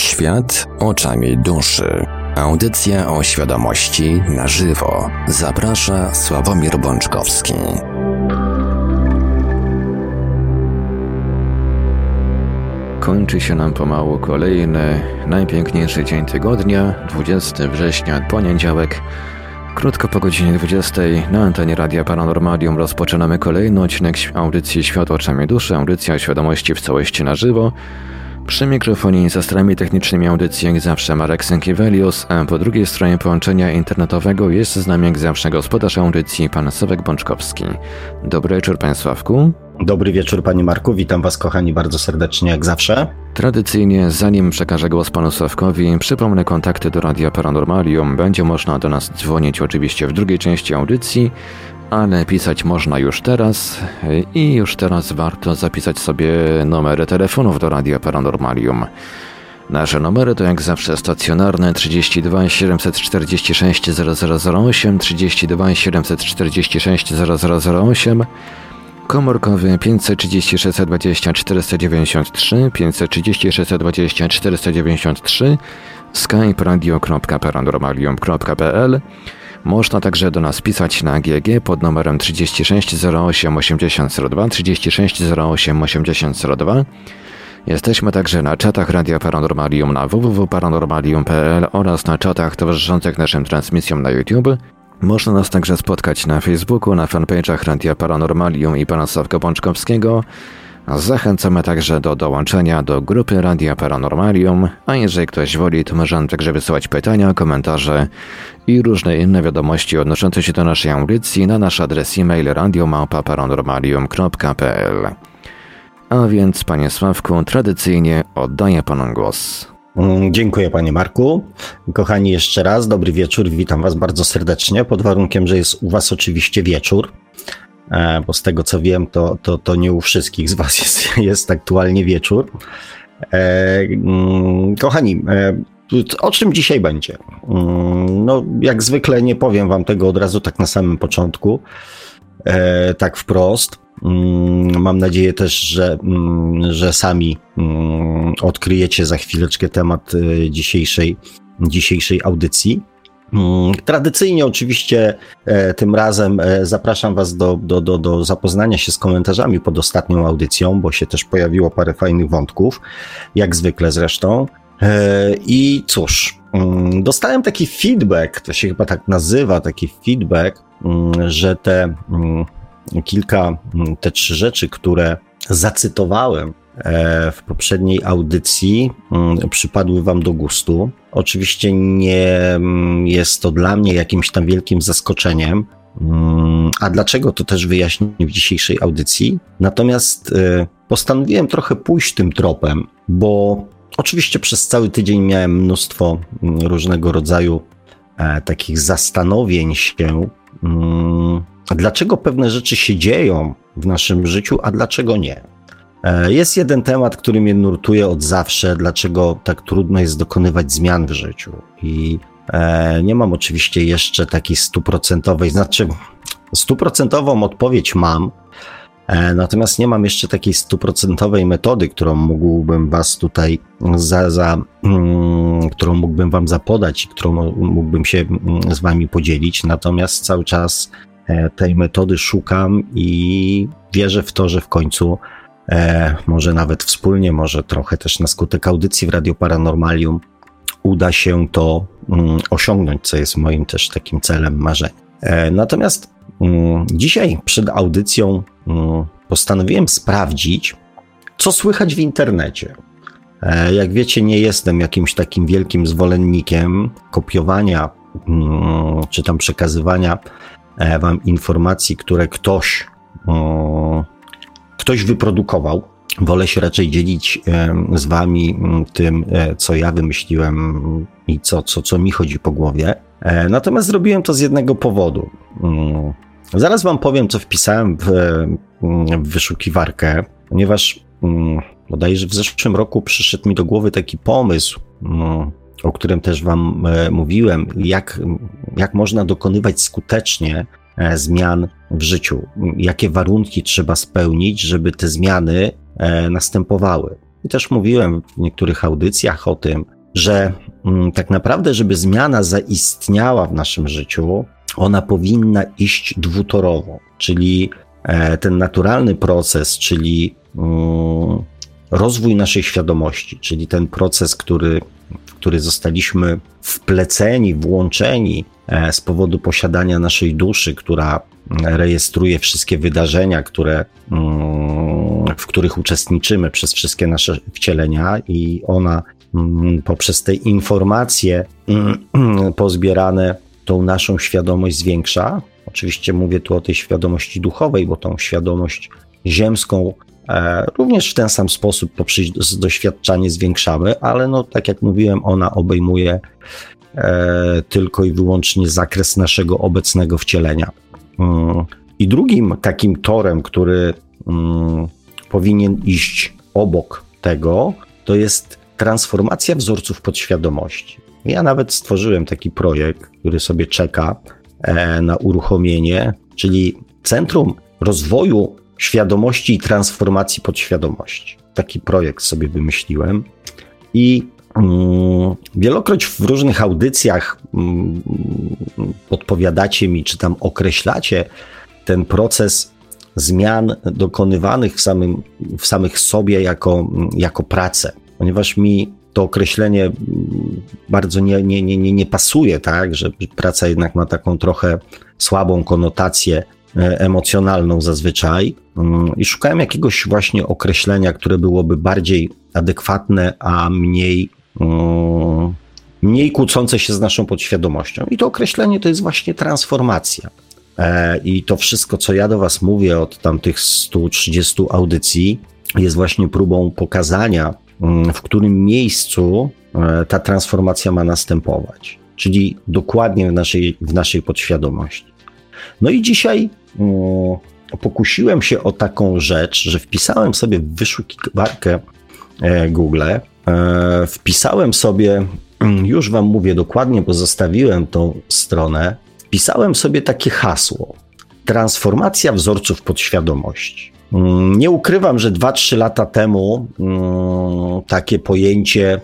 Świat oczami duszy. Audycja o świadomości na żywo. Zaprasza Sławomir Bączkowski. Kończy się nam pomału kolejny, najpiękniejszy dzień tygodnia, 20 września, poniedziałek. Krótko po godzinie 20 na antenie Radia Paranormalium rozpoczynamy kolejny odcinek audycji Świat oczami duszy, audycja świadomości w całości na żywo. Przy mikrofonie i za starami technicznymi audycji jak zawsze Marek Sękiewelius, a po drugiej stronie połączenia internetowego jest z nami jak zawsze gospodarz audycji pan Sławek Bączkowski. Dobry wieczór panie Sławku. Dobry wieczór panie Marku, witam was kochani bardzo serdecznie jak zawsze. Tradycyjnie, zanim przekażę głos panu Sławkowi, przypomnę kontakty do Radia Paranormalium. Będzie można do nas dzwonić oczywiście w drugiej części audycji, ale pisać można już teraz i już teraz warto zapisać sobie numery telefonów do Radia Paranormalium. Nasze numery to jak zawsze stacjonarne 32 746 0008, 32 746 0008, komórkowy 536 20 493, 536 20 493, skype radio.paranormalium.pl można także do nas pisać na GG pod numerem 36 08 8002 36 08 8002. Jesteśmy także na czatach Radia Paranormalium na www.paranormalium.pl oraz na czatach towarzyszących naszym transmisjom na YouTube. Można nas także spotkać na Facebooku, na fanpage'ach Radia Paranormalium i pana Sławka Bączkowskiego. Zachęcamy także do dołączenia do grupy Radia Paranormalium, a jeżeli ktoś woli, to może także wysyłać pytania, komentarze i różne inne wiadomości odnoszące się do naszej audycji na nasz adres e-mail radiomałpa-paranormalium.pl. A więc, panie Sławku, tradycyjnie oddaję panu głos. Mm, dziękuję panie Marku. Kochani, jeszcze raz dobry wieczór. Witam was bardzo serdecznie, pod warunkiem, że jest u was oczywiście wieczór. E, bo z tego co wiem, to, to, to nie u wszystkich z Was jest, jest aktualnie wieczór. E, mm, kochani, e, o czym dzisiaj będzie? Mm, no, jak zwykle nie powiem Wam tego od razu tak na samym początku, tak wprost. Mm, mam nadzieję też, że, że sami odkryjecie za chwileczkę temat dzisiejszej, dzisiejszej audycji. Mm, tradycyjnie oczywiście e, tym razem e, zapraszam Was do, do, do, do zapoznania się z komentarzami pod ostatnią audycją, bo się też pojawiło parę fajnych wątków, jak zwykle zresztą. E, I cóż, mm, dostałem taki feedback, to się chyba tak nazywa, taki feedback, mm, że te kilka, te trzy rzeczy, które zacytowałem w poprzedniej audycji mm, przypadły Wam do gustu. Oczywiście nie mm, jest to dla mnie jakimś tam wielkim zaskoczeniem. Mm, a dlaczego to też wyjaśnię w dzisiejszej audycji? Natomiast e, postanowiłem trochę pójść tym tropem, bo oczywiście przez cały tydzień miałem mnóstwo różnego rodzaju e, takich zastanowień się, dlaczego pewne rzeczy się dzieją w naszym życiu, a dlaczego nie. E, jest jeden temat, który mnie nurtuje od zawsze, dlaczego tak trudno jest dokonywać zmian w życiu. I e, nie mam oczywiście jeszcze takiej stuprocentowej, znaczy stuprocentową odpowiedź mam, e, natomiast nie mam jeszcze takiej stuprocentowej metody, którą mógłbym was tutaj za, za mm, którą mógłbym wam zapodać i którą mógłbym się mm, z wami podzielić. Natomiast cały czas tej metody szukam i wierzę w to, że w końcu e, może nawet wspólnie, może trochę też na skutek audycji w Radio Paranormalium uda się to mm, osiągnąć, co jest moim też takim celem, marzeniem. E, natomiast mm, dzisiaj przed audycją mm, postanowiłem sprawdzić, co słychać w internecie. E, jak wiecie, nie jestem jakimś takim wielkim zwolennikiem kopiowania mm, czy tam przekazywania e, wam informacji, które ktoś mm, ktoś wyprodukował. Wolę się raczej dzielić z wami tym, e, co ja wymyśliłem i co, co, co mi chodzi po głowie. E, natomiast zrobiłem to z jednego powodu. Mm, zaraz wam powiem, co wpisałem w, w wyszukiwarkę, ponieważ mm, bodajże w zeszłym roku przyszedł mi do głowy taki pomysł, mm, o którym też wam e, mówiłem, jak, jak można dokonywać skutecznie zmian w życiu. Jakie warunki trzeba spełnić, żeby te zmiany e, następowały. i też mówiłem w niektórych audycjach o tym, że mm, tak naprawdę, żeby zmiana zaistniała w naszym życiu, ona powinna iść dwutorowo, czyli e, ten naturalny proces, czyli mm, rozwój naszej świadomości, czyli ten proces, który, w który zostaliśmy wpleceni, włączeni e, z powodu posiadania naszej duszy, która rejestruje wszystkie wydarzenia, które, w których uczestniczymy przez wszystkie nasze wcielenia, i ona poprzez te informacje pozbierane tą naszą świadomość zwiększa. Oczywiście mówię tu o tej świadomości duchowej, bo tą świadomość ziemską e, również w ten sam sposób poprzez doświadczanie zwiększamy, ale no, tak jak mówiłem, ona obejmuje e, tylko i wyłącznie zakres naszego obecnego wcielenia. Mm. I drugim takim torem, który mm, powinien iść obok tego, to jest transformacja wzorców podświadomości. Ja nawet stworzyłem taki projekt, który sobie czeka e, na uruchomienie, czyli Centrum Rozwoju Świadomości i Transformacji Podświadomości. Taki projekt sobie wymyśliłem i wielokroć w różnych audycjach mm, podpowiadacie mi, czy tam określacie ten proces zmian dokonywanych w, samym, w samych sobie jako, jako pracę, ponieważ mi to określenie mm, bardzo nie, nie, nie, nie pasuje, tak, że praca jednak ma taką trochę słabą konotację e, emocjonalną zazwyczaj. Mm, i szukałem jakiegoś właśnie określenia, które byłoby bardziej adekwatne, a mniej, mm, mniej kłócące się z naszą podświadomością. I to określenie to jest właśnie transformacja. E, I to wszystko, co ja do Was mówię od tamtych 130 audycji, jest właśnie próbą pokazania Mm, w którym miejscu e, ta transformacja ma następować, czyli dokładnie w naszej, w naszej podświadomości. No i dzisiaj pokusiłem się o taką rzecz, że wpisałem sobie w wyszukiwarkę e, Google, wpisałem sobie, mm, już Wam mówię dokładnie, bo zostawiłem tą stronę, wpisałem sobie takie hasło: transformacja wzorców podświadomości. Mm, nie ukrywam, że 2-3 lata temu mm, takie pojęcie,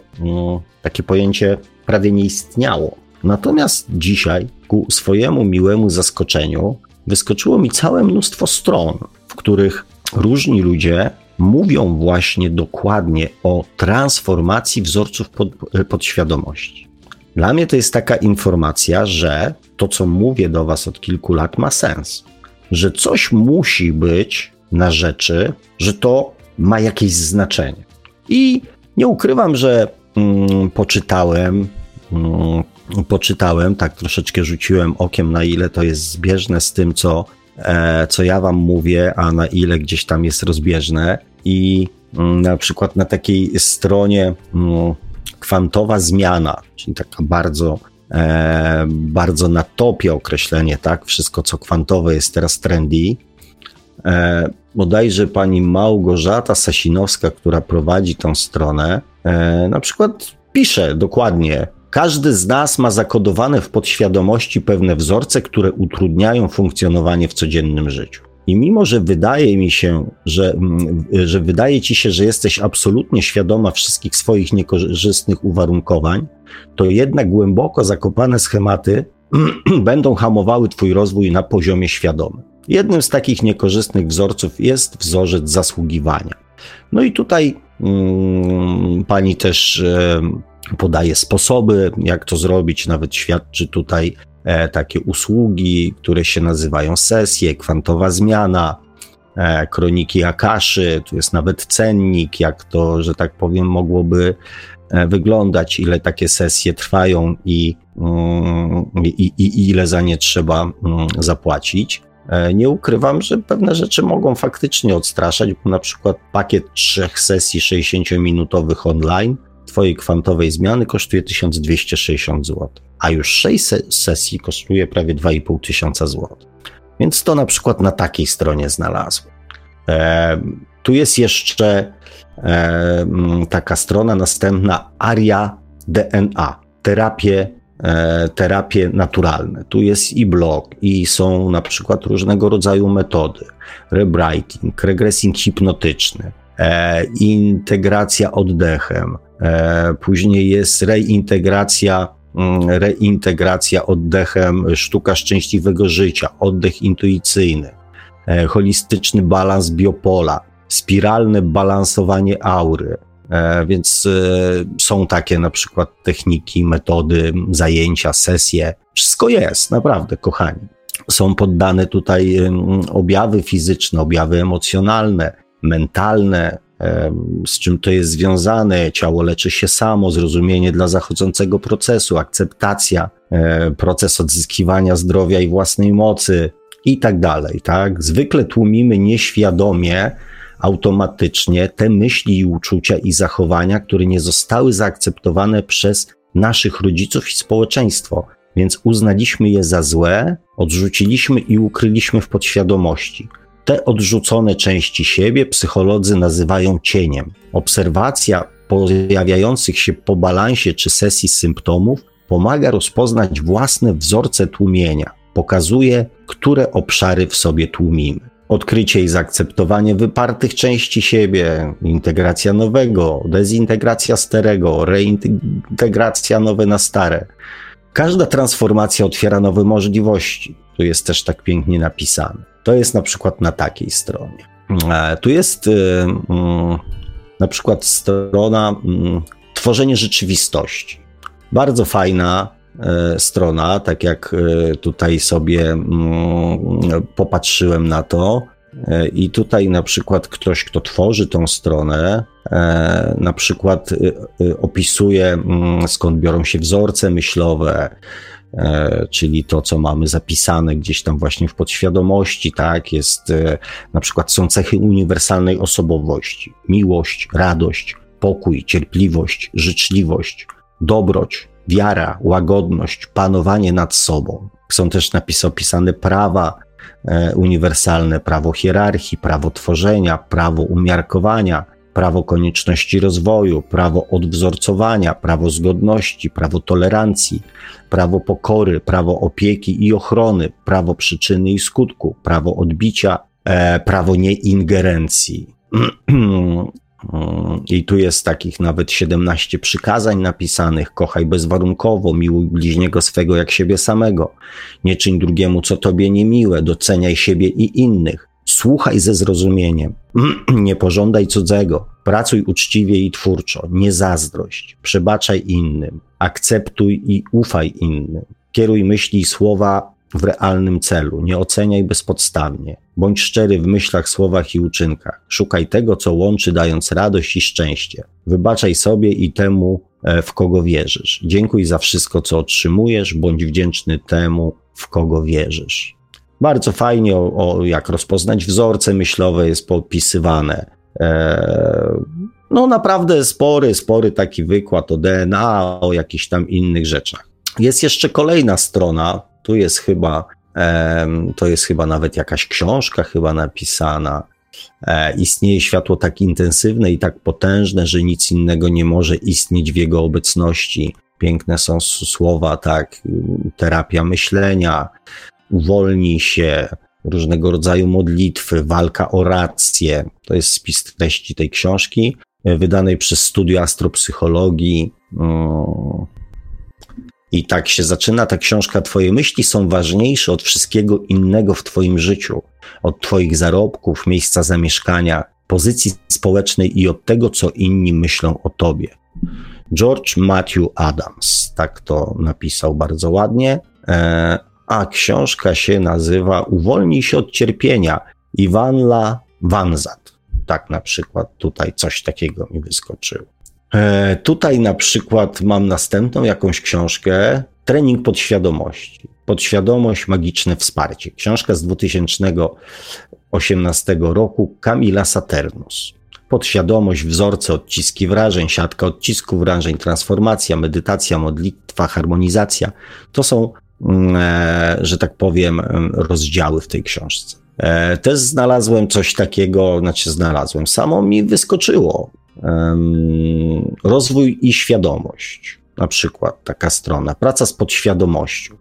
takie pojęcie prawie nie istniało. Natomiast dzisiaj, ku swojemu miłemu zaskoczeniu, wyskoczyło mi całe mnóstwo stron, w których różni ludzie mówią właśnie dokładnie o transformacji wzorców pod, podświadomości. Dla mnie to jest taka informacja, że to, co mówię do Was od kilku lat, ma sens. Że coś musi być na rzeczy, że to ma jakieś znaczenie. I nie ukrywam, że mm, poczytałem, mm, poczytałem, tak troszeczkę rzuciłem okiem, na ile to jest zbieżne z tym, co, e, co ja wam mówię, a na ile gdzieś tam jest rozbieżne. I mm, na przykład na takiej stronie mm, kwantowa zmiana, czyli taka bardzo e, bardzo na topie określenie, tak? Wszystko, co kwantowe jest teraz trendy. E, bodajże pani Małgorzata Sasinowska, która prowadzi tą stronę, e, na przykład pisze dokładnie, każdy z nas ma zakodowane w podświadomości pewne wzorce, które utrudniają funkcjonowanie w codziennym życiu. I mimo, że wydaje mi się, że, mm, że wydaje ci się, że jesteś absolutnie świadoma wszystkich swoich niekorzystnych uwarunkowań, to jednak głęboko zakopane schematy będą hamowały twój rozwój na poziomie świadomym. Jednym z takich niekorzystnych wzorców jest wzorzec zasługiwania. No i tutaj mm, pani też podaje sposoby, jak to zrobić, nawet świadczy tutaj e, takie usługi, które się nazywają sesje, kwantowa zmiana, e, kroniki Akaszy, tu jest nawet cennik, jak to, że tak powiem, mogłoby e, wyglądać, ile takie sesje trwają i, mm, i, i ile za nie trzeba mm, zapłacić. E, nie ukrywam, że pewne rzeczy mogą faktycznie odstraszać, bo na przykład pakiet trzech sesji 60-minutowych online Twojej kwantowej zmiany kosztuje 1260 zł, a już 6 sesji kosztuje prawie 2,5 tysiąca zł. Więc to na przykład na takiej stronie znalazłem. E, tu jest jeszcze e, taka strona następna ARIA DNA, terapię E, terapie naturalne. Tu jest i blog, i są na przykład różnego rodzaju metody, rewriting, regresing hipnotyczny, e, integracja oddechem, później jest reintegracja, mm, reintegracja oddechem, sztuka szczęśliwego życia, oddech intuicyjny, e, holistyczny balans biopola, spiralne balansowanie aury. E, więc e, są takie na przykład techniki, metody, zajęcia, sesje. Wszystko jest, naprawdę, kochani. Są poddane tutaj objawy fizyczne, objawy emocjonalne, mentalne, z czym to jest związane. Ciało leczy się samo, zrozumienie dla zachodzącego procesu, akceptacja, e, proces odzyskiwania zdrowia i własnej mocy i tak dalej. Tak? Zwykle tłumimy nieświadomie, automatycznie te myśli i uczucia i zachowania, które nie zostały zaakceptowane przez naszych rodziców i społeczeństwo, więc uznaliśmy je za złe, odrzuciliśmy i ukryliśmy w podświadomości. Te odrzucone części siebie psycholodzy nazywają cieniem. Obserwacja pojawiających się po balansie czy sesji symptomów pomaga rozpoznać własne wzorce tłumienia, pokazuje, które obszary w sobie tłumimy. Odkrycie i zaakceptowanie wypartych części siebie, integracja nowego, dezintegracja starego, reintegracja nowe na stare. Każda transformacja otwiera nowe możliwości. Tu jest też tak pięknie napisane. To jest na przykład na takiej stronie. E, tu jest y, mm, na przykład strona mm, tworzenie rzeczywistości. Bardzo fajna e, strona, tak jak e, tutaj sobie mm, popatrzyłem na to. I tutaj na przykład ktoś, kto tworzy tą stronę, na przykład opisuje skąd biorą się wzorce myślowe, czyli to, co mamy zapisane gdzieś tam właśnie w podświadomości, tak, jest e, na przykład są cechy uniwersalnej osobowości, miłość, radość, pokój, cierpliwość, życzliwość, dobroć, wiara, łagodność, panowanie nad sobą. Są też napisy opisane prawa e, uniwersalne, prawo hierarchii, prawo tworzenia, prawo umiarkowania, prawo konieczności rozwoju, prawo odwzorcowania, prawo zgodności, prawo tolerancji, prawo pokory, prawo opieki i ochrony, prawo przyczyny i skutku, prawo odbicia, e, prawo nieingerencji. I tu jest takich nawet 17 przykazań napisanych: kochaj bezwarunkowo, miłuj bliźniego swego jak siebie samego, nie czyń drugiemu, co tobie niemiłe, doceniaj siebie i innych, Słuchaj ze zrozumieniem, nie pożądaj cudzego, pracuj uczciwie i twórczo, nie zazdrość, przebaczaj innym, akceptuj i ufaj innym, kieruj myśli i słowa w realnym celu, nie oceniaj bezpodstawnie, bądź szczery w myślach, słowach i uczynkach, szukaj tego, co łączy, dając radość i szczęście, wybaczaj sobie i temu, e, w kogo wierzysz. Dziękuj za wszystko, co otrzymujesz, bądź wdzięczny temu, w kogo wierzysz. Bardzo fajnie o, o jak rozpoznać wzorce myślowe jest popisywane. E, no naprawdę spory, spory taki wykład o DNA, o jakichś tam innych rzeczach. Jest jeszcze kolejna strona, tu jest chyba, e, to jest chyba nawet jakaś książka chyba napisana. E, istnieje światło tak intensywne i tak potężne, że nic innego nie może istnieć w jego obecności. Piękne są słowa, tak, terapia myślenia, uwolnij się, różnego rodzaju modlitwy, walka o rację. To jest spis treści tej książki, e, wydanej przez Studio Astropsychologii. Mm. I tak się zaczyna ta książka. Twoje myśli są ważniejsze od wszystkiego innego w Twoim życiu, od Twoich zarobków, miejsca zamieszkania, pozycji społecznej i od tego, co inni myślą o Tobie. George Matthew Adams, tak to napisał bardzo ładnie. A książka się nazywa Uwolnij się od cierpienia Iwanla Wanzat. Tak na przykład tutaj coś takiego mi wyskoczyło. E, tutaj na przykład mam następną jakąś książkę Trening podświadomości. Podświadomość, magiczne wsparcie. Książka z 2018 roku Kamila Saturnus. Podświadomość, wzorce, odciski wrażeń, siatka odcisków wrażeń, transformacja, medytacja, modlitwa, harmonizacja. To są że tak powiem, rozdziały w tej książce. E, też znalazłem coś takiego, znaczy znalazłem, samo mi wyskoczyło. Rozwój i świadomość, na przykład taka strona, praca z podświadomością.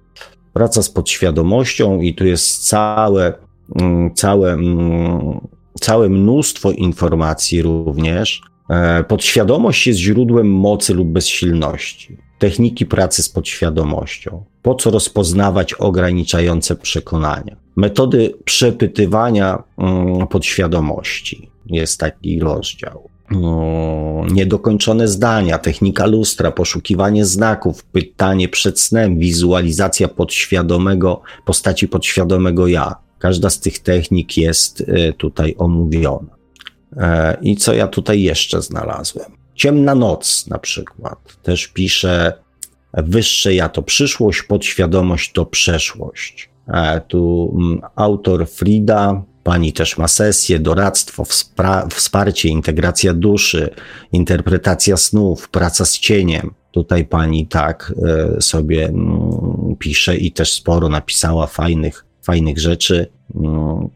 Praca z podświadomością i tu jest całe, mm, całe mm, całe mnóstwo informacji również. E, podświadomość jest źródłem mocy lub bezsilności. Techniki pracy z podświadomością. Po co rozpoznawać ograniczające przekonania? Metody przepytywania mm, podświadomości. Jest taki rozdział. No, niedokończone zdania, technika lustra, poszukiwanie znaków, pytanie przed snem, wizualizacja podświadomego, postaci podświadomego ja. Każda z tych technik jest e, tutaj omówiona. E, I co ja tutaj jeszcze znalazłem? Ciemna noc na przykład. Też pisze, wyższe ja to przyszłość, podświadomość to przeszłość. E, tu mm, autor Frida, pani też ma sesję, doradztwo, wsparcie, integracja duszy, interpretacja snów, praca z cieniem. Tutaj pani tak e, sobie mm, pisze i też sporo napisała fajnych, fajnych rzeczy. Mm,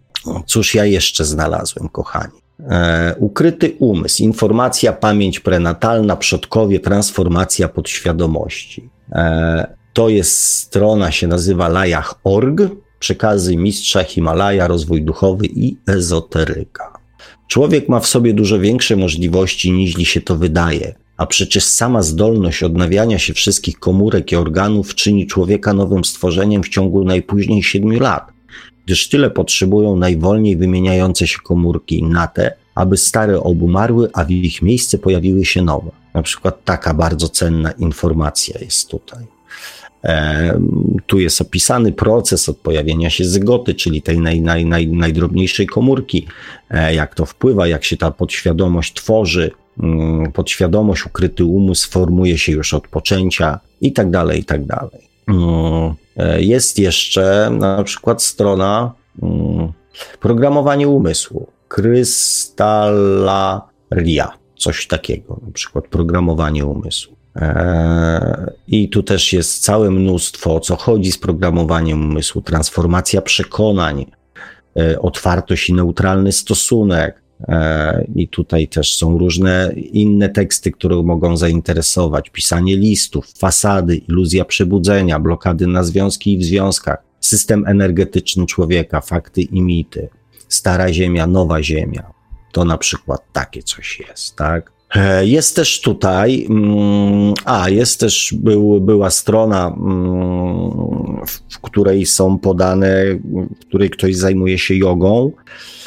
cóż ja jeszcze znalazłem, kochani? E, ukryty umysł, informacja, pamięć prenatalna, przodkowie, transformacja podświadomości. E, to jest strona, się nazywa lajach.org, przekazy mistrza Himalaja, rozwój duchowy i ezoteryka. Człowiek ma w sobie dużo większe możliwości niż się to wydaje, a przecież sama zdolność odnawiania się wszystkich komórek i organów czyni człowieka nowym stworzeniem w ciągu najpóźniej siedmiu lat gdyż tyle potrzebują najwolniej wymieniające się komórki na te, aby stare obumarły, a w ich miejsce pojawiły się nowe. Na przykład taka bardzo cenna informacja jest tutaj. E, tu jest opisany proces od pojawienia się zygoty, czyli tej naj, naj, naj, najdrobniejszej komórki, e, jak to wpływa, jak się ta podświadomość tworzy, mm, podświadomość, ukryty umysł formuje się już od poczęcia i tak dalej, i tak dalej. Mm, e, jest jeszcze na przykład strona mm, programowanie umysłu, krystalaria, coś takiego, na przykład programowanie umysłu. E, I tu też jest całe mnóstwo, o co chodzi z programowaniem umysłu, transformacja przekonań, e, otwartość i neutralny stosunek, I tutaj też są różne inne teksty, które mogą zainteresować. Pisanie listów, fasady, iluzja przebudzenia, blokady na związki i w związkach, system energetyczny człowieka, fakty i mity, stara ziemia, nowa ziemia. To na przykład takie coś jest, tak? E, jest też tutaj, mm, a jest też był, była strona, mm, w której są podane, w której ktoś zajmuje się jogą E,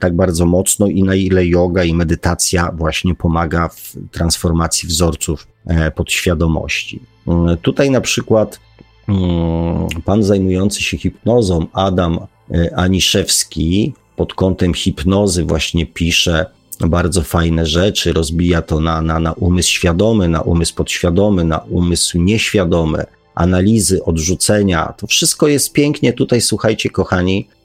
tak bardzo mocno i na ile yoga i medytacja właśnie pomaga w transformacji wzorców e, podświadomości. Mm, tutaj na przykład mm, pan zajmujący się hipnozą, Adam e, Aniszewski, pod kątem hipnozy właśnie pisze bardzo fajne rzeczy, rozbija to na, na, na umysł świadomy, na umysł podświadomy, na umysł nieświadomy, analizy, odrzucenia. To wszystko jest pięknie tutaj, słuchajcie, kochani, E,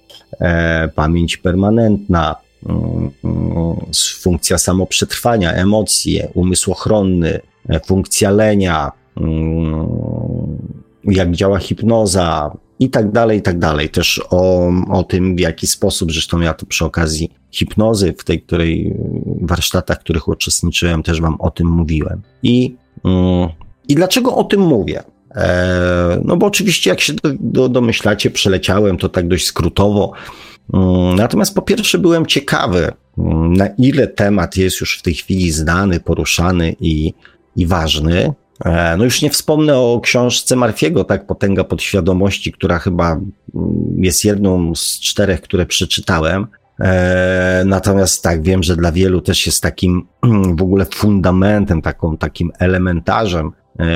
pamięć permanentna, mm, mm, funkcja samoprzetrwania, emocje, umysł ochronny, e, funkcja lenia, mm, jak działa hipnoza i tak dalej, i tak dalej. Też o, o tym, w jaki sposób, zresztą ja to przy okazji hipnozy, w tej której warsztatach, w których uczestniczyłem, też wam o tym mówiłem. I, i dlaczego o tym mówię? E, no bo oczywiście, jak się do, do, domyślacie, przeleciałem to tak dość skrótowo. Mm, natomiast po pierwsze byłem ciekawy, mm, na ile temat jest już w tej chwili znany, poruszany i, i ważny. E, no już nie wspomnę o książce Marfiego, tak, Potęga Podświadomości, która chyba mm, jest jedną z czterech, które przeczytałem. E, natomiast tak, wiem, że dla wielu też jest takim w ogóle fundamentem, taką, takim elementarzem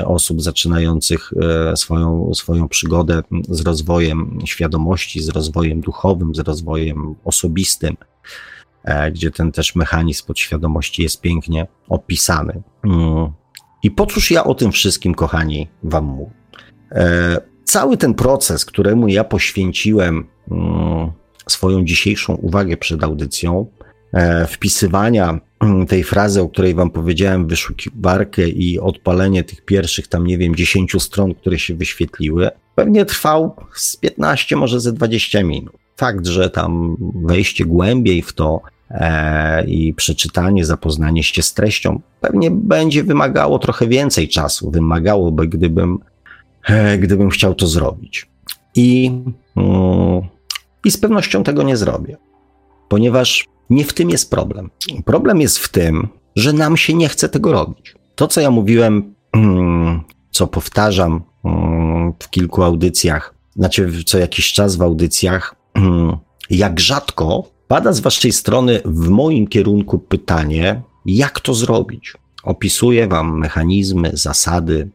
osób zaczynających e, swoją, swoją przygodę z rozwojem świadomości, z rozwojem duchowym, z rozwojem osobistym, e, gdzie ten też mechanizm podświadomości jest pięknie opisany. Mm. I po cóż ja o tym wszystkim, kochani, Wam mówię? Cały ten proces, któremu ja poświęciłem mm, swoją dzisiejszą uwagę przed audycją, wpisywania tej frazy, o której wam powiedziałem, wyszukiwarkę i odpalenie tych pierwszych tam, nie wiem, 10 stron, które się wyświetliły, pewnie trwał z 15, może ze 20 minut. Fakt, że tam wejście głębiej w to e, i przeczytanie, zapoznanie się z treścią pewnie będzie wymagało trochę więcej czasu. Wymagałoby, gdybym, e, gdybym chciał to zrobić. I, mm, I z pewnością tego nie zrobię, ponieważ nie w tym jest problem. Problem jest w tym, że nam się nie chce tego robić. To, co ja mówiłem, mm, co powtarzam mm, w kilku audycjach, znaczy co jakiś czas w audycjach, mm, jak rzadko pada z Waszej strony w moim kierunku pytanie, jak to zrobić. Opisuję Wam mechanizmy, zasady,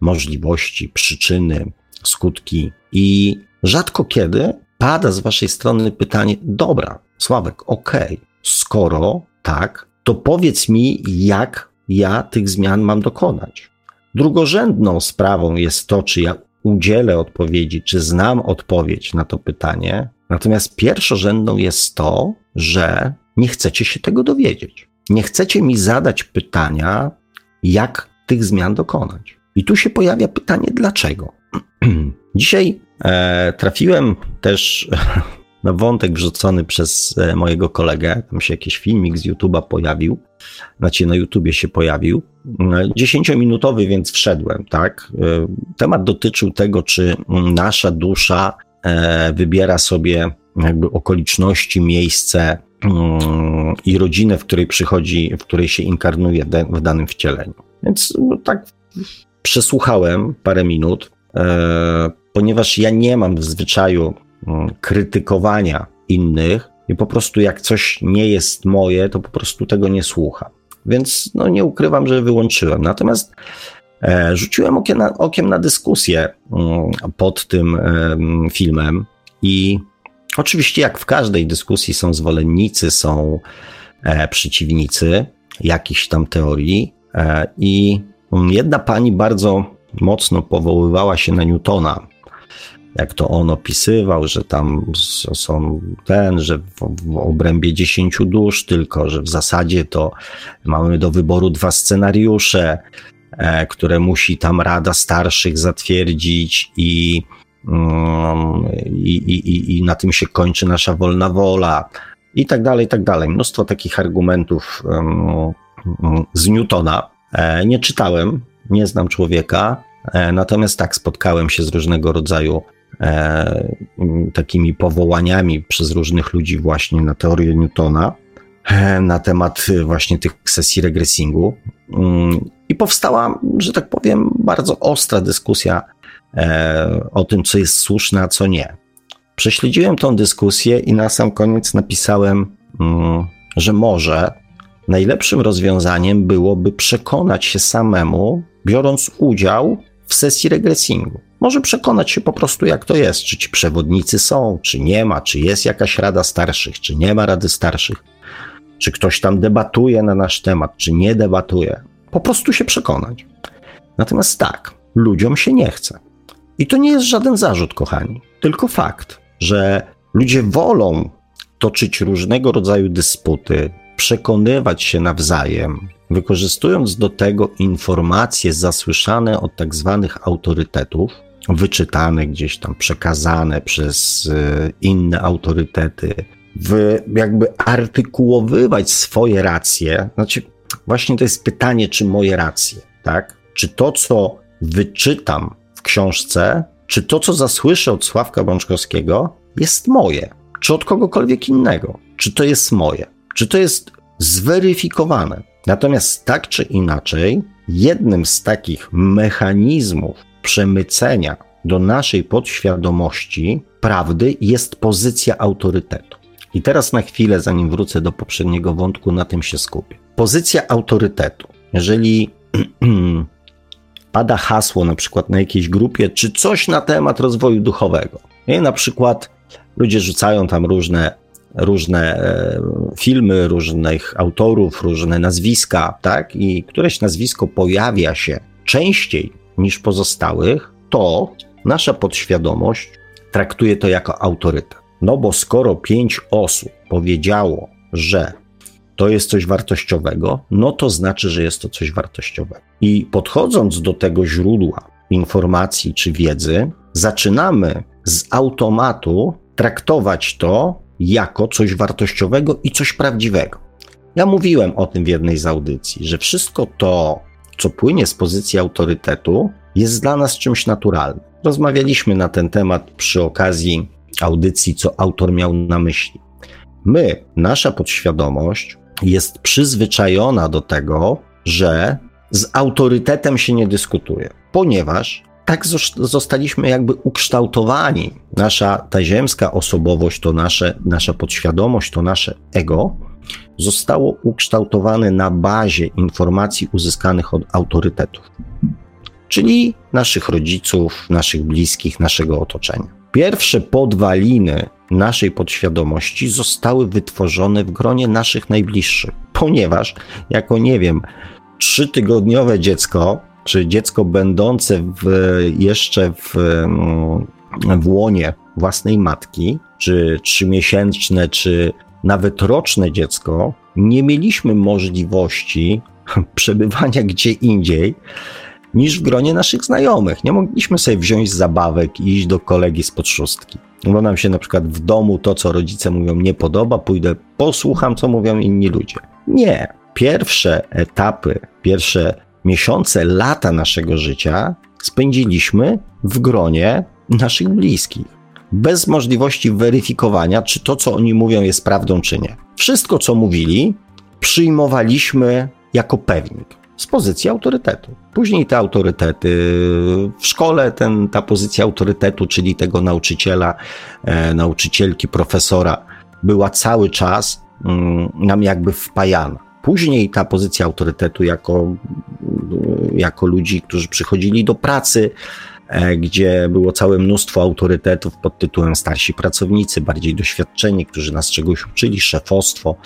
możliwości, przyczyny, skutki i rzadko kiedy pada z Waszej strony pytanie, dobra, Sławek, okej, okay, skoro tak, to powiedz mi, jak ja tych zmian mam dokonać. Drugorzędną sprawą jest to, czy ja udzielę odpowiedzi, czy znam odpowiedź na to pytanie. Natomiast pierwszorzędną jest to, że nie chcecie się tego dowiedzieć. Nie chcecie mi zadać pytania, jak tych zmian dokonać. I tu się pojawia pytanie, dlaczego? Dzisiaj e, trafiłem też na wątek wrzucony przez e, mojego kolegę. Tam się jakiś filmik z YouTube'a pojawił. Znaczy na YouTubie się pojawił. E, dziesięciominutowy, więc wszedłem, tak? E, temat dotyczył tego, czy nasza dusza wybiera sobie jakby okoliczności, miejsce mm, i rodzinę, w której przychodzi, w której się inkarnuje w danym wcieleniu. Więc no, tak przesłuchałem parę minut, ponieważ ja nie mam w zwyczaju krytykowania innych i po prostu jak coś nie jest moje, to po prostu tego nie słucham. Więc no, nie ukrywam, że wyłączyłem. Natomiast e, rzuciłem okiem na, okiem na dyskusję mm, pod tym filmem i oczywiście jak w każdej dyskusji są zwolennicy, są e, przeciwnicy jakichś tam teorii e, i jedna pani bardzo mocno powoływała się na Newtona, jak to on opisywał, że tam są ten, że w, w obrębie dziesięciu dusz tylko, że w zasadzie to mamy do wyboru dwa scenariusze, e, które musi tam Rada Starszych zatwierdzić i, mm, i, i, i na tym się kończy nasza wolna wola i tak dalej, i tak dalej. Mnóstwo takich argumentów um, z Newtona. E, nie czytałem, nie znam człowieka, e, natomiast tak spotkałem się z różnego rodzaju takimi powołaniami przez różnych ludzi właśnie na teorię Newtona e, na temat właśnie tych sesji regresingu. Mm, I powstała, że tak powiem, bardzo ostra dyskusja e, o tym, co jest słuszne, a co nie. Prześledziłem tą dyskusję i na sam koniec napisałem, mm, że może najlepszym rozwiązaniem byłoby przekonać się samemu, biorąc udział w sesji regresingu. Może przekonać się po prostu, jak to jest, czy ci przewodnicy są, czy nie ma, czy jest jakaś rada starszych, czy nie ma rady starszych, czy ktoś tam debatuje na nasz temat, czy nie debatuje. Po prostu się przekonać. Natomiast tak, ludziom się nie chce. I to nie jest żaden zarzut, kochani, tylko fakt, że ludzie wolą toczyć różnego rodzaju dysputy, przekonywać się nawzajem, wykorzystując do tego informacje zasłyszane od tak zwanych autorytetów, wyczytane gdzieś tam, przekazane przez e, inne autorytety, w, jakby artykułowywać swoje racje. Znaczy, właśnie to jest pytanie, czy moje racje, tak? Czy to, co wyczytam w książce, czy to, co zasłyszę od Sławka Bączkowskiego, jest moje, czy od kogokolwiek innego, czy to jest moje, czy to jest zweryfikowane. Natomiast tak czy inaczej, jednym z takich mechanizmów przemycenia do naszej podświadomości prawdy jest pozycja autorytetu. I teraz na chwilę, zanim wrócę do poprzedniego wątku, na tym się skupię. Pozycja autorytetu. Jeżeli pada hasło na przykład na jakiejś grupie, czy coś na temat rozwoju duchowego, i na przykład ludzie rzucają tam różne różne e, filmy, różnych autorów, różne nazwiska, tak? I któreś nazwisko pojawia się częściej niż pozostałych, to nasza podświadomość traktuje to jako autorytet. No bo skoro pięć osób powiedziało, że to jest coś wartościowego, no to znaczy, że jest to coś wartościowego. I podchodząc do tego źródła informacji czy wiedzy, zaczynamy z automatu traktować to jako coś wartościowego i coś prawdziwego. Ja mówiłem o tym w jednej z audycji, że wszystko to, co płynie z pozycji autorytetu, jest dla nas czymś naturalnym. Rozmawialiśmy na ten temat przy okazji audycji, co autor miał na myśli. My, nasza podświadomość jest przyzwyczajona do tego, że z autorytetem się nie dyskutuje, ponieważ tak zostaliśmy jakby ukształtowani. Nasza ta ziemska osobowość, to nasze, nasza podświadomość, to nasze ego zostało ukształtowane na bazie informacji uzyskanych od autorytetów, czyli naszych rodziców, naszych bliskich, naszego otoczenia. Pierwsze podwaliny naszej podświadomości zostały wytworzone w gronie naszych najbliższych, ponieważ jako nie wiem, trzytygodniowe dziecko, czy dziecko będące w, jeszcze w, w łonie własnej matki, czy trzymiesięczne, czy nawet roczne dziecko, nie mieliśmy możliwości przebywania gdzie indziej niż w gronie naszych znajomych. Nie mogliśmy sobie wziąć zabawek i iść do kolegi z podszustki. Bo nam się na przykład w domu to, co rodzice mówią, nie podoba, pójdę, posłucham, co mówią inni ludzie. Nie. Pierwsze etapy, pierwsze miesiące, lata naszego życia spędziliśmy w gronie naszych bliskich bez możliwości weryfikowania, czy to, co oni mówią, jest prawdą, czy nie. Wszystko, co mówili, przyjmowaliśmy jako pewnik z pozycji autorytetu. Później te autorytety w szkole, ten, ta pozycja autorytetu, czyli tego nauczyciela, e, nauczycielki, profesora, była cały czas mm, nam jakby wpajana. Później ta pozycja autorytetu jako, jako ludzi, którzy przychodzili do pracy, gdzie było całe mnóstwo autorytetów pod tytułem starsi pracownicy, bardziej doświadczeni, którzy nas czegoś uczyli, szefostwo,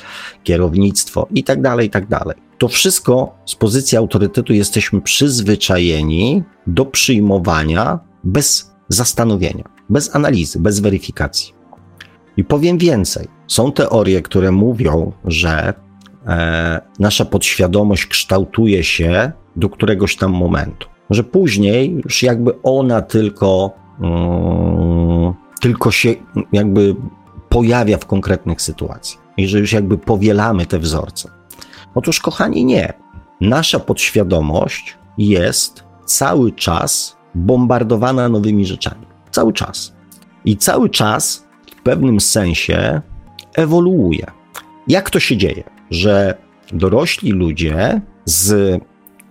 kierownictwo itd., tak itd. Tak to wszystko z pozycji autorytetu jesteśmy przyzwyczajeni do przyjmowania bez zastanowienia, bez analizy, bez weryfikacji. I powiem więcej. Są teorie, które mówią, że e, nasza podświadomość kształtuje się do któregoś tam momentu że później już jakby ona tylko, um, tylko się jakby pojawia w konkretnych sytuacjach i że już jakby powielamy te wzorce. Otóż, kochani, nie. Nasza podświadomość jest cały czas bombardowana nowymi rzeczami. Cały czas. I cały czas w pewnym sensie ewoluuje. Jak to się dzieje, że dorośli ludzie z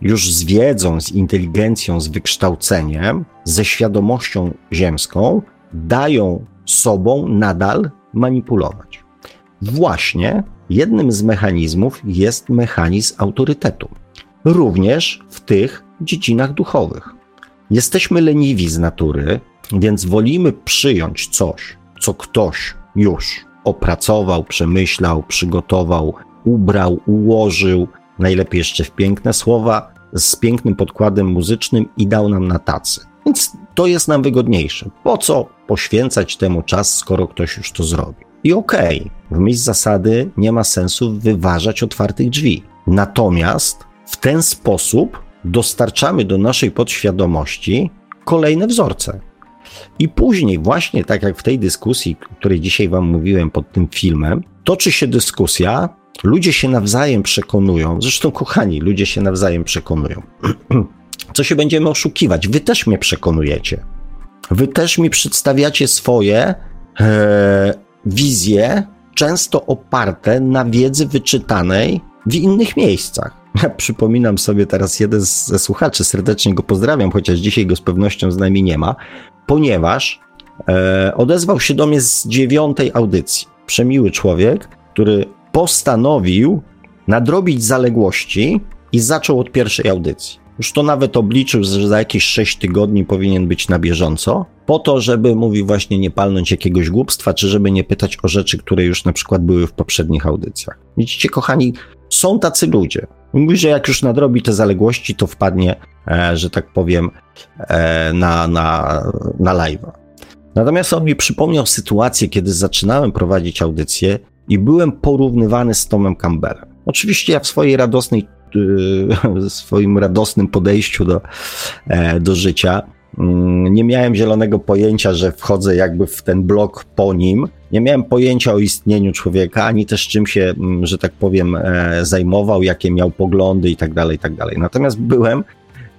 już z wiedzą, z inteligencją, z wykształceniem, ze świadomością ziemską, dają sobą nadal manipulować. Właśnie jednym z mechanizmów jest mechanizm autorytetu, również w tych dziedzinach duchowych. Jesteśmy leniwi z natury, więc wolimy przyjąć coś, co ktoś już opracował, przemyślał, przygotował, ubrał, ułożył, najlepiej jeszcze w piękne słowa, z pięknym podkładem muzycznym i dał nam na tacy. Więc to jest nam wygodniejsze. Po co poświęcać temu czas, skoro ktoś już to zrobi? I okej, okay, w myśl zasady nie ma sensu wyważać otwartych drzwi. Natomiast w ten sposób dostarczamy do naszej podświadomości kolejne wzorce. I później, właśnie tak jak w tej dyskusji, o której dzisiaj Wam mówiłem pod tym filmem, toczy się dyskusja Ludzie się nawzajem przekonują, zresztą kochani, ludzie się nawzajem przekonują. Co się będziemy oszukiwać? Wy też mnie przekonujecie. Wy też mi przedstawiacie swoje e, wizje, często oparte na wiedzy wyczytanej w innych miejscach. Ja przypominam sobie teraz jeden ze słuchaczy, serdecznie go pozdrawiam, chociaż dzisiaj go z pewnością z nami nie ma, ponieważ e, odezwał się do mnie z dziewiątej audycji. Przemiły człowiek, który postanowił nadrobić zaległości i zaczął od pierwszej audycji. Już to nawet obliczył, że za jakieś 6 tygodni powinien być na bieżąco, po to, żeby, mówi właśnie, nie palnąć jakiegoś głupstwa, czy żeby nie pytać o rzeczy, które już na przykład były w poprzednich audycjach. Widzicie, kochani, są tacy ludzie. Mówi, że jak już nadrobi te zaległości, to wpadnie, e, że tak powiem, e, na, na, na live'a. Natomiast on mi przypomniał sytuację, kiedy zaczynałem prowadzić audycję i byłem porównywany z Tomem Campbellem. Oczywiście ja w swojej radosnej, w swoim radosnym podejściu do, e, do życia mm, nie miałem zielonego pojęcia, że wchodzę jakby w ten blok po nim. Nie miałem pojęcia o istnieniu człowieka, ani też czym się, mm, że tak powiem, e, zajmował, jakie miał poglądy i tak dalej, i tak dalej. Natomiast byłem,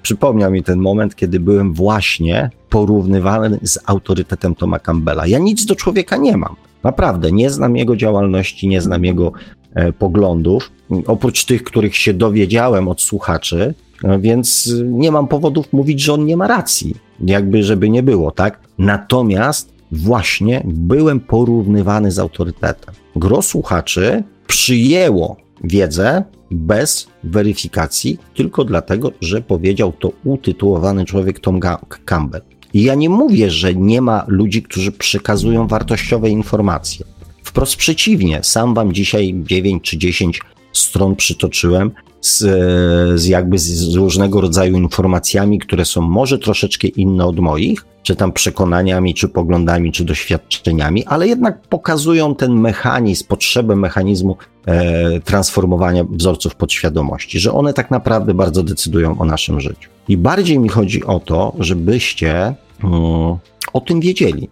przypomniał mi ten moment, kiedy byłem właśnie porównywany z autorytetem Toma Campbella. Ja nic do człowieka nie mam. Naprawdę, nie znam jego działalności, nie znam jego e, poglądów, oprócz tych, których się dowiedziałem od słuchaczy, e, więc nie mam powodów mówić, że on nie ma racji, jakby żeby nie było, tak? Natomiast właśnie byłem porównywany z autorytetem. Gro słuchaczy przyjęło wiedzę bez weryfikacji, tylko dlatego, że powiedział to utytułowany człowiek Tom Campbell. Ja nie mówię, że nie ma ludzi, którzy przekazują wartościowe informacje. Wprost przeciwnie, sam wam dzisiaj 9 czy 10 stron przytoczyłem z, z jakby z różnego rodzaju informacjami, które są może troszeczkę inne od moich, czy tam przekonaniami, czy poglądami, czy doświadczeniami, ale jednak pokazują ten mechanizm, potrzebę mechanizmu e, transformowania wzorców podświadomości, że one tak naprawdę bardzo decydują o naszym życiu. I bardziej mi chodzi o to, żebyście o tym wiedzieli,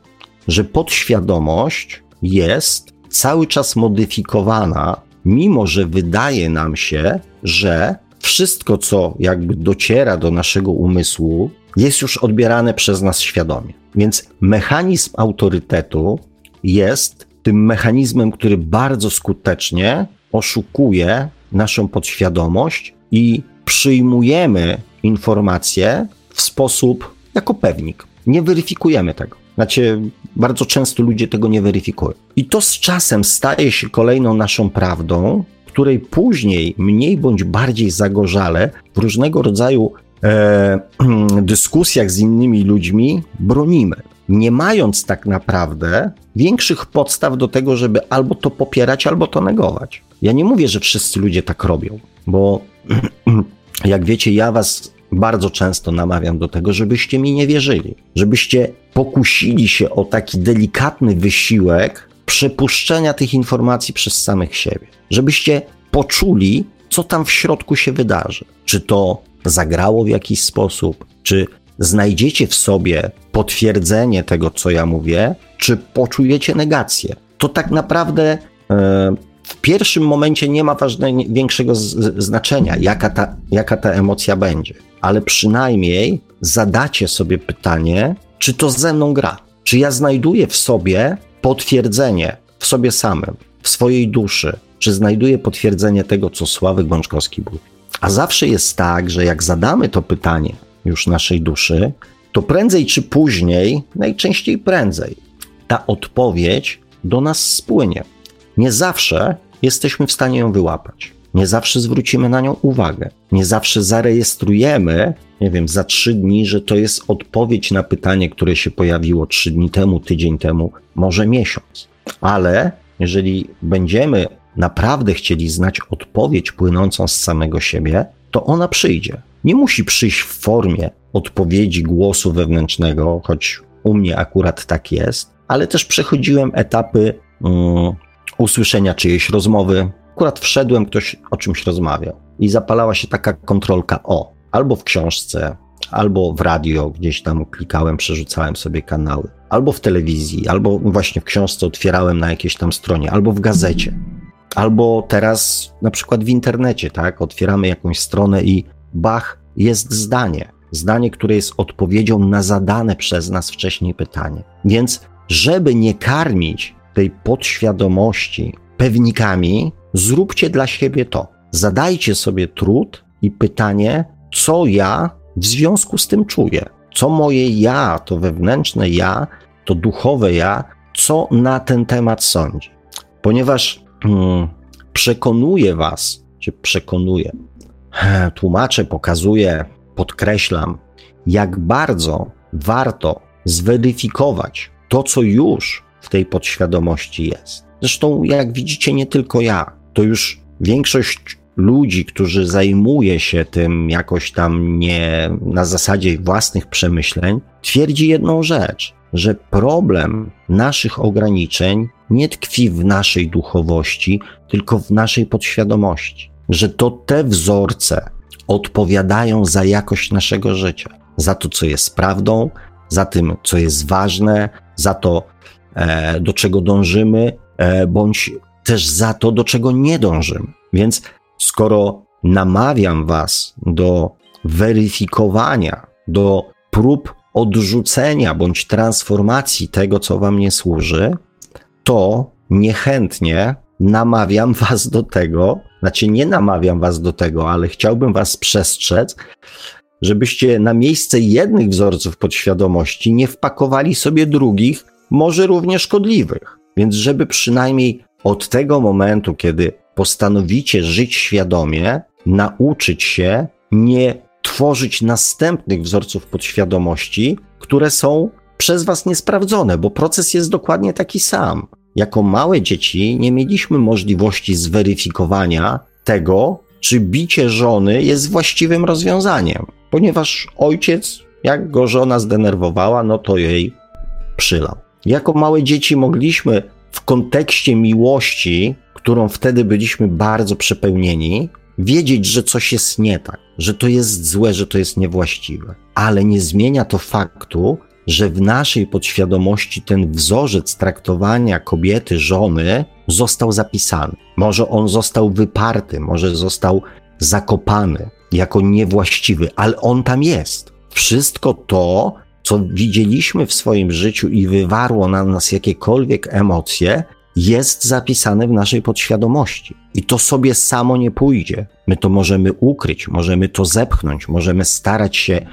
że podświadomość jest cały czas modyfikowana, mimo że wydaje nam się, że wszystko, co jakby dociera do naszego umysłu, jest już odbierane przez nas świadomie. Więc mechanizm autorytetu jest tym mechanizmem, który bardzo skutecznie oszukuje naszą podświadomość i przyjmujemy informacje w sposób jako pewnik. Nie weryfikujemy tego. Znaczy, bardzo często ludzie tego nie weryfikują. I to z czasem staje się kolejną naszą prawdą, której później mniej bądź bardziej zagorzale w różnego rodzaju e, dyskusjach z innymi ludźmi bronimy, nie mając tak naprawdę większych podstaw do tego, żeby albo to popierać, albo to negować. Ja nie mówię, że wszyscy ludzie tak robią, bo jak wiecie, ja was bardzo często namawiam do tego, żebyście mi nie wierzyli, żebyście pokusili się o taki delikatny wysiłek przepuszczenia tych informacji przez samych siebie, żebyście poczuli, co tam w środku się wydarzy. Czy to zagrało w jakiś sposób, czy znajdziecie w sobie potwierdzenie tego, co ja mówię, czy poczujecie negację. To tak naprawdę e, w pierwszym momencie nie ma ważnego, większego z, znaczenia, jaka ta, jaka ta emocja będzie, ale przynajmniej zadacie sobie pytanie, czy to ze mną gra, czy ja znajduję w sobie potwierdzenie w sobie samym, w swojej duszy, czy znajduję potwierdzenie tego, co Sławek Bączkowski był. A zawsze jest tak, że jak zadamy to pytanie już naszej duszy, to prędzej czy później, najczęściej prędzej, ta odpowiedź do nas spłynie. Nie zawsze jesteśmy w stanie ją wyłapać. Nie zawsze zwrócimy na nią uwagę. Nie zawsze zarejestrujemy, nie wiem, za trzy dni, że to jest odpowiedź na pytanie, które się pojawiło trzy dni temu, tydzień temu, może miesiąc. Ale jeżeli będziemy naprawdę chcieli znać odpowiedź płynącą z samego siebie, to ona przyjdzie. Nie musi przyjść w formie odpowiedzi głosu wewnętrznego, choć u mnie akurat tak jest, ale też przechodziłem etapy um, usłyszenia czyjejś rozmowy. Akurat wszedłem, ktoś o czymś rozmawiał i zapalała się taka kontrolka o, albo w książce, albo w radio, gdzieś tam klikałem, przerzucałem sobie kanały, albo w telewizji, albo właśnie w książce otwierałem na jakiejś tam stronie, albo w gazecie. Albo teraz na przykład w internecie, tak? Otwieramy jakąś stronę i bach, jest zdanie. Zdanie, które jest odpowiedzią na zadane przez nas wcześniej pytanie. Więc, żeby nie karmić tej podświadomości pewnikami, zróbcie dla siebie to. Zadajcie sobie trud i pytanie, co ja w związku z tym czuję. Co moje ja, to wewnętrzne ja, to duchowe ja, co na ten temat sądzi. Ponieważ Hmm, przekonuje was, czy przekonuje, tłumaczę, pokazuję, podkreślam, jak bardzo warto zweryfikować to, co już w tej podświadomości jest. Zresztą, jak widzicie, nie tylko ja, to już większość ludzi, którzy zajmuje się tym jakoś tam nie na zasadzie własnych przemyśleń, twierdzi jedną rzecz, że problem naszych ograniczeń nie tkwi w naszej duchowości, tylko w naszej podświadomości. Że to te wzorce odpowiadają za jakość naszego życia, za to, co jest prawdą, za tym, co jest ważne, za to, e, do czego dążymy, e, bądź też za to, do czego nie dążymy. Więc skoro namawiam Was do weryfikowania, do prób odrzucenia bądź transformacji tego, co Wam nie służy, to niechętnie namawiam was do tego, znaczy nie namawiam was do tego, ale chciałbym was przestrzec, żebyście na miejsce jednych wzorców podświadomości nie wpakowali sobie drugich, może równie szkodliwych. Więc żeby przynajmniej od tego momentu, kiedy postanowicie żyć świadomie, nauczyć się nie tworzyć następnych wzorców podświadomości, które są przez was niesprawdzone, bo proces jest dokładnie taki sam. Jako małe dzieci nie mieliśmy możliwości zweryfikowania tego, czy bicie żony jest właściwym rozwiązaniem, ponieważ ojciec, jak go żona zdenerwowała, no to jej przylał. Jako małe dzieci mogliśmy w kontekście miłości, którą wtedy byliśmy bardzo przepełnieni, wiedzieć, że coś jest nie tak, że to jest złe, że to jest niewłaściwe. Ale nie zmienia to faktu, że w naszej podświadomości ten wzorzec traktowania kobiety, żony został zapisany. Może on został wyparty, może został zakopany jako niewłaściwy, ale on tam jest. Wszystko to, co widzieliśmy w swoim życiu i wywarło na nas jakiekolwiek emocje, jest zapisane w naszej podświadomości. I to sobie samo nie pójdzie. My to możemy ukryć, możemy to zepchnąć, możemy starać się,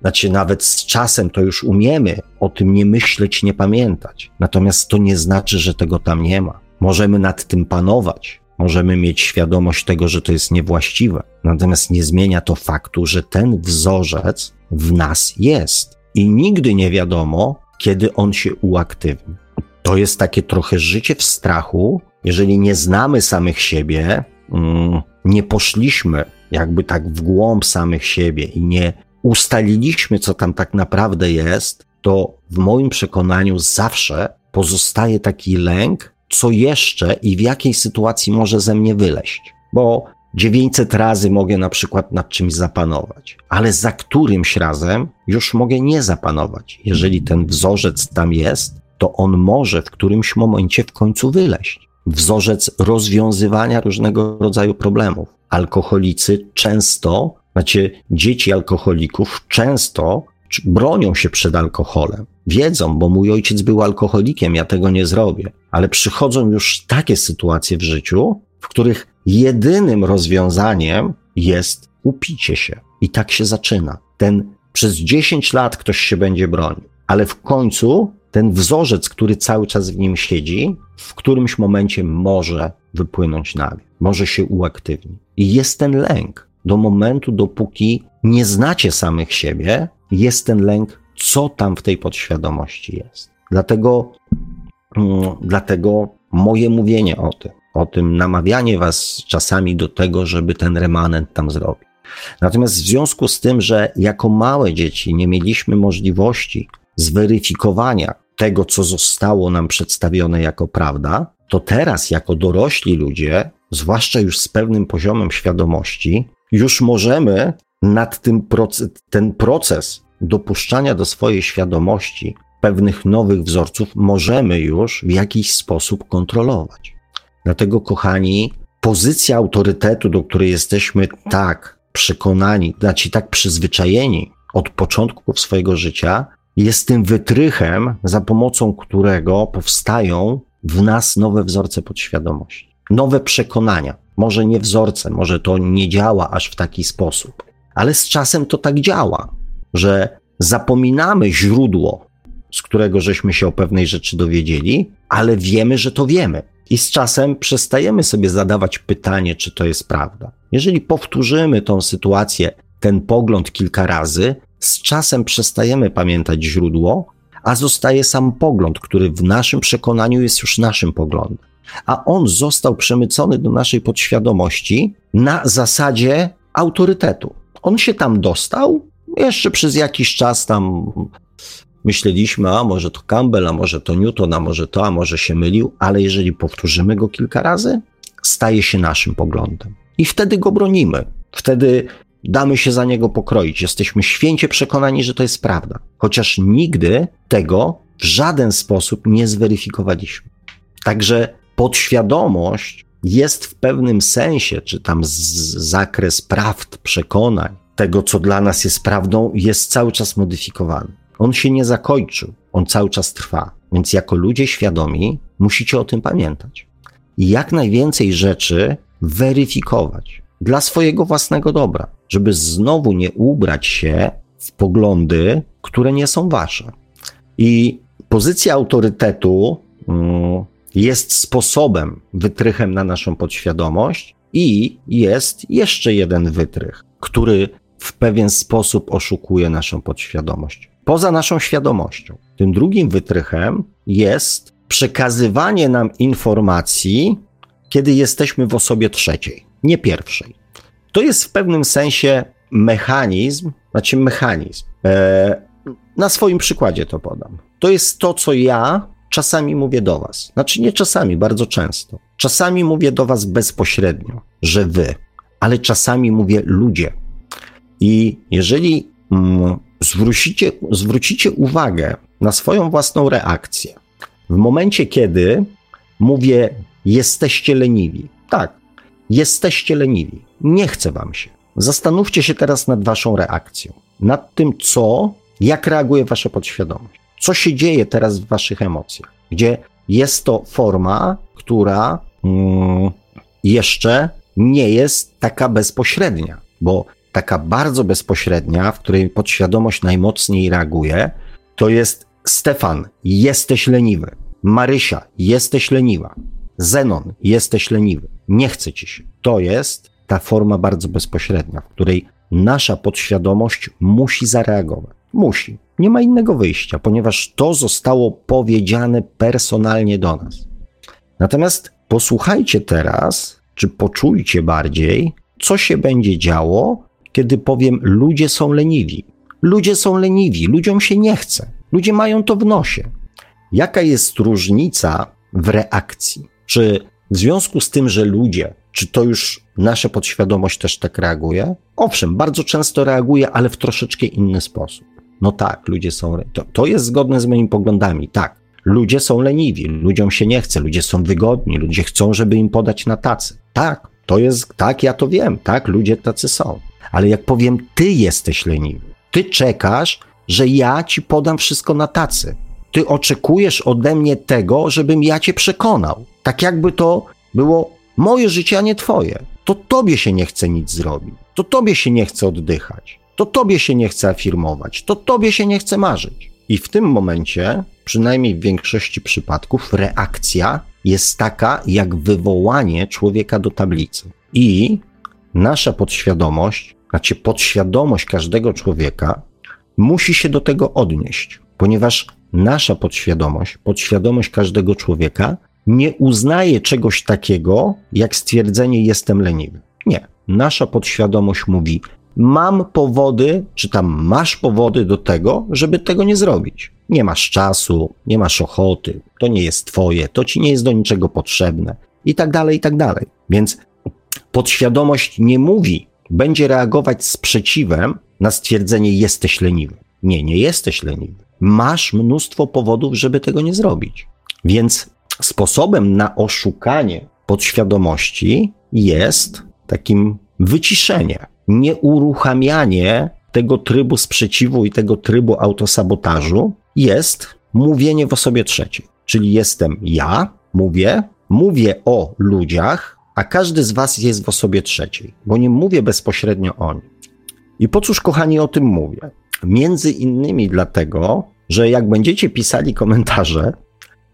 znaczy nawet z czasem to już umiemy o tym nie myśleć, nie pamiętać. Natomiast to nie znaczy, że tego tam nie ma. Możemy nad tym panować, możemy mieć świadomość tego, że to jest niewłaściwe. Natomiast nie zmienia to faktu, że ten wzorzec w nas jest. I nigdy nie wiadomo, kiedy on się uaktywni. To jest takie trochę życie w strachu, jeżeli nie znamy samych siebie, mm, nie poszliśmy jakby tak w głąb samych siebie i nie ustaliliśmy, co tam tak naprawdę jest, to w moim przekonaniu zawsze pozostaje taki lęk, co jeszcze i w jakiej sytuacji może ze mnie wyleść. Bo 900 razy mogę na przykład nad czymś zapanować, ale za którymś razem już mogę nie zapanować. Jeżeli ten wzorzec tam jest, to on może w którymś momencie w końcu wyleść. Wzorzec rozwiązywania różnego rodzaju problemów. Alkoholicy często, znaczy dzieci alkoholików często bronią się przed alkoholem. Wiedzą, bo mój ojciec był alkoholikiem, ja tego nie zrobię. Ale przychodzą już takie sytuacje w życiu, w których jedynym rozwiązaniem jest upicie się. I tak się zaczyna. Ten przez 10 lat ktoś się będzie bronił, ale w końcu ten wzorzec, który cały czas w nim siedzi, w którymś momencie może wypłynąć na wierzch, może się uaktywnić. I jest ten lęk. Do momentu, dopóki nie znacie samych siebie, jest ten lęk, co tam w tej podświadomości jest. Dlatego, mm, dlatego moje mówienie o tym, o tym namawianie was czasami do tego, żeby ten remanent tam zrobić. Natomiast w związku z tym, że jako małe dzieci nie mieliśmy możliwości zweryfikowania tego, co zostało nam przedstawione jako prawda, to teraz, jako dorośli ludzie, zwłaszcza już z pewnym poziomem świadomości, już możemy nad tym proces, ten proces dopuszczania do swojej świadomości pewnych nowych wzorców, możemy już w jakiś sposób kontrolować. Dlatego, kochani, pozycja autorytetu, do której jesteśmy tak przekonani, znaczy tak przyzwyczajeni od początków swojego życia, jest tym wytrychem, za pomocą którego powstają w nas nowe wzorce podświadomości, nowe przekonania. Może nie wzorce, może to nie działa aż w taki sposób, ale z czasem to tak działa, że zapominamy źródło, z którego żeśmy się o pewnej rzeczy dowiedzieli, ale wiemy, że to wiemy. I z czasem przestajemy sobie zadawać pytanie, czy to jest prawda. Jeżeli powtórzymy tą sytuację, ten pogląd kilka razy, z czasem przestajemy pamiętać źródło, a zostaje sam pogląd, który w naszym przekonaniu jest już naszym poglądem. A on został przemycony do naszej podświadomości na zasadzie autorytetu. On się tam dostał, jeszcze przez jakiś czas tam myśleliśmy, a może to Campbell, a może to Newton, a może to, a może się mylił, ale jeżeli powtórzymy go kilka razy, staje się naszym poglądem. I wtedy go bronimy. Wtedy damy się za niego pokroić. Jesteśmy święcie przekonani, że to jest prawda, chociaż nigdy tego w żaden sposób nie zweryfikowaliśmy. Także podświadomość jest w pewnym sensie, czy tam zakres prawd, przekonań, tego, co dla nas jest prawdą, jest cały czas modyfikowany. On się nie zakończył, on cały czas trwa. Więc jako ludzie świadomi musicie o tym pamiętać. I jak najwięcej rzeczy weryfikować dla swojego własnego dobra, żeby znowu nie ubrać się w poglądy, które nie są wasze. I pozycja autorytetu mm, jest sposobem, wytrychem na naszą podświadomość, i jest jeszcze jeden wytrych, który w pewien sposób oszukuje naszą podświadomość. Poza naszą świadomością. Tym drugim wytrychem jest przekazywanie nam informacji, kiedy jesteśmy w osobie trzeciej, nie pierwszej. To jest w pewnym sensie mechanizm, znaczy mechanizm. E, na swoim przykładzie to podam. To jest to, co ja czasami mówię do Was. Znaczy nie czasami, bardzo często. Czasami mówię do Was bezpośrednio, że Wy, ale czasami mówię ludzie. I jeżeli mm, zwrócicie, zwrócicie uwagę na swoją własną reakcję, w momencie, kiedy mówię, jesteście leniwi, tak, jesteście leniwi, nie chce Wam się. Zastanówcie się teraz nad Waszą reakcją, nad tym, co, jak reaguje Wasza podświadomość, co się dzieje teraz w Waszych emocjach, gdzie jest to forma, która mm, jeszcze nie jest taka bezpośrednia, bo taka bardzo bezpośrednia, w której podświadomość najmocniej reaguje, to jest Stefan, jesteś leniwy. Marysia, jesteś leniwa. Zenon, jesteś leniwy. Nie chce ci się. To jest ta forma bardzo bezpośrednia, w której nasza podświadomość musi zareagować. Musi. Nie ma innego wyjścia, ponieważ to zostało powiedziane personalnie do nas. Natomiast posłuchajcie teraz, czy poczujcie bardziej, co się będzie działo, kiedy powiem: ludzie są leniwi. Ludzie są leniwi, ludziom się nie chce. Ludzie mają to w nosie. Jaka jest różnica w reakcji? Czy w związku z tym, że ludzie, czy to już nasza podświadomość też tak reaguje? Owszem, bardzo często reaguje, ale w troszeczkę inny sposób. No tak, ludzie są. To, to jest zgodne z moimi poglądami, tak. Ludzie są leniwi, ludziom się nie chce, ludzie są wygodni, ludzie chcą, żeby im podać na tacy. Tak, to jest, tak, ja to wiem, tak, ludzie tacy są. Ale jak powiem, ty jesteś leniwy, ty czekasz, że ja ci podam wszystko na tacy. Ty oczekujesz ode mnie tego, żebym ja cię przekonał. Tak jakby to było moje życie, a nie twoje. To tobie się nie chce nic zrobić. To tobie się nie chce oddychać. To tobie się nie chce afirmować. To tobie się nie chce marzyć. I w tym momencie, przynajmniej w większości przypadków, reakcja jest taka, jak wywołanie człowieka do tablicy. I nasza podświadomość, znaczy podświadomość każdego człowieka, musi się do tego odnieść, ponieważ nasza podświadomość, podświadomość każdego człowieka nie uznaje czegoś takiego, jak stwierdzenie jestem leniwy. Nie. Nasza podświadomość mówi, mam powody, czy tam masz powody do tego, żeby tego nie zrobić. Nie masz czasu, nie masz ochoty, to nie jest twoje, to ci nie jest do niczego potrzebne i tak dalej, i tak dalej. Więc podświadomość nie mówi, będzie reagować sprzeciwem na stwierdzenie jesteś leniwy. Nie, nie jesteś leniwy. Masz mnóstwo powodów, żeby tego nie zrobić. Więc sposobem na oszukanie podświadomości jest takim wyciszenie, nieuruchamianie tego trybu sprzeciwu i tego trybu autosabotażu jest mówienie w osobie trzeciej. Czyli jestem ja, mówię, mówię o ludziach, a każdy z was jest w osobie trzeciej, bo nie mówię bezpośrednio o nim. I po cóż, kochani, o tym mówię? Między innymi dlatego, że jak będziecie pisali komentarze,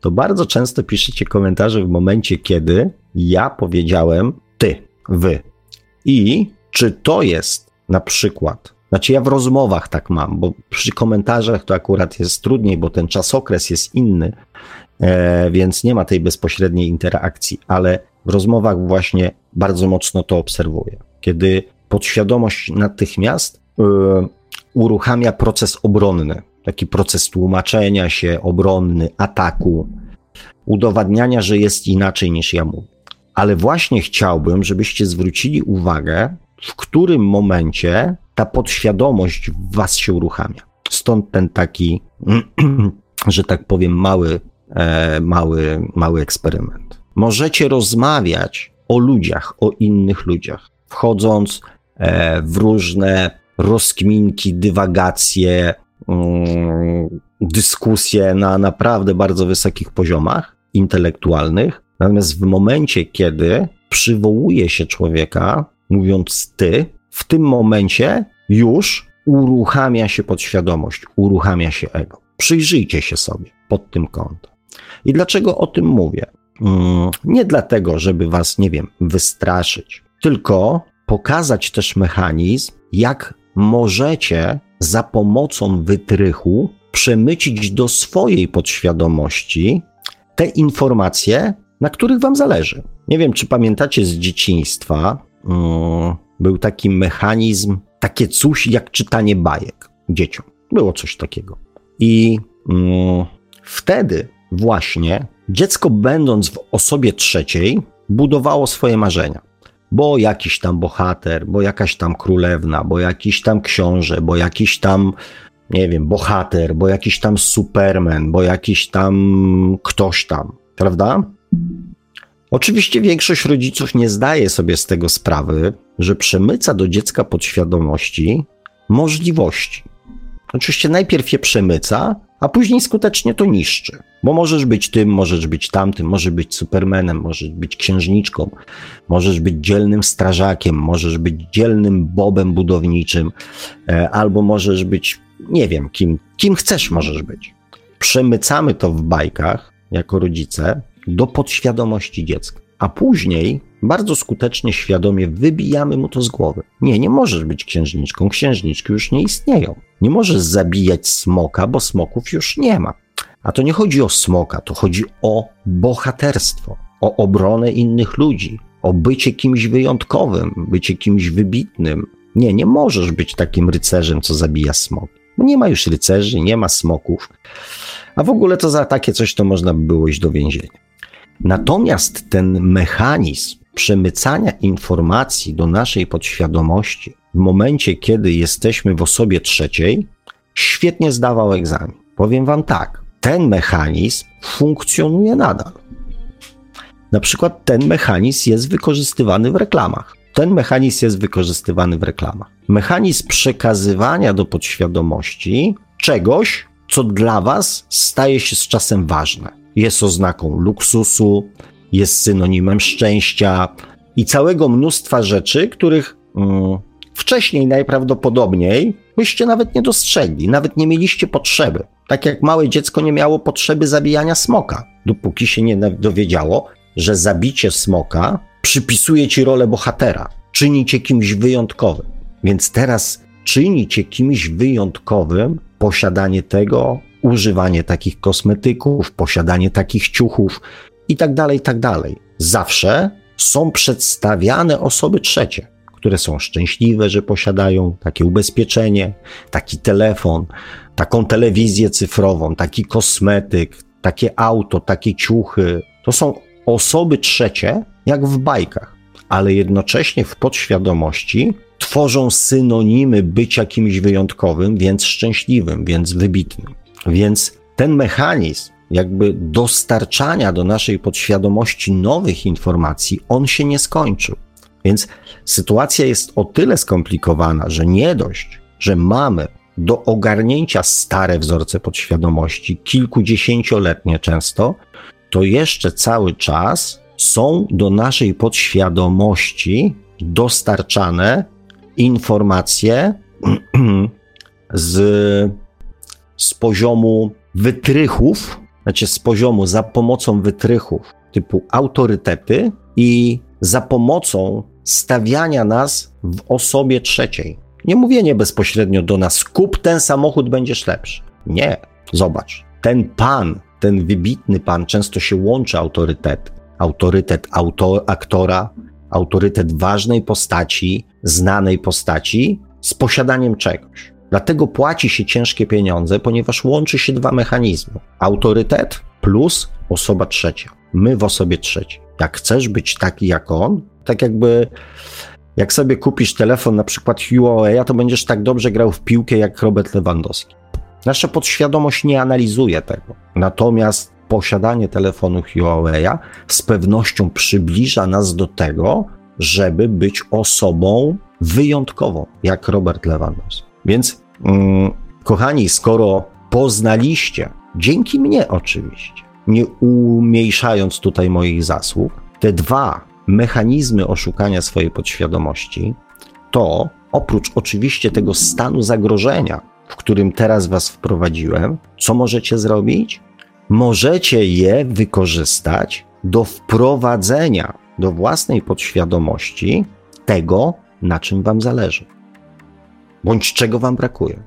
to bardzo często piszecie komentarze w momencie, kiedy ja powiedziałem ty, wy. I czy to jest na przykład, znaczy ja w rozmowach tak mam, bo przy komentarzach to akurat jest trudniej, bo ten czasokres jest inny, e, więc nie ma tej bezpośredniej interakcji, ale w rozmowach właśnie bardzo mocno to obserwuję. Kiedy podświadomość natychmiast y, uruchamia proces obronny, taki proces tłumaczenia się, obronny, ataku, udowadniania, że jest inaczej niż ja mówię. Ale właśnie chciałbym, żebyście zwrócili uwagę, w którym momencie ta podświadomość w was się uruchamia. Stąd ten taki, że tak powiem, mały, e, mały, mały eksperyment. Możecie rozmawiać o ludziach, o innych ludziach, wchodząc e, w różne rozkminki, dywagacje, mm, dyskusje na naprawdę bardzo wysokich poziomach, intelektualnych, natomiast w momencie, kiedy przywołuje się człowieka, mówiąc ty, w tym momencie już uruchamia się podświadomość, uruchamia się ego. Przyjrzyjcie się sobie pod tym kątem. I dlaczego o tym mówię? Mm, nie dlatego, żeby was, nie wiem, wystraszyć, tylko pokazać też mechanizm, jak możecie za pomocą wytrychu przemycić do swojej podświadomości te informacje, na których wam zależy. Nie wiem, czy pamiętacie z dzieciństwa, mm, był taki mechanizm, takie coś jak czytanie bajek dzieciom. Było coś takiego. I mm, wtedy właśnie dziecko, będąc w osobie trzeciej, budowało swoje marzenia. Bo jakiś tam bohater, bo jakaś tam królewna, bo jakiś tam książę, bo jakiś tam, nie wiem, bohater, bo jakiś tam superman, bo jakiś tam ktoś tam, prawda? Oczywiście większość rodziców nie zdaje sobie z tego sprawy, że przemyca do dziecka podświadomości możliwości. Oczywiście najpierw je przemyca, a później skutecznie to niszczy. Bo możesz być tym, możesz być tamtym, możesz być supermenem, możesz być księżniczką, możesz być dzielnym strażakiem, możesz być dzielnym bobem budowniczym, e, albo możesz być, nie wiem, kim, kim chcesz możesz być. Przemycamy to w bajkach jako rodzice do podświadomości dziecka, a później bardzo skutecznie, świadomie wybijamy mu to z głowy. Nie, nie możesz być księżniczką, księżniczki już nie istnieją. Nie możesz zabijać smoka, bo smoków już nie ma. A to nie chodzi o smoka, to chodzi o bohaterstwo, o obronę innych ludzi, o bycie kimś wyjątkowym, bycie kimś wybitnym. Nie, nie możesz być takim rycerzem, co zabija smok. Bo nie ma już rycerzy, nie ma smoków. A w ogóle to za takie coś to można by było iść do więzienia. Natomiast ten mechanizm przemycania informacji do naszej podświadomości w momencie, kiedy jesteśmy w osobie trzeciej, świetnie zdawał egzamin. Powiem Wam tak, ten mechanizm funkcjonuje nadal. Na przykład ten mechanizm jest wykorzystywany w reklamach. Ten mechanizm jest wykorzystywany w reklamach. Mechanizm przekazywania do podświadomości czegoś, co dla Was staje się z czasem ważne. Jest oznaką luksusu, jest synonimem szczęścia i całego mnóstwa rzeczy, których mm, wcześniej najprawdopodobniej byście nawet nie dostrzegli, nawet nie mieliście potrzeby. Tak jak małe dziecko nie miało potrzeby zabijania smoka, dopóki się nie dowiedziało, że zabicie smoka przypisuje ci rolę bohatera, czyni cię kimś wyjątkowym. Więc teraz czyni cię kimś wyjątkowym posiadanie tego, używanie takich kosmetyków, posiadanie takich ciuchów, i tak dalej, i tak dalej. Zawsze są przedstawiane osoby trzecie, które są szczęśliwe, że posiadają takie ubezpieczenie, taki telefon, taką telewizję cyfrową, taki kosmetyk, takie auto, takie ciuchy. To są osoby trzecie, jak w bajkach, ale jednocześnie w podświadomości tworzą synonimy bycia kimś wyjątkowym, więc szczęśliwym, więc wybitnym. Więc ten mechanizm jakby dostarczania do naszej podświadomości nowych informacji, on się nie skończył. Więc sytuacja jest o tyle skomplikowana, że nie dość, że mamy do ogarnięcia stare wzorce podświadomości, kilkudziesięcioletnie często, to jeszcze cały czas są do naszej podświadomości dostarczane informacje z, z poziomu wytrychów, znaczy z poziomu za pomocą wytrychów typu autorytety i za pomocą stawiania nas w osobie trzeciej. Nie mówienie bezpośrednio do nas, kup ten samochód, będziesz lepszy. Nie, zobacz. Ten pan, ten wybitny pan, często się łączy autorytet. Autorytet auto, aktora, autorytet ważnej postaci, znanej postaci z posiadaniem czegoś. Dlatego płaci się ciężkie pieniądze, ponieważ łączy się dwa mechanizmy: autorytet plus osoba trzecia. My w osobie trzeciej. Jak chcesz być taki jak on, tak jakby jak sobie kupisz telefon na przykład Huawei, to będziesz tak dobrze grał w piłkę jak Robert Lewandowski. Nasza podświadomość nie analizuje tego. Natomiast posiadanie telefonu Huawei z pewnością przybliża nas do tego, żeby być osobą wyjątkową, jak Robert Lewandowski. Więc, kochani, skoro poznaliście, dzięki mnie oczywiście, nie umniejszając tutaj moich zasług, te dwa mechanizmy oszukania swojej podświadomości, to oprócz oczywiście tego stanu zagrożenia, w którym teraz was wprowadziłem, co możecie zrobić? Możecie je wykorzystać do wprowadzenia do własnej podświadomości tego, na czym wam zależy, bądź czego wam brakuje.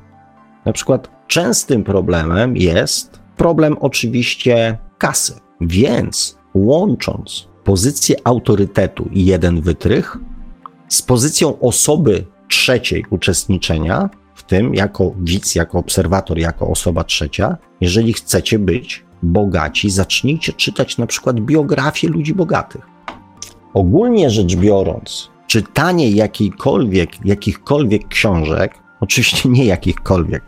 Na przykład częstym problemem jest problem oczywiście kasy, więc łącząc pozycję autorytetu i jeden wytrych z pozycją osoby trzeciej uczestniczenia, w tym jako widz, jako obserwator, jako osoba trzecia, jeżeli chcecie być bogaci, zacznijcie czytać na przykład biografie ludzi bogatych. Ogólnie rzecz biorąc, czytanie jakiejkolwiek, jakichkolwiek książek, oczywiście nie jakichkolwiek,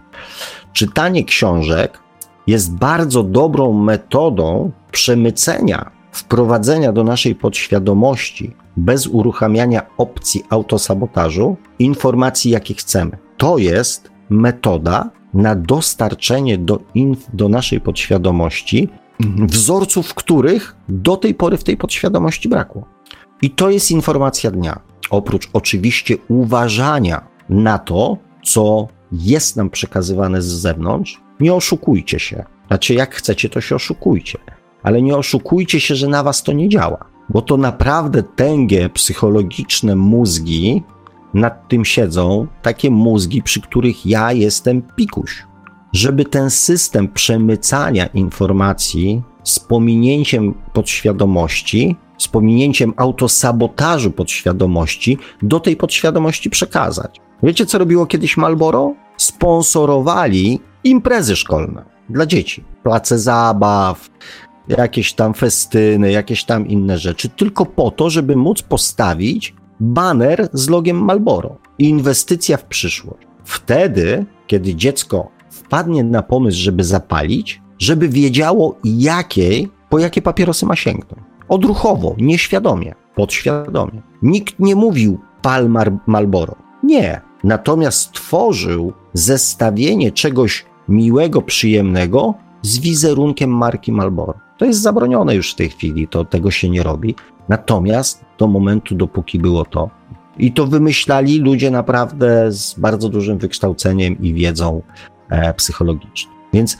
czytanie książek jest bardzo dobrą metodą przemycenia, wprowadzenia do naszej podświadomości bez uruchamiania opcji autosabotażu informacji, jakie chcemy. To jest metoda na dostarczenie do, inf- do naszej podświadomości wzorców, których do tej pory w tej podświadomości brakło. I to jest informacja dnia. Oprócz oczywiście uważania na to, co jest nam przekazywane z zewnątrz, nie oszukujcie się. Znaczy, jak chcecie, to się oszukujcie, ale nie oszukujcie się, że na was to nie działa, bo to naprawdę tęgie psychologiczne mózgi nad tym siedzą, takie mózgi, przy których ja jestem pikuś. Żeby ten system przemycania informacji z pominięciem podświadomości, z pominięciem autosabotażu podświadomości do tej podświadomości przekazać. Wiecie, co robiło kiedyś Malboro? Sponsorowali imprezy szkolne dla dzieci. Place zabaw, jakieś tam festyny, jakieś tam inne rzeczy, tylko po to, żeby móc postawić baner z logiem Malboro. Inwestycja w przyszłość. Wtedy, kiedy dziecko wpadnie na pomysł, żeby zapalić, żeby wiedziało jakiej, po jakie papierosy ma sięgnąć. Odruchowo, nieświadomie, podświadomie. Nikt nie mówił pal Malboro. Nie. Natomiast tworzył zestawienie czegoś miłego, przyjemnego z wizerunkiem marki Malboro. To jest zabronione już w tej chwili, to tego się nie robi. Natomiast do momentu, dopóki było to, i to wymyślali ludzie naprawdę z bardzo dużym wykształceniem i wiedzą e, psychologiczną. Więc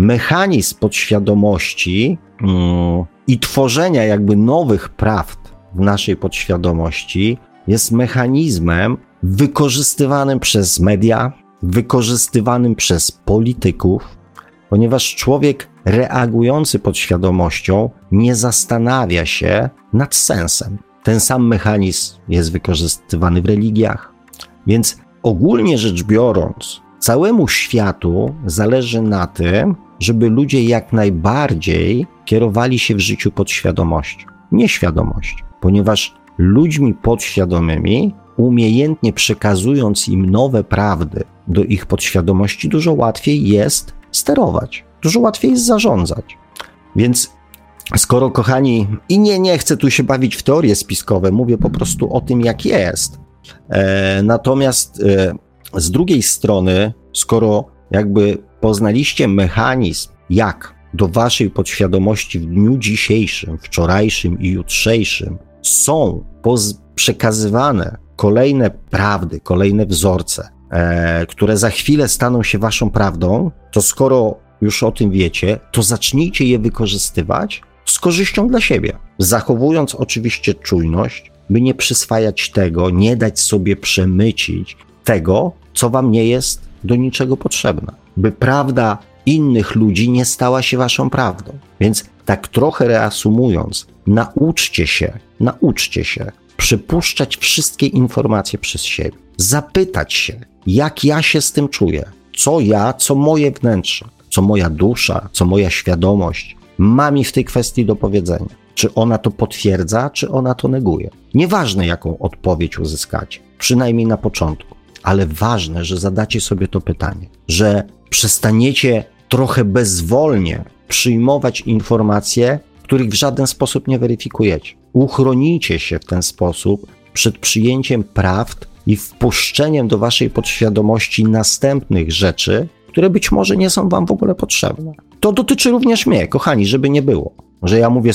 mechanizm podświadomości mm, i tworzenia jakby nowych prawd w naszej podświadomości jest mechanizmem wykorzystywanym przez media, wykorzystywanym przez polityków, ponieważ człowiek reagujący podświadomością nie zastanawia się nad sensem. Ten sam mechanizm jest wykorzystywany w religiach. Więc ogólnie rzecz biorąc, całemu światu zależy na tym, żeby ludzie jak najbardziej kierowali się w życiu podświadomością, nieświadomością, ponieważ ludźmi podświadomymi, umiejętnie przekazując im nowe prawdy do ich podświadomości, dużo łatwiej jest sterować, dużo łatwiej jest zarządzać. Więc skoro, kochani, i nie, nie chcę tu się bawić w teorie spiskowe, mówię po prostu o tym, jak jest. E, natomiast e, z drugiej strony, skoro jakby poznaliście mechanizm, jak do waszej podświadomości w dniu dzisiejszym, wczorajszym i jutrzejszym są przekazywane kolejne prawdy, kolejne wzorce, e, które za chwilę staną się waszą prawdą, to skoro już o tym wiecie, to zacznijcie je wykorzystywać z korzyścią dla siebie, zachowując oczywiście czujność, by nie przyswajać tego, nie dać sobie przemycić tego, co wam nie jest do niczego potrzebne, by prawda innych ludzi nie stała się waszą prawdą. Więc tak trochę reasumując, nauczcie się, nauczcie się przypuszczać wszystkie informacje przez siebie, zapytać się, jak ja się z tym czuję, co ja, co moje wnętrze, co moja dusza, co moja świadomość ma mi w tej kwestii do powiedzenia. Czy ona to potwierdza, czy ona to neguje. Nieważne, jaką odpowiedź uzyskacie, przynajmniej na początku, ale ważne, że zadacie sobie to pytanie, że przestaniecie trochę bezwolnie przyjmować informacje, których w żaden sposób nie weryfikujecie. Uchronicie się w ten sposób przed przyjęciem prawd i wpuszczeniem do waszej podświadomości następnych rzeczy, które być może nie są wam w ogóle potrzebne. To dotyczy również mnie, kochani, żeby nie było. Że ja mówię,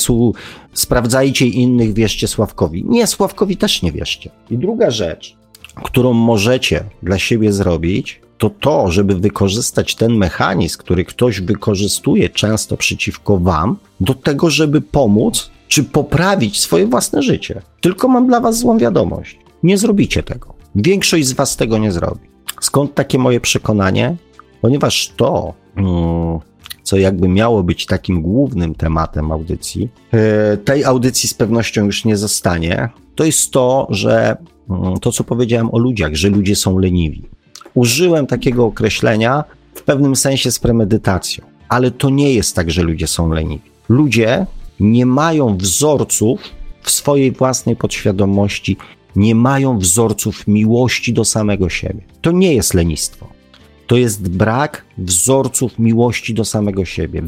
sprawdzajcie innych, wierzcie Sławkowi. Nie, Sławkowi też nie wierzcie. I druga rzecz, którą możecie dla siebie zrobić, to to, żeby wykorzystać ten mechanizm, który ktoś wykorzystuje często przeciwko wam, do tego, żeby pomóc czy poprawić swoje własne życie. Tylko mam dla was złą wiadomość. Nie zrobicie tego. Większość z was tego nie zrobi. Skąd takie moje przekonanie? Ponieważ to, mm, co jakby miało być takim głównym tematem audycji, e, tej audycji z pewnością już nie zostanie, to jest to, że to, co powiedziałem o ludziach, że ludzie są leniwi. Użyłem takiego określenia w pewnym sensie z premedytacją, ale to nie jest tak, że ludzie są leniwi. Ludzie nie mają wzorców w swojej własnej podświadomości, nie mają wzorców miłości do samego siebie. To nie jest lenistwo. To jest brak wzorców miłości do samego siebie.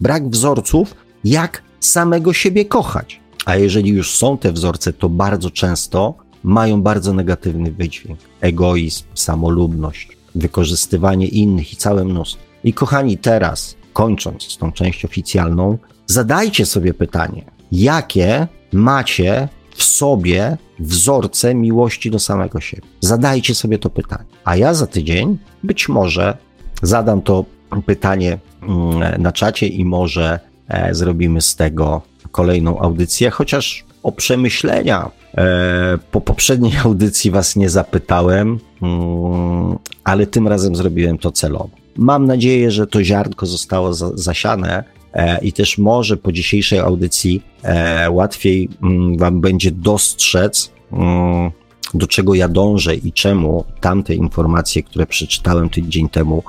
Brak wzorców, jak samego siebie kochać. A jeżeli już są te wzorce, to bardzo często mają bardzo negatywny wydźwięk: egoizm, samolubność, wykorzystywanie innych i całe mnóstwo. I kochani, teraz, kończąc tą część oficjalną, zadajcie sobie pytanie, jakie macie w sobie wzorce miłości do samego siebie. Zadajcie sobie to pytanie. A ja za tydzień być może zadam to pytanie mm, na czacie i może e, zrobimy z tego kolejną audycję, chociaż o przemyślenia e, po poprzedniej audycji Was nie zapytałem, mm, ale tym razem zrobiłem to celowo. Mam nadzieję, że to ziarnko zostało zasiane E, i też może po dzisiejszej audycji e, łatwiej mm, Wam będzie dostrzec, mm, do czego ja dążę i czemu tamte informacje, które przeczytałem tydzień temu,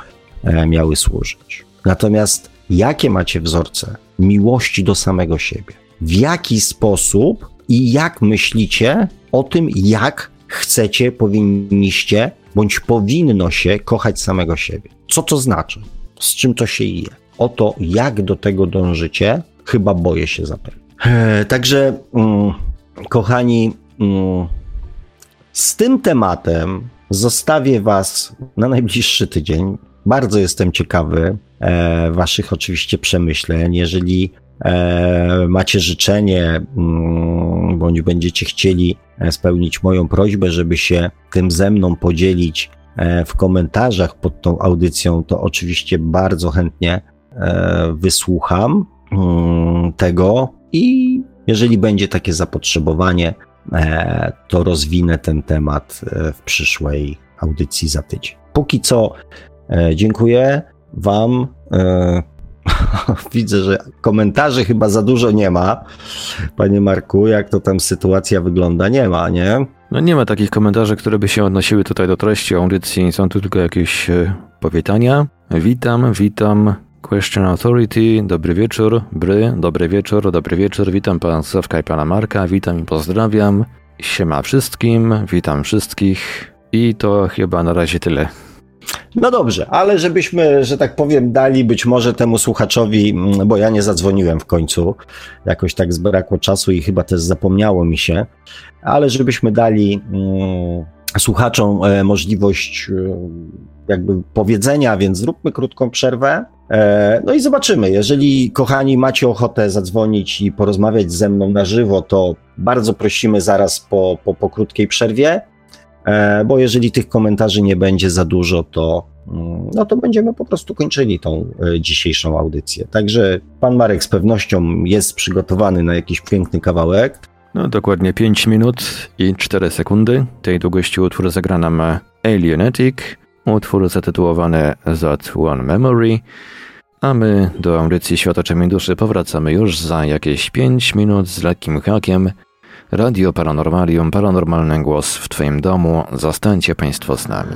miały służyć. Natomiast jakie macie wzorce miłości do samego siebie? W jaki sposób i jak myślicie o tym, jak chcecie, powinniście bądź powinno się kochać samego siebie? Co to znaczy? Z czym to się je? o to, jak do tego dążycie, chyba boję się zapewnić. E, także, mm, kochani, mm, z tym tematem zostawię Was na najbliższy tydzień. Bardzo jestem ciekawy e, Waszych oczywiście przemyśleń. Jeżeli macie życzenie, mm, bądź będziecie chcieli e, spełnić moją prośbę, żeby się tym ze mną podzielić e, w komentarzach pod tą audycją, to oczywiście bardzo chętnie E, wysłucham mm, tego i jeżeli będzie takie zapotrzebowanie, e, to rozwinę ten temat e, w przyszłej audycji za tydzień. Póki co dziękuję Wam. Widzę, że komentarzy chyba za dużo nie ma. Panie Marku, jak to tam sytuacja wygląda? Nie ma, nie? No nie ma takich komentarzy, które by się odnosiły tutaj do treści audycji. Są tu tylko jakieś powitania. Witam, witam. Question Authority, dobry wieczór, Bry, dobry wieczór, dobry wieczór, witam pana Sławka i pana Marka, witam i pozdrawiam. Siema wszystkim, witam wszystkich i to chyba na razie tyle. No dobrze, ale żebyśmy, że tak powiem, dali być może temu słuchaczowi, mm, bo ja nie zadzwoniłem w końcu, jakoś tak zbrakło czasu i chyba też zapomniało mi się, ale żebyśmy dali mm, słuchaczom e, możliwość e, jakby powiedzenia, więc zróbmy krótką przerwę. E, no i zobaczymy. Jeżeli, kochani, macie ochotę zadzwonić i porozmawiać ze mną na żywo, to bardzo prosimy zaraz po, po, po krótkiej przerwie, bo jeżeli tych komentarzy nie będzie za dużo, to, mm, no to będziemy po prostu kończyli tą dzisiejszą audycję. Także pan Marek z pewnością jest przygotowany na jakiś piękny kawałek. No dokładnie 5 minut i 4 sekundy. Tej długości utwór zagra nam Alienetic, utwór zatytułowany That One Memory, a my do audycji Świat oczami duszy powracamy już za jakieś 5 minut z lekkim hakiem. Radio Paranormalium, paranormalny głos w Twoim domu. Zostańcie Państwo z nami.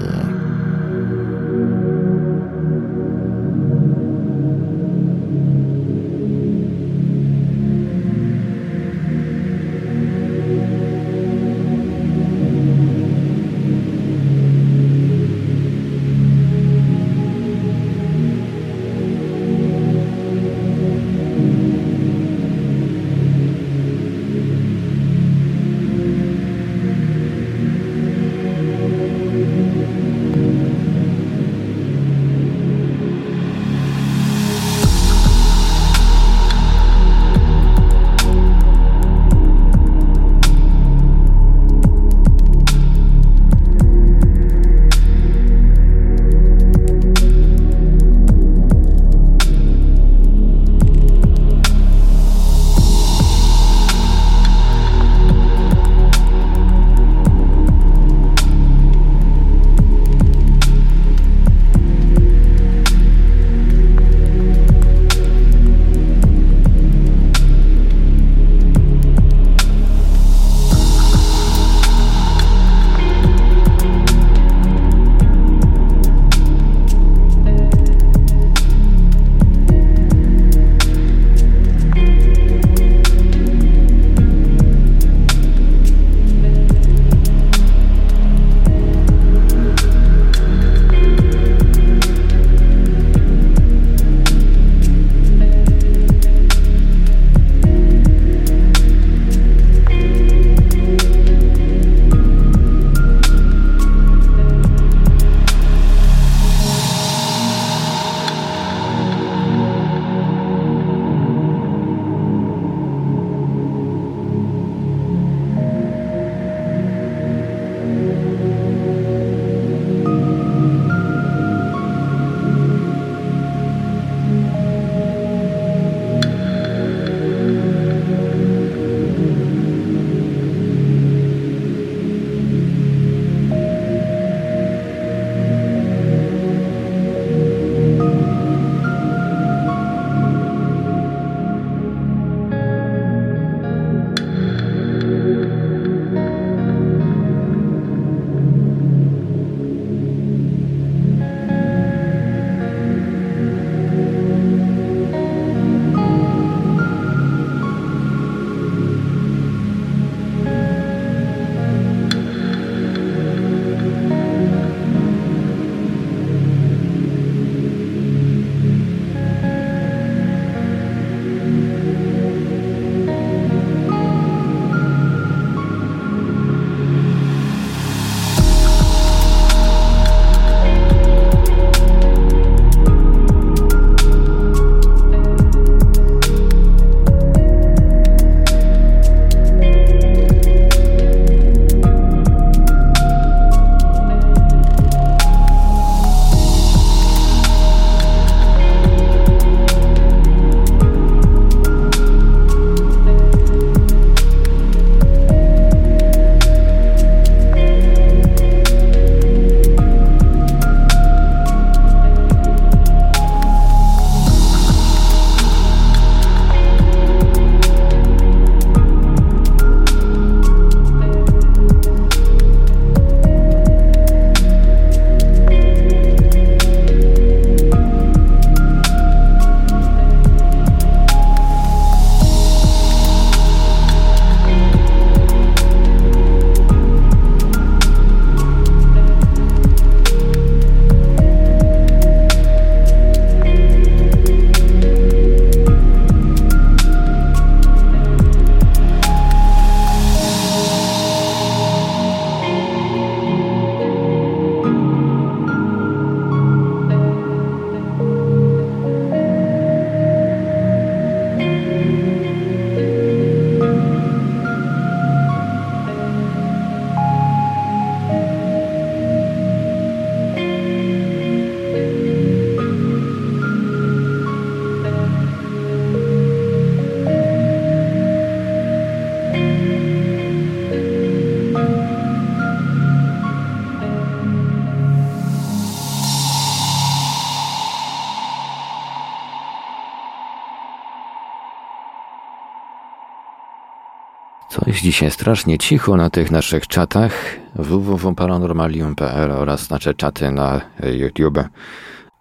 Dzisiaj strasznie cicho na tych naszych czatach www.paranormalium.pl oraz nasze czaty na YouTube.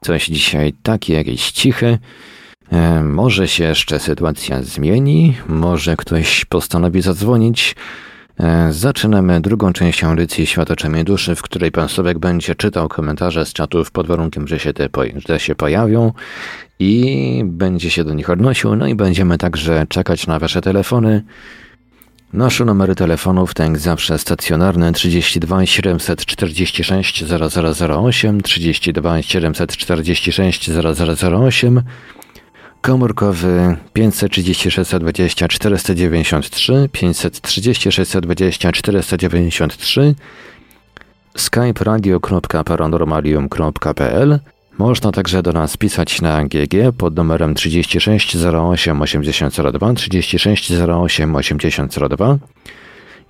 Coś dzisiaj takie jakieś ciche. E, może się jeszcze sytuacja zmieni, może ktoś postanowi zadzwonić. E, zaczynamy drugą część audycji Świat oczami duszy, w której pan Słowek będzie czytał komentarze z czatów pod warunkiem, że się te, że się pojawią i będzie się do nich odnosił. No i będziemy także czekać na wasze telefony. Nasze numery telefonów to jak zawsze stacjonarne 32 746 0008, 32 746 0008, komórkowy 536 20 493, 536 20 493, skype radio.paranormalium.pl można także do nas pisać na GG pod numerem 36 08 8002 36 08 8002.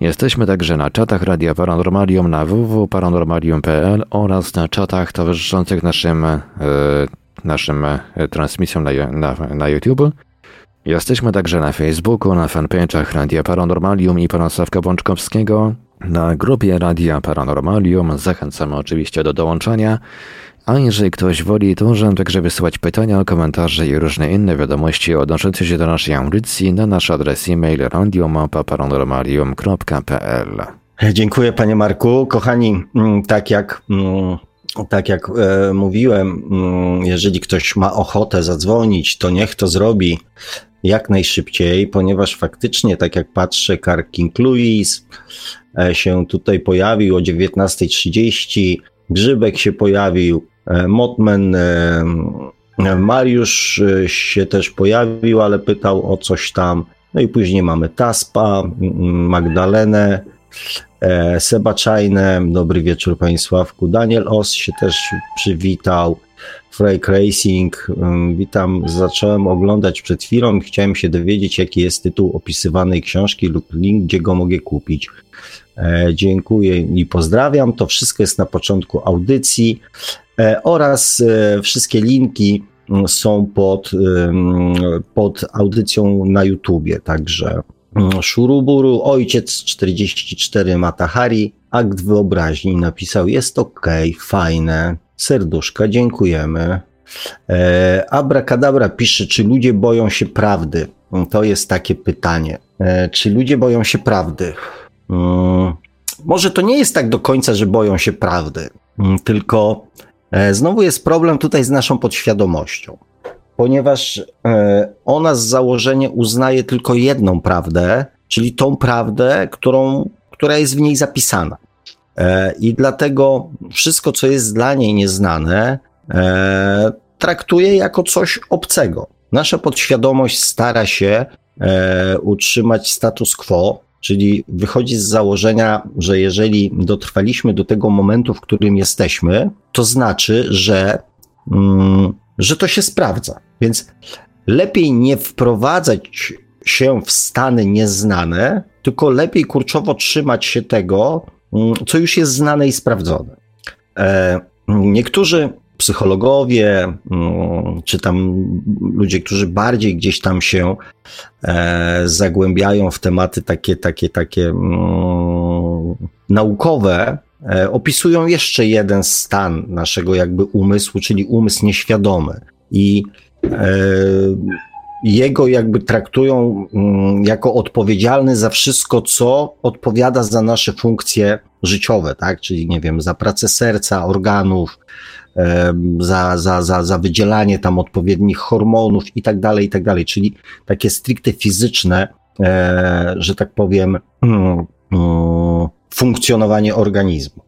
Jesteśmy także na czatach Radia Paranormalium na www.paranormalium.pl oraz na czatach towarzyszących naszym, e, naszym e, transmisjom na, na, na YouTube. Jesteśmy także na Facebooku, na fanpage'ach Radia Paranormalium i pana Sławka Bączkowskiego, na grupie Radia Paranormalium. Zachęcamy oczywiście do dołączania. A jeżeli ktoś woli, to możemy także wysyłać pytania, komentarze i różne inne wiadomości odnoszące się do naszej audycji na nasz adres e-mail radiomapa.paranormalium.pl Dziękuję panie Marku. Kochani, mm, tak jak, mm, tak jak e, mówiłem, mm, jeżeli ktoś ma ochotę zadzwonić, to niech to zrobi jak najszybciej, ponieważ faktycznie, tak jak patrzę, Car King Louis e, się tutaj pojawił. O 19.30, Grzybek się pojawił, Motman, e, Mariusz e, się też pojawił, ale pytał o coś tam. No i później mamy Taspa, Magdalenę, Seba Czajne, dobry wieczór Panie Sławku, Daniel Os się też przywitał, Freak Racing, witam, zacząłem oglądać przed chwilą, chciałem się dowiedzieć jaki jest tytuł opisywanej książki lub link, gdzie go mogę kupić. Dziękuję i pozdrawiam, to wszystko jest na początku audycji. E, oraz e, wszystkie linki mm, są pod, pod audycją na YouTubie, także mm, Szuruburu, ojciec 44 Matahari, akt wyobraźni napisał, jest ok, fajne, serduszka, dziękujemy. E, Abracadabra pisze, czy ludzie boją się prawdy? To jest takie pytanie. Czy ludzie boją się prawdy? Może to nie jest tak do końca, że boją się prawdy, tylko E, znowu jest problem tutaj z naszą podświadomością, ponieważ e, ona z założenia uznaje tylko jedną prawdę, czyli tą prawdę, którą, która jest w niej zapisana. E, I dlatego wszystko, co jest dla niej nieznane, traktuje jako coś obcego. Nasza podświadomość stara się utrzymać status quo, Czyli wychodzi z założenia, że jeżeli dotrwaliśmy do tego momentu, w którym jesteśmy, to znaczy, że, mm, że to się sprawdza. Więc lepiej nie wprowadzać się w stany nieznane, tylko lepiej kurczowo trzymać się tego, mm, co już jest znane i sprawdzone. E, niektórzy psychologowie, mm, czy tam ludzie, którzy bardziej gdzieś tam się e, zagłębiają w tematy takie, takie, takie mm, naukowe, e, opisują jeszcze jeden stan naszego jakby umysłu, czyli umysł nieświadomy. I e, jego jakby traktują mm, jako odpowiedzialny za wszystko, co odpowiada za nasze funkcje życiowe, tak? Czyli nie wiem, za pracę serca, organów, za, za, za, za wydzielanie tam odpowiednich hormonów i tak dalej, i tak dalej, czyli takie stricte fizyczne, e, że tak powiem, mm, mm, funkcjonowanie organizmu.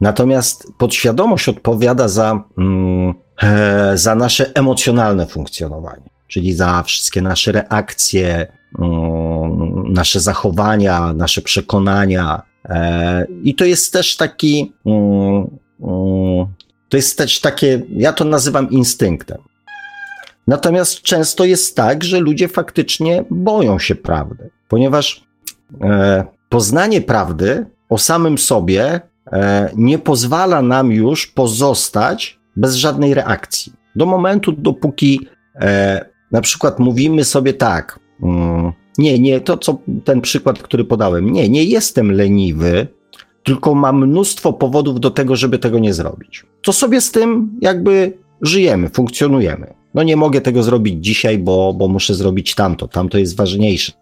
Natomiast podświadomość odpowiada za, mm, e, za nasze emocjonalne funkcjonowanie, czyli za wszystkie nasze reakcje, nasze zachowania, nasze przekonania. E, I to jest też taki to jest też takie, ja to nazywam instynktem. Natomiast często jest tak, że ludzie faktycznie boją się prawdy, ponieważ e, poznanie prawdy o samym sobie e, nie pozwala nam już pozostać bez żadnej reakcji. Do momentu, dopóki e, na przykład mówimy sobie tak, mm, nie, nie, to co ten przykład, który podałem, nie, nie jestem leniwy, tylko mam mnóstwo powodów do tego, żeby tego nie zrobić. To sobie z tym jakby żyjemy, funkcjonujemy. No nie mogę tego zrobić dzisiaj, bo, bo muszę zrobić tamto. Tamto jest ważniejsze.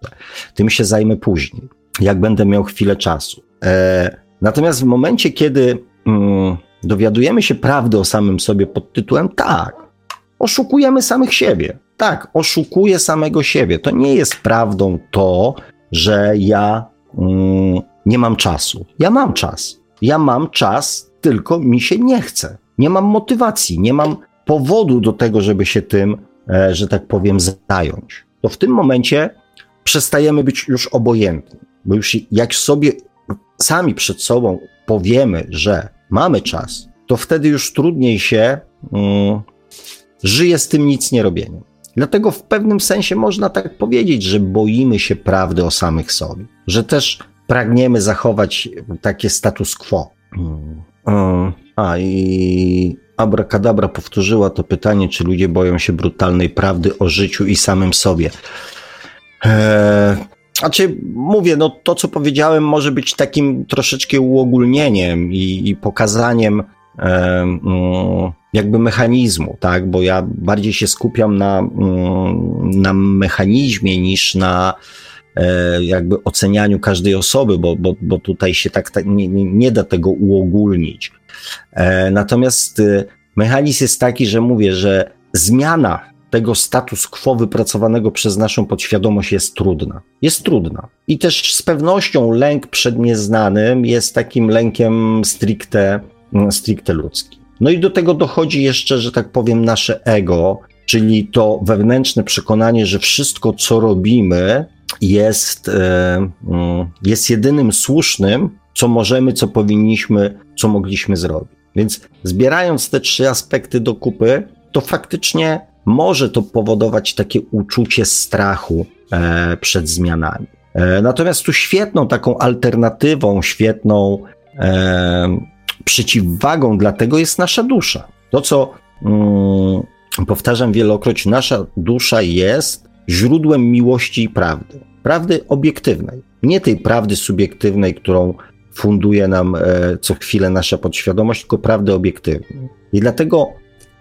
Tym się zajmę później, jak będę miał chwilę czasu. E, natomiast w momencie, kiedy mm, dowiadujemy się prawdy o samym sobie pod tytułem tak, oszukujemy samych siebie. Tak, oszukuję samego siebie. To nie jest prawdą to, że ja mm, nie mam czasu. Ja mam czas. Ja mam czas, tylko mi się nie chce. Nie mam motywacji, nie mam powodu do tego, żeby się tym, e, że tak powiem, zająć. To w tym momencie przestajemy być już obojętni, bo już jak sobie sami przed sobą powiemy, że mamy czas, to wtedy już trudniej się mm, żyje z tym nic nie robieniem. Dlatego w pewnym sensie można tak powiedzieć, że boimy się prawdy o samych sobie, że też pragniemy zachować takie status quo. Mm. A i Abracadabra powtórzyła to pytanie, czy ludzie boją się brutalnej prawdy o życiu i samym sobie. Eee, znaczy, mówię, no to co powiedziałem może być takim troszeczkę uogólnieniem i, i pokazaniem e, jakby mechanizmu, tak? Bo ja bardziej się skupiam na, mm, na mechanizmie niż na jakby ocenianiu każdej osoby, bo, bo, bo tutaj się tak, tak nie, nie da tego uogólnić. E, natomiast e, mechanizm jest taki, że mówię, że zmiana tego status quo wypracowanego przez naszą podświadomość jest trudna. Jest trudna. I też z pewnością lęk przed nieznanym jest takim lękiem stricte, mm, stricte ludzkim. No i do tego dochodzi jeszcze, że tak powiem, nasze ego, czyli to wewnętrzne przekonanie, że wszystko, co robimy, jest, e, mm, jest jedynym słusznym, co możemy, co powinniśmy, co mogliśmy zrobić. Więc zbierając te trzy aspekty do kupy, to faktycznie może to powodować takie uczucie strachu e, przed zmianami. E, natomiast tu świetną taką alternatywą, świetną przeciwwagą dla tego jest nasza dusza. To, co mm, powtarzam wielokroć, nasza dusza jest źródłem miłości i prawdy. Prawdy obiektywnej, nie tej prawdy subiektywnej, którą funduje nam e, co chwilę nasza podświadomość, tylko prawdę obiektywną. I dlatego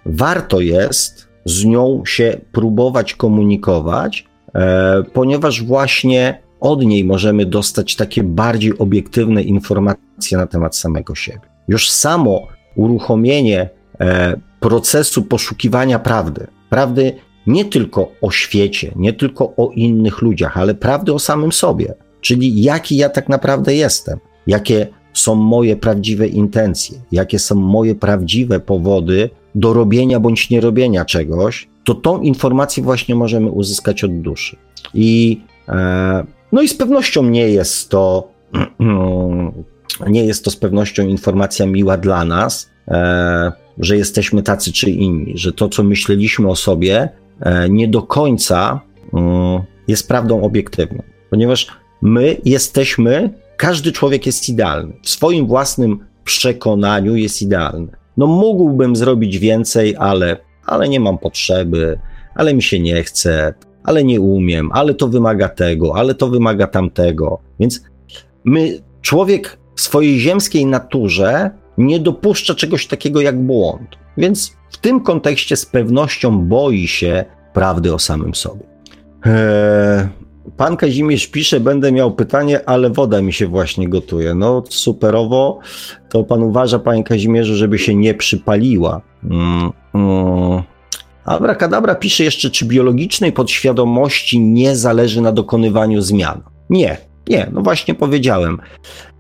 warto jest z nią się próbować komunikować, e, ponieważ właśnie od niej możemy dostać takie bardziej obiektywne informacje na temat samego siebie. Już samo uruchomienie e, procesu poszukiwania prawdy, prawdy nie tylko o świecie, nie tylko o innych ludziach, ale prawdy o samym sobie, czyli jaki ja tak naprawdę jestem, jakie są moje prawdziwe intencje, jakie są moje prawdziwe powody do robienia bądź nierobienia czegoś, to tą informację właśnie możemy uzyskać od duszy. I e, no i z pewnością nie jest to nie jest to z pewnością informacja miła dla nas, e, że jesteśmy tacy czy inni, że to, co myśleliśmy o sobie, nie do końca mm, jest prawdą obiektywną, ponieważ my jesteśmy każdy człowiek jest idealny. W swoim własnym przekonaniu jest idealny. No mógłbym zrobić więcej, ale, ale nie mam potrzeby, ale mi się nie chce, ale nie umiem, ale to wymaga tego, ale to wymaga tamtego. Więc my, człowiek w swojej ziemskiej naturze nie dopuszcza czegoś takiego jak błąd. Więc w tym kontekście z pewnością boi się prawdy o samym sobie. Eee, Pan Kazimierz pisze, będę miał pytanie, ale woda mi się właśnie gotuje. No superowo, to pan uważa, panie Kazimierzu, żeby się nie przypaliła. Mm, mm. Abracadabra pisze jeszcze, czy biologicznej podświadomości nie zależy na dokonywaniu zmian? Nie, nie, no właśnie powiedziałem.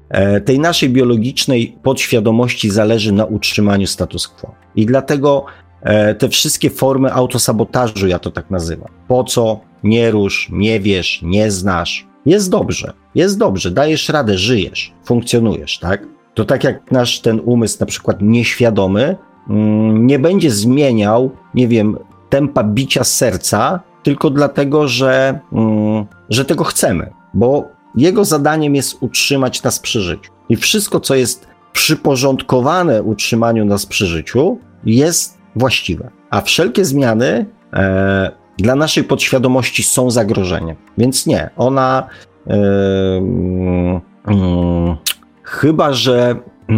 E, tej naszej biologicznej podświadomości zależy na utrzymaniu status quo. I dlatego e, te wszystkie formy autosabotażu, ja to tak nazywam. Po co? nie rusz, nie wiesz, nie znasz. Jest dobrze, jest dobrze, dajesz radę, żyjesz, funkcjonujesz, tak? To tak jak nasz ten umysł, na przykład nieświadomy, mm, nie będzie zmieniał, nie wiem, tempa bicia serca, tylko dlatego, że, mm, że tego chcemy, bo jego zadaniem jest utrzymać nas przy życiu. I wszystko, co jest przyporządkowane utrzymaniu nas przy życiu, jest właściwe. A wszelkie zmiany e, dla naszej podświadomości są zagrożeniem. Więc nie, ona yy, yy, chyba, że yy,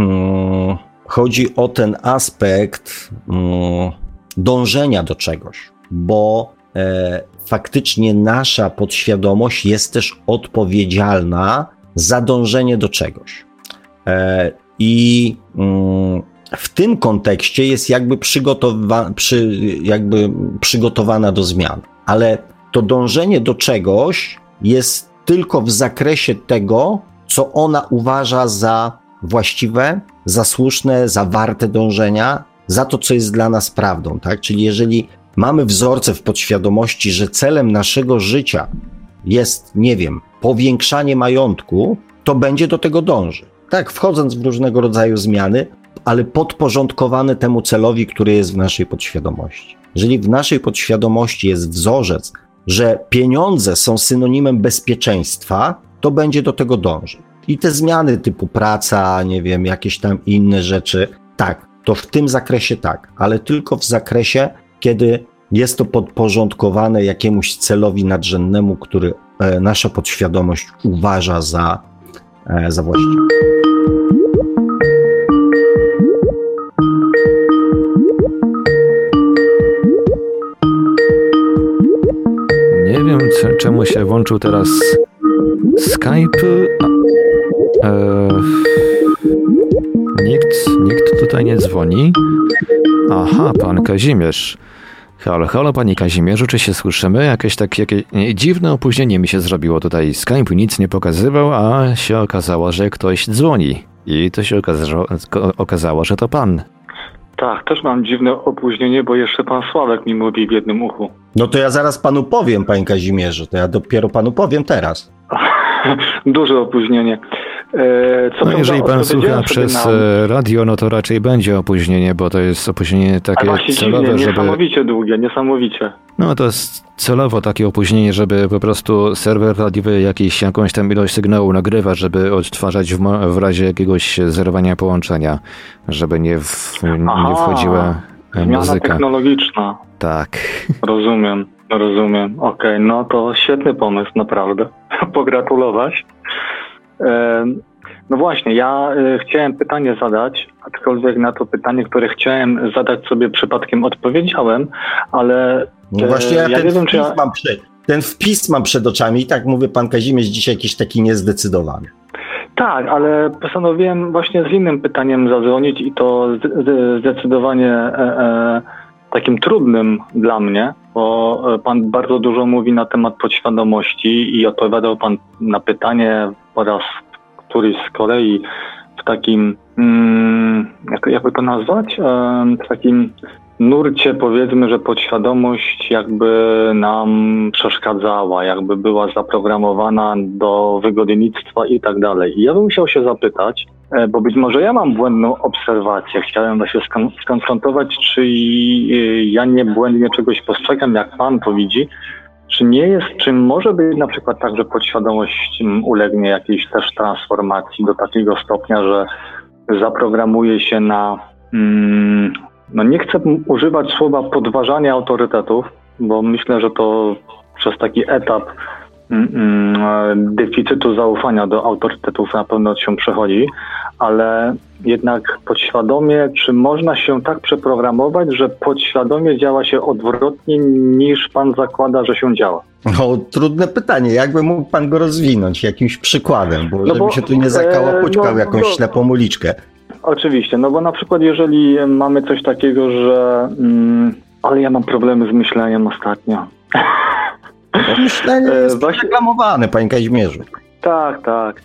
chodzi o ten aspekt mm, dążenia do czegoś, bo e, faktycznie nasza podświadomość jest też odpowiedzialna za dążenie do czegoś. E, I mm, w tym kontekście jest jakby, przygotowa przy, jakby przygotowana do zmian. Ale to dążenie do czegoś jest tylko w zakresie tego, co ona uważa za właściwe, za słuszne, za warte dążenia, za to, co jest dla nas prawdą. Tak? Czyli jeżeli mamy wzorce w podświadomości, że celem naszego życia jest, nie wiem, powiększanie majątku, to będzie do tego dąży. Tak, wchodząc w różnego rodzaju zmiany, ale podporządkowane temu celowi, który jest w naszej podświadomości. Jeżeli w naszej podświadomości jest wzorzec, że pieniądze są synonimem bezpieczeństwa, to będzie do tego dążył. I te zmiany typu praca, nie wiem, jakieś tam inne rzeczy, tak, to w tym zakresie tak, ale tylko w zakresie, kiedy jest to podporządkowane jakiemuś celowi nadrzędnemu, który e, nasza podświadomość uważa za, e, za właściwy. Nie wiem, czemu się włączył teraz Skype. E, nikt, nikt tutaj nie dzwoni. Aha, pan Kazimierz. Halo, halo, panie Kazimierzu, czy się słyszymy? Jakieś takie jakieś, dziwne opóźnienie mi się zrobiło tutaj. Skype nic nie pokazywał, a się okazało, że ktoś dzwoni. I to się okazało, okazało że to pan. Tak, też mam dziwne opóźnienie, bo jeszcze pan Sławek mi mówi w jednym uchu. No to ja zaraz panu powiem, panie Kazimierzu, to ja dopiero panu powiem teraz. Duże opóźnienie. E, co no jeżeli pan słucha przez na... E, radio, no to raczej będzie opóźnienie, bo to jest opóźnienie takie A celowe, dziwnie, żeby... Niesamowicie długie, niesamowicie. No to jest celowo takie opóźnienie, żeby po prostu serwer radiowy jakiś, jakąś tam ilość sygnału nagrywa, żeby odtwarzać w, w razie jakiegoś zerwania połączenia, żeby nie, w, nie wchodziła e, Zmiana muzyka. technologiczna. Tak. Rozumiem, rozumiem. Okej, okay, no to świetny pomysł, naprawdę. Pogratulować. No właśnie, ja y, chciałem pytanie zadać, aczkolwiek na to pytanie, które chciałem zadać sobie przypadkiem odpowiedziałem, ale no właśnie ja, ja ten, wiem, wpis ja... mam przed, ten wpis mam przed oczami i tak mówię, pan Kazimierz dzisiaj jakiś taki niezdecydowany. Tak, ale postanowiłem właśnie z innym pytaniem zadzwonić i to zdecydowanie e, e, takim trudnym dla mnie, bo e, pan bardzo dużo mówi na temat podświadomości i odpowiadał pan na pytanie po raz któryś z kolei w takim, mm, jak, jakby to nazwać, w takim nurcie powiedzmy, że podświadomość jakby nam przeszkadzała, jakby była zaprogramowana do wygodnictwa i tak dalej. I ja bym chciał się zapytać, e, bo być może ja mam błędną obserwację, chciałem się skonfrontować, czy ja nie błędnie czegoś postrzegam, jak pan to widzi, czy nie jest, czy może być na przykład tak, że podświadomość ulegnie jakiejś też transformacji do takiego stopnia, że zaprogramuje się na, mm, no nie chcę używać słowa podważanie autorytetów, bo myślę, że to przez taki etap deficytu zaufania do autorytetów na pewno się przechodzi, ale jednak podświadomie, czy można się tak przeprogramować, że podświadomie działa się odwrotnie niż pan zakłada, że się działa? No, trudne pytanie. Jakby mógł pan go rozwinąć jakimś przykładem, bo no żeby bo, się tu nie zakałapućkał no, jakąś no, ślepą uliczkę. Oczywiście, no bo na przykład jeżeli mamy coś takiego, że mm, ale ja mam problemy z myśleniem ostatnio. Myślenie jest Właśnie... reklamowane, panie Kazimierzu. Tak, tak.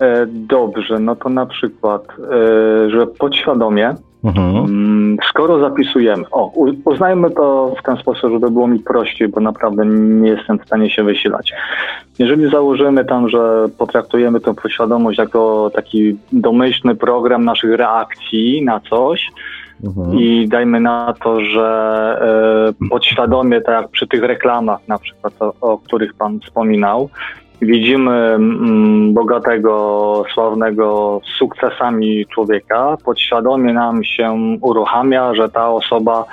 E, dobrze, no to na przykład, e, że podświadomie, mhm. Mm, skoro zapisujemy, o, uznajmy to w ten sposób, żeby było mi prościej, bo naprawdę nie jestem w stanie się wysilać. Jeżeli założymy tam, że potraktujemy tę podświadomość jako taki domyślny program naszych reakcji na coś, Mhm. I dajmy na to, że e, podświadomie, tak jak przy tych reklamach na przykład, o, o których Pan wspominał, widzimy mm, bogatego, sławnego sukcesami człowieka, podświadomie nam się uruchamia, że ta osoba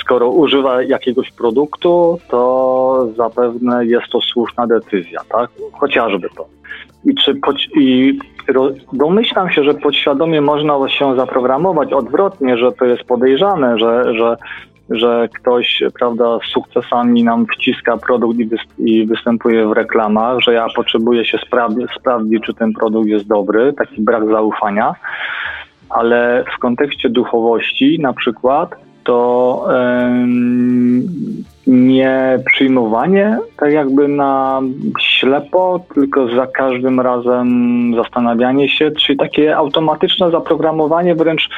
skoro używa jakiegoś produktu, to zapewne jest to słuszna decyzja, tak? Chociażby to. I, czy, i domyślam się, że podświadomie można się zaprogramować odwrotnie, że to jest podejrzane, że, że, że ktoś prawda, z sukcesami nam wciska produkt i, i występuje w reklamach, że ja potrzebuję się sprawdzić, sprawdzić, czy ten produkt jest dobry, taki brak zaufania. Ale w kontekście duchowości na przykład to nie przyjmowanie tak jakby na ślepo, tylko za każdym razem zastanawianie się, czyli takie automatyczne zaprogramowanie wręcz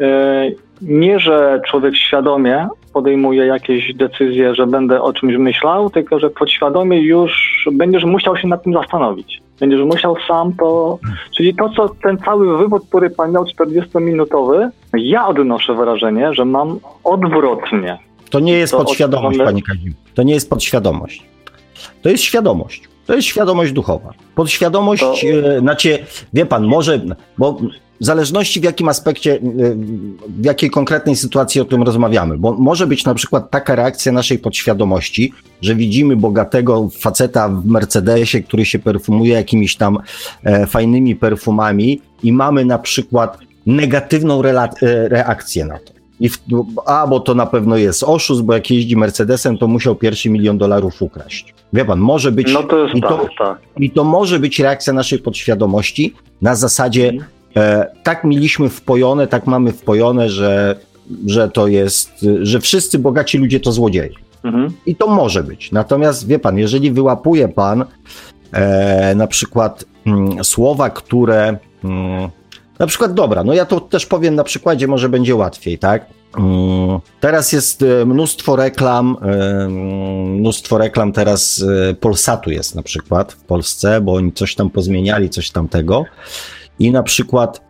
e, nie, że człowiek świadomie podejmuje jakieś decyzje, że będę o czymś myślał, tylko że podświadomie już będziesz musiał się nad tym zastanowić. Będziesz musiał sam to, czyli to, co ten cały wywód, który pan miał 40-minutowy, ja odnoszę wrażenie, że mam odwrotnie. To nie jest to podświadomość, panie Kazim. To nie jest podświadomość. To jest świadomość. To jest świadomość duchowa. Podświadomość, to... e, znaczy, wie pan, może, bo w zależności w jakim aspekcie, e, w jakiej konkretnej sytuacji o tym rozmawiamy, bo może być na przykład taka reakcja naszej podświadomości, że widzimy bogatego faceta w Mercedesie, który się perfumuje jakimiś tam e, fajnymi perfumami i mamy na przykład negatywną reakcję na to. I w, a, bo to na pewno jest oszust, bo jak jeździ Mercedesem, to musiał pierwszy milion dolarów ukraść. Wie pan, może być. No to jest i, tak, to, tak. I to może być reakcja naszej podświadomości na zasadzie mhm. e, tak mieliśmy wpojone, tak mamy wpojone, że, że to jest, że wszyscy bogaci ludzie to złodzieje. Mhm. I to może być. Natomiast wie pan, jeżeli wyłapuje pan e, na przykład mm, słowa, które. Mm, na przykład, dobra, no ja to też powiem na przykładzie, może będzie łatwiej, tak? Mm, teraz jest e, mnóstwo reklam, e, mnóstwo reklam teraz e, Polsatu jest na przykład w Polsce, bo oni coś tam pozmieniali, coś tamtego i na przykład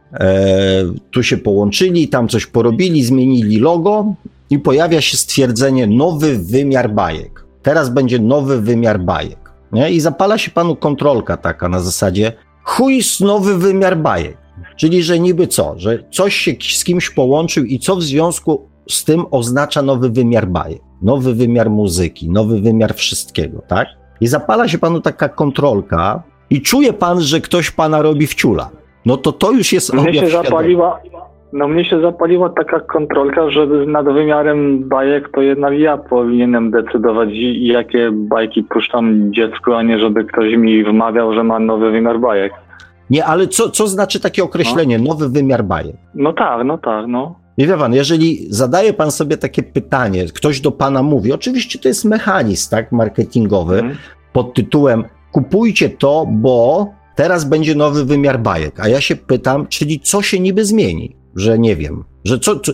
tu się połączyli, tam coś porobili, zmienili logo i pojawia się stwierdzenie nowy wymiar bajek. Teraz będzie nowy wymiar bajek. Nie? I zapala się panu kontrolka taka na zasadzie chuj nowy wymiar bajek. Czyli, że niby co? Że coś się z kimś połączył i co w związku z tym oznacza nowy wymiar bajek, nowy wymiar muzyki, nowy wymiar wszystkiego, tak? I zapala się panu taka kontrolka i czuje pan, że ktoś pana robi wciula. No to to już jest mnie się zapaliła, No mnie się zapaliła taka kontrolka, że nad wymiarem bajek to jednak ja powinienem decydować, jakie bajki puszczam dziecku, a nie żeby ktoś mi wmawiał, że ma nowy wymiar bajek. Nie, ale co, co znaczy takie określenie, no. nowy wymiar bajek? No tak, no tak, no. Nie wie pan, jeżeli zadaje pan sobie takie pytanie, ktoś do pana mówi, oczywiście to jest mechanizm tak, marketingowy mhm. pod tytułem kupujcie to, bo teraz będzie nowy wymiar bajek. A ja się pytam, czyli co się niby zmieni? Że nie wiem, że co, co,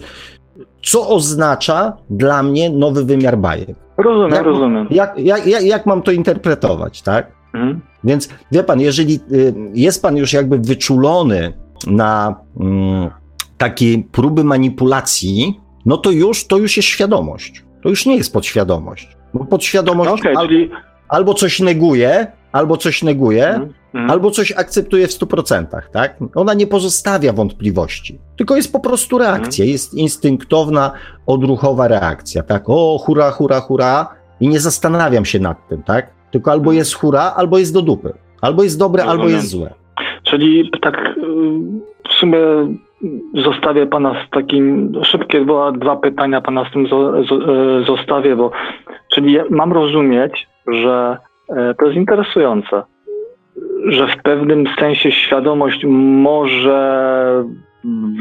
co oznacza dla mnie nowy wymiar bajek? Rozumiem, jak, rozumiem. Jak, jak, jak, jak mam to interpretować, tak? Mhm. Więc wie pan, jeżeli y, jest pan już jakby wyczulony na mm, takie próby manipulacji, no to już, to już jest świadomość. To już nie jest podświadomość. Bo podświadomość okay, albo, czyli... albo coś neguje, albo coś neguje, mm, mm. albo coś akceptuje w 100%, tak? Ona nie pozostawia wątpliwości, tylko jest po prostu reakcja, mm. jest instynktowna, odruchowa reakcja, tak? O, hura, hura, hura i nie zastanawiam się nad tym, tak? Tylko albo mhm. jest hura, albo jest do dupy. Albo jest dobre, Rozumiem. albo jest złe. Czyli tak y, w sumie zostawię pana z takim, szybkie była dwa pytania pana z tym y, zostawię, bo czyli mam rozumieć, że e, to jest interesujące, że w pewnym sensie świadomość może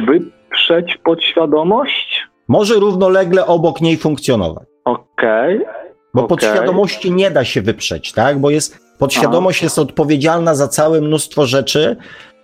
wyprzeć podświadomość? Może równolegle obok niej funkcjonować. Okej. Okay. Bo okay. podświadomości nie da się wyprzeć, tak? Bo jest, podświadomość jest odpowiedzialna za całe mnóstwo rzeczy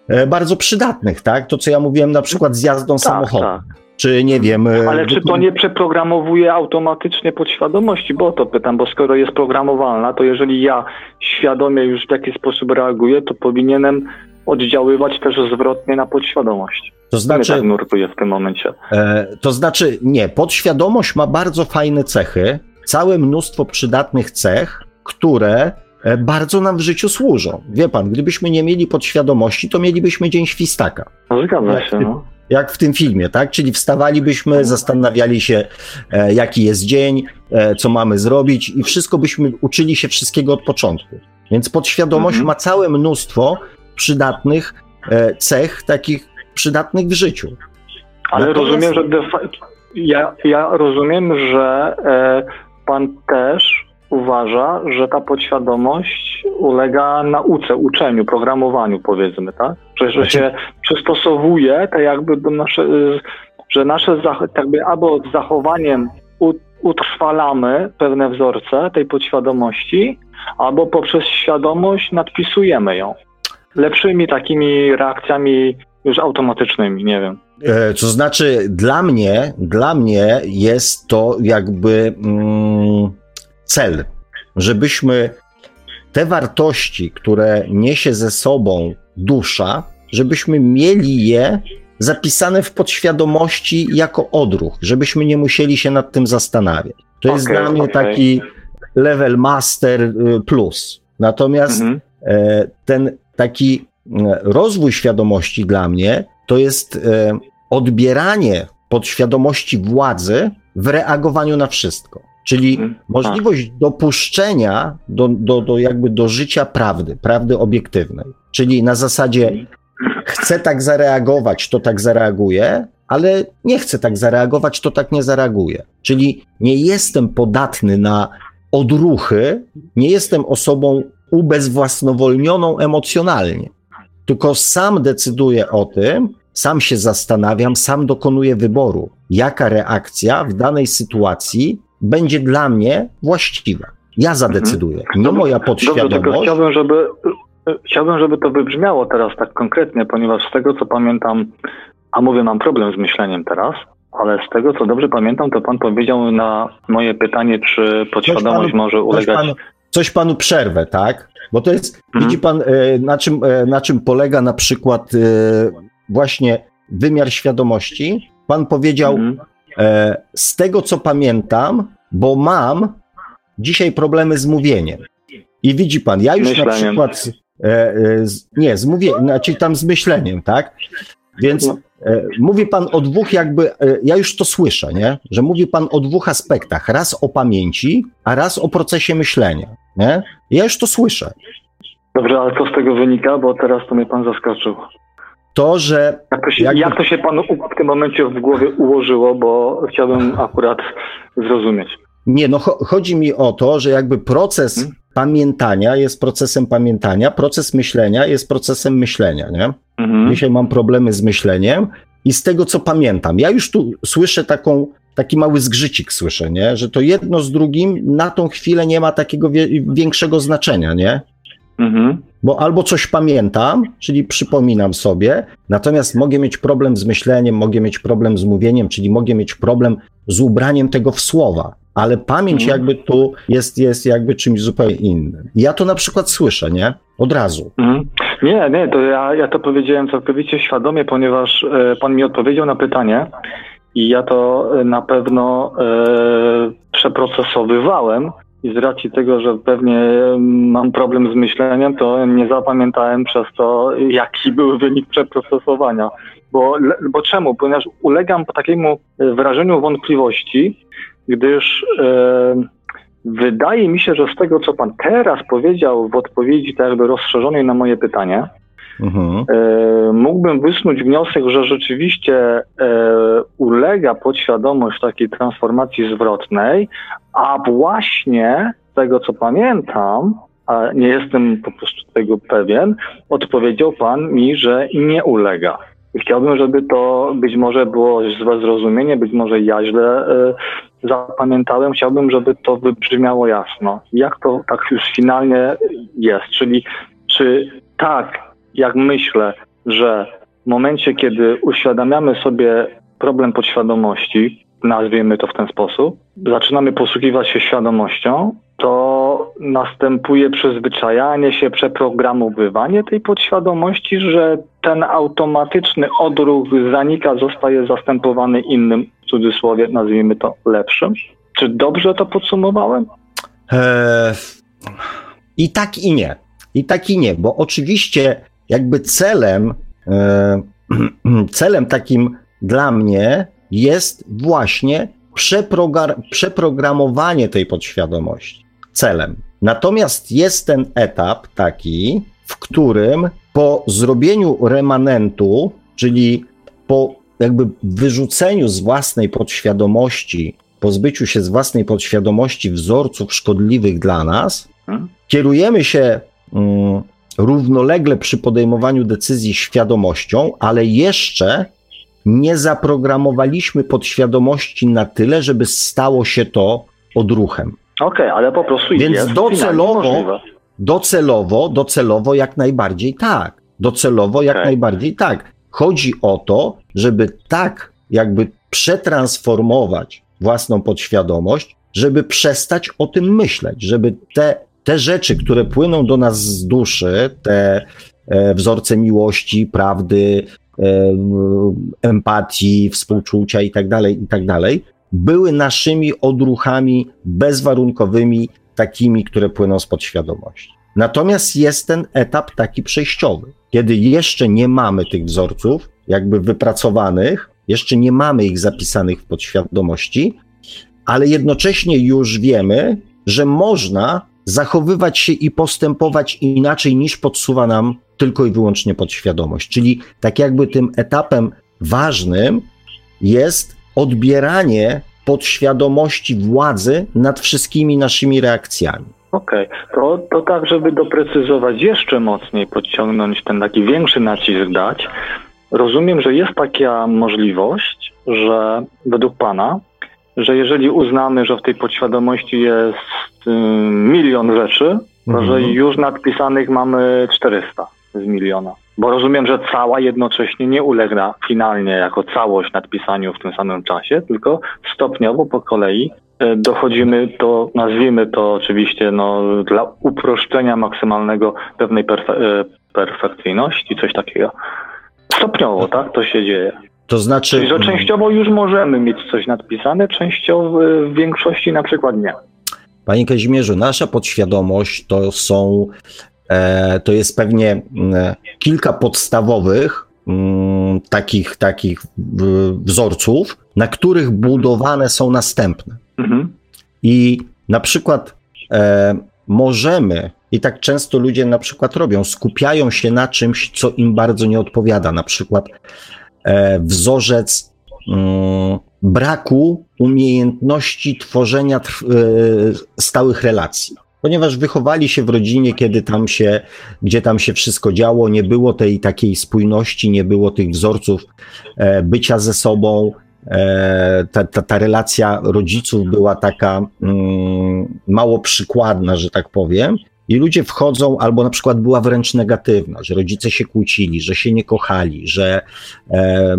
e, bardzo przydatnych, tak? To, co ja mówiłem na przykład z jazdą tak, samochodem. Tak. Czy nie wiem. E, Ale czy to nie przeprogramowuje automatycznie podświadomości? Bo to pytam, bo skoro jest programowalna, to jeżeli ja świadomie już w jakiś sposób reaguję, to powinienem oddziaływać też zwrotnie na podświadomość. To znaczy, tak nurtuje w tym momencie. E, to znaczy, nie, podświadomość ma bardzo fajne cechy, całe mnóstwo przydatnych cech, które e, bardzo nam w życiu służą. Wie pan, gdybyśmy nie mieli podświadomości, to mielibyśmy dzień świstaka. Zgadza się. No. jak w tym filmie, tak? Czyli wstawalibyśmy, zastanawiali się, e, jaki jest dzień, e, co mamy zrobić i wszystko byśmy uczyli się wszystkiego od początku. Więc podświadomość mhm. ma całe mnóstwo przydatnych e, cech, takich przydatnych w życiu. Ale Natomiast... rozumiem, że ja, ja rozumiem, że e, pan też uważa, że ta podświadomość ulega nauce, uczeniu, programowaniu, powiedzmy, tak? Że, że się przystosowuje, tak jakby do nasze, że nasze jakby albo zachowaniem utrwalamy pewne wzorce tej podświadomości, albo poprzez świadomość nadpisujemy ją. Lepszymi takimi reakcjami już automatycznymi, nie wiem. E, to znaczy, dla mnie, dla mnie jest to jakby mm, cel, żebyśmy te wartości, które niesie ze sobą dusza, żebyśmy mieli je zapisane w podświadomości jako odruch, żebyśmy nie musieli się nad tym zastanawiać. To okay, jest dla mnie okay. taki level master y, plus. Natomiast mhm. E, ten taki e, rozwój świadomości dla mnie to jest e, odbieranie podświadomości władzy w reagowaniu na wszystko. Czyli mhm. możliwość dopuszczenia do, do, do jakby do życia prawdy, prawdy obiektywnej. Czyli na zasadzie chcę tak zareagować, to tak zareaguję, ale nie chcę tak zareagować, to tak nie zareaguję. Czyli nie jestem podatny na odruchy, nie jestem osobą ubezwłasnowolnioną emocjonalnie, tylko sam decyduję o tym, sam się zastanawiam, sam dokonuję wyboru, jaka reakcja w danej sytuacji będzie dla mnie właściwa. Ja zadecyduję, mhm. nie moja podświadomość. Dobrze, tylko chciałbym, żeby, chciałbym, żeby to wybrzmiało teraz tak konkretnie, ponieważ z tego, co pamiętam, a mówię, mam problem z myśleniem teraz, ale z tego, co dobrze pamiętam, to pan powiedział na moje pytanie, czy podświadomość panu, może ulegać... Coś panu, coś panu przerwę, tak? Bo to jest, mhm. widzi pan, e, na czym, e, na czym polega na przykład e, właśnie wymiar świadomości? Pan powiedział, mhm. z tego co pamiętam, bo mam dzisiaj problemy z mówieniem. I widzi pan, ja już Myśleniem. na przykład, nie, z mówieniem, znaczy tam z myśleniem, tak? Więc no. Mówi pan o dwóch jakby, ja już to słyszę, nie? Że mówi pan o dwóch aspektach. Raz o pamięci, a raz o procesie myślenia, nie? Ja już to słyszę. Dobrze, ale co z tego wynika, bo teraz to mnie pan zaskoczył. To, że... Jak to się, jakby... jak to się panu w tym momencie w głowie ułożyło, bo chciałbym akurat zrozumieć. Nie, no chodzi mi o to, że jakby proces hmm? pamiętania jest procesem pamiętania, proces myślenia jest procesem myślenia, nie? Mhm. Dzisiaj mam problemy z myśleniem i z tego, co pamiętam. Ja już tu słyszę taką, taki mały zgrzycik, słyszę, nie? Że to jedno z drugim na tą chwilę nie ma takiego wie, większego znaczenia, nie? Mhm. Bo albo coś pamiętam, czyli przypominam sobie, natomiast mogę mieć problem z myśleniem, mogę mieć problem z mówieniem, czyli mogę mieć problem z ubraniem tego w słowa ale pamięć mhm. jakby tu jest, jest jakby czymś zupełnie innym. Ja to na przykład słyszę, nie? Od razu. Mhm. Nie, nie, to ja, ja to powiedziałem całkowicie świadomie, ponieważ e, pan mi odpowiedział na pytanie i ja to e, na pewno e, przeprocesowywałem i z racji tego, że pewnie mam problem z myśleniem, to nie zapamiętałem przez to, jaki był wynik przeprocesowania. Bo, bo czemu? Ponieważ ulegam takiemu wrażeniu wątpliwości, gdyż wydaje mi się, że z tego, co pan teraz powiedział w odpowiedzi tak jakby rozszerzonej na moje pytanie, mhm. e, mógłbym wysnuć wniosek, że rzeczywiście e, ulega podświadomość takiej transformacji zwrotnej, a właśnie z tego, co pamiętam, a nie jestem po prostu tego pewien, odpowiedział pan mi, że nie ulega. Chciałbym, żeby to być może było złe zrozumienie, być może ja źle y, zapamiętałem. Chciałbym, żeby to wybrzmiało jasno. Jak to tak już finalnie jest? Czyli czy tak, jak myślę, że w momencie, kiedy uświadamiamy sobie problem podświadomości, nazwijmy to w ten sposób, zaczynamy posługiwać się świadomością, to następuje przyzwyczajanie się, przeprogramowywanie tej podświadomości, że ten automatyczny odruch zanika, zostaje zastępowany innym, w cudzysłowie nazwijmy to lepszym. Czy dobrze to podsumowałem? Eee, I tak i nie. I tak i nie, bo oczywiście jakby celem e, celem takim dla mnie jest właśnie przeprogramowanie tej podświadomości. Celem. Natomiast jest ten etap taki, w którym po zrobieniu remanentu, czyli po jakby wyrzuceniu z własnej podświadomości, pozbyciu się z własnej podświadomości wzorców szkodliwych dla nas, hmm? kierujemy się mm, równolegle przy podejmowaniu decyzji świadomością, ale jeszcze nie zaprogramowaliśmy podświadomości na tyle, żeby stało się to odruchem. Okej, okay, ale po prostu Więc jest docelowo, docelowo, docelowo jak najbardziej tak. Docelowo jak okay. najbardziej tak. Chodzi o to, żeby tak jakby przetransformować własną podświadomość, żeby przestać o tym myśleć, żeby te, te rzeczy, które płyną do nas z duszy, te e, wzorce miłości, prawdy, e, empatii, współczucia i tak dalej, i tak były naszymi odruchami bezwarunkowymi, takimi, które płyną z podświadomości. Natomiast jest ten etap taki przejściowy, kiedy jeszcze nie mamy tych wzorców, jakby wypracowanych, jeszcze nie mamy ich zapisanych w podświadomości, ale jednocześnie już wiemy, że można zachowywać się i postępować inaczej niż podsuwa nam tylko i wyłącznie podświadomość. Czyli tak jakby tym etapem ważnym jest odbieranie podświadomości władzy nad wszystkimi naszymi reakcjami. Okej, okay. to, to tak, żeby doprecyzować jeszcze mocniej, podciągnąć ten taki większy nacisk dać. Rozumiem, że jest taka możliwość, że według Pana, że jeżeli uznamy, że w tej podświadomości jest y, milion rzeczy, to że mhm. już nadpisanych mamy 400 z miliona. Bo rozumiem, że cała jednocześnie nie ulega finalnie jako całość nadpisaniu w tym samym czasie, tylko stopniowo po kolei dochodzimy do, nazwijmy to oczywiście no, dla uproszczenia maksymalnego pewnej perfe e, perfekcyjności, coś takiego. Stopniowo, tak? To się dzieje. To znaczy. Czyli, że częściowo już możemy mieć coś nadpisane, częściowo w większości na przykład nie. Panie Kazimierzu, nasza podświadomość to są E, to jest pewnie kilka podstawowych takich, takich wzorców, na których budowane są następne. Mhm. I na przykład e, możemy, i tak często ludzie na przykład robią, skupiają się na czymś, co im bardzo nie odpowiada. Na przykład e, wzorzec mm, braku umiejętności tworzenia stałych relacji ponieważ wychowali się w rodzinie, kiedy tam się, gdzie tam się wszystko działo, nie było tej takiej spójności, nie było tych wzorców e, bycia ze sobą. E, ta, ta, ta relacja rodziców była taka mm, mało przykładna, że tak powiem. I ludzie wchodzą, albo na przykład była wręcz negatywna, że rodzice się kłócili, że się nie kochali, że e,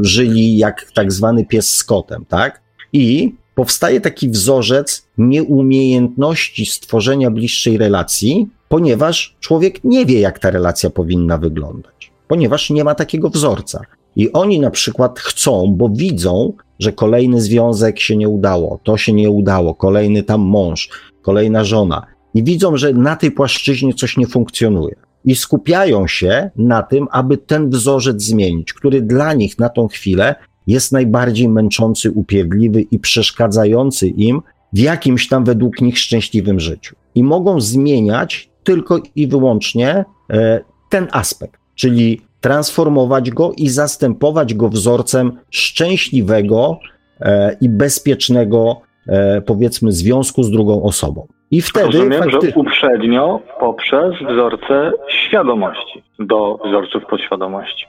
żyli jak tak zwany pies z kotem, tak? I powstaje taki wzorzec nieumiejętności stworzenia bliższej relacji, ponieważ człowiek nie wie, jak ta relacja powinna wyglądać, ponieważ nie ma takiego wzorca. I oni na przykład chcą, bo widzą, że kolejny związek się nie udało, to się nie udało, kolejny tam mąż, kolejna żona, i widzą, że na tej płaszczyźnie coś nie funkcjonuje. I skupiają się na tym, aby ten wzorzec zmienić, który dla nich na tą chwilę jest najbardziej męczący, upierdliwy i przeszkadzający im w jakimś tam według nich szczęśliwym życiu. I mogą zmieniać tylko i wyłącznie e, ten aspekt, czyli transformować go i zastępować go wzorcem szczęśliwego e, i bezpiecznego, e, powiedzmy, związku z drugą osobą. I wtedy. Rozumiem, fakty... że uprzednio poprzez wzorce świadomości do wzorców podświadomości.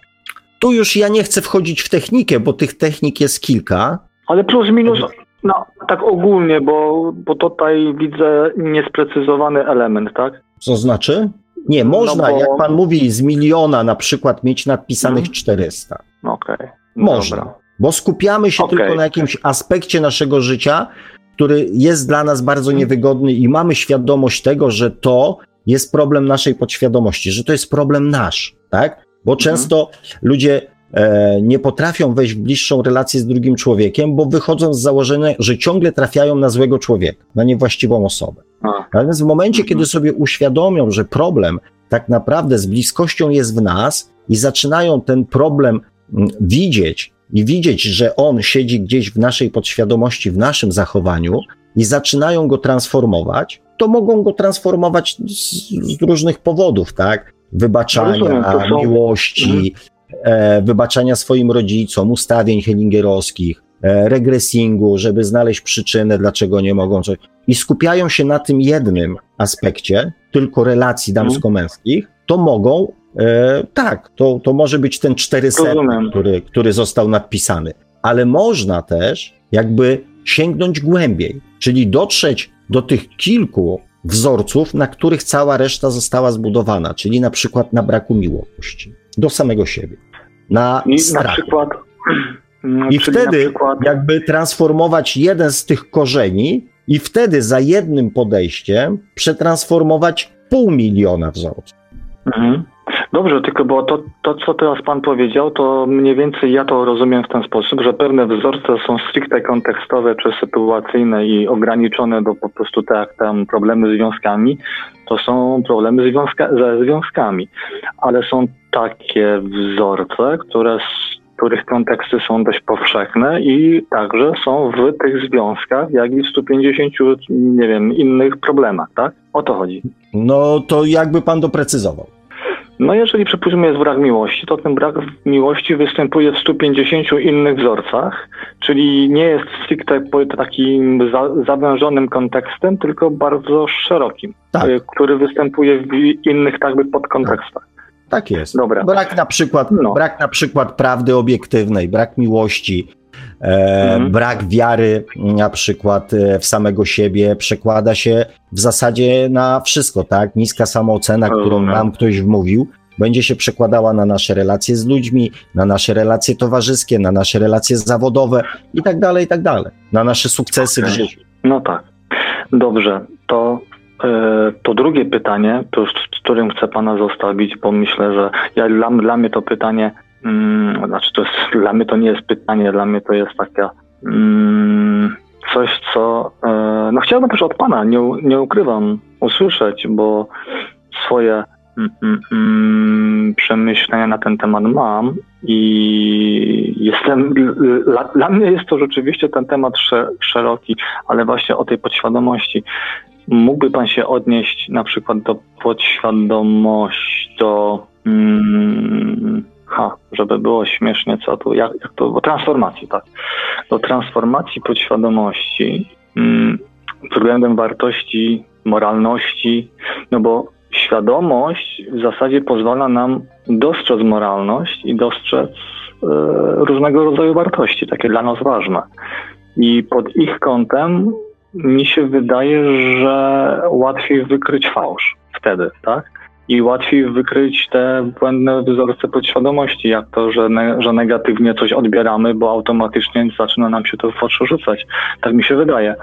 Tu już ja nie chcę wchodzić w technikę, bo tych technik jest kilka. Ale plus minus, no tak ogólnie, bo, bo tutaj widzę niesprecyzowany element, tak? Co znaczy? Nie, można, no bo... jak pan mówi, z miliona na przykład mieć nadpisanych hmm. 400. Okej. Okay. Można, Dobra. bo skupiamy się okay. tylko na jakimś aspekcie naszego życia, który jest dla nas bardzo hmm. niewygodny i mamy świadomość tego, że to jest problem naszej podświadomości, że to jest problem nasz, tak? Bo mhm. często ludzie e, nie potrafią wejść w bliższą relację z drugim człowiekiem, bo wychodzą z założenia, że ciągle trafiają na złego człowieka, na niewłaściwą osobę. Natomiast w momencie, mhm. kiedy sobie uświadomią, że problem tak naprawdę z bliskością jest w nas i zaczynają ten problem mm, widzieć i widzieć, że on siedzi gdzieś w naszej podświadomości, w naszym zachowaniu i zaczynają go transformować, to mogą go transformować z, z różnych powodów, tak? Wybaczania, no są... miłości, mhm. e, wybaczania swoim rodzicom, ustawień hellingerowskich, e, regresingu, żeby znaleźć przyczynę, dlaczego nie mogą coś. I skupiają się na tym jednym aspekcie, tylko relacji mhm. damsko-męskich, to mogą E, tak, to, to może być ten 400, który, który został napisany, ale można też jakby sięgnąć głębiej, czyli dotrzeć do tych kilku wzorców, na których cała reszta została zbudowana, czyli na przykład na braku miłości do samego siebie, na I strachu. Na przykład, I wtedy przykład... jakby transformować jeden z tych korzeni i wtedy za jednym podejściem przetransformować pół miliona wzorców. Mhm. Dobrze, tylko bo to, to, co teraz Pan powiedział, to mniej więcej ja to rozumiem w ten sposób, że pewne wzorce są stricte kontekstowe czy sytuacyjne i ograniczone do po prostu tak tam problemy z związkami, to są problemy związka ze związkami. Ale są takie wzorce, które których konteksty są dość powszechne i także są w tych związkach, jak i w 150, nie wiem, innych problemach, tak? O to chodzi. No to jakby pan doprecyzował. No jeżeli przypuśćmy jest brak miłości, to ten brak miłości występuje w 150 innych wzorcach, czyli nie jest stricte takim za, zawężonym kontekstem, tylko bardzo szerokim, tak. Który występuje w innych jakby podkontekstach. Tak jest. Dobra. Brak na przykład, no. brak na przykład prawdy obiektywnej, brak miłości, e, mhm. brak wiary na przykład e, w samego siebie przekłada się w zasadzie na wszystko, tak? Niska samoocena, którą nam ktoś wmówił, będzie się przekładała na nasze relacje z ludźmi, na nasze relacje towarzyskie, na nasze relacje zawodowe i tak dalej, i tak dalej. Na nasze sukcesy okay. w życiu. No tak. Dobrze, to to drugie pytanie, to, z którym chcę Pana zostawić, bo myślę, że ja, dla, dla mnie to pytanie, mm, znaczy to jest, dla mnie to nie jest pytanie, dla mnie to jest taka mm, coś, co e, no chciałbym też od Pana, nie, nie ukrywam, usłyszeć, bo swoje mm, przemyślenia na ten temat mam i jestem, dla, dla, mnie jest to rzeczywiście ten temat szeroki, ale właśnie o tej podświadomości. Mógłby Pan się odnieść na przykład do podświadomości, do mm, ha, żeby było śmiesznie, co tu, jak, jak to, bo transformacji, tak, do transformacji podświadomości mm, względem wartości, moralności, no bo świadomość w zasadzie pozwala nam dostrzec moralność i dostrzec e, różnego rodzaju wartości, takie dla nas ważne. I pod ich kątem mi się wydaje, że łatwiej wykryć fałsz wtedy, tak? I łatwiej wykryć te błędne wzorce podświadomości, jak to, że, ne, że negatywnie coś odbieramy, bo automatycznie zaczyna nam się to w oczy rzucać. Tak mi się wydaje.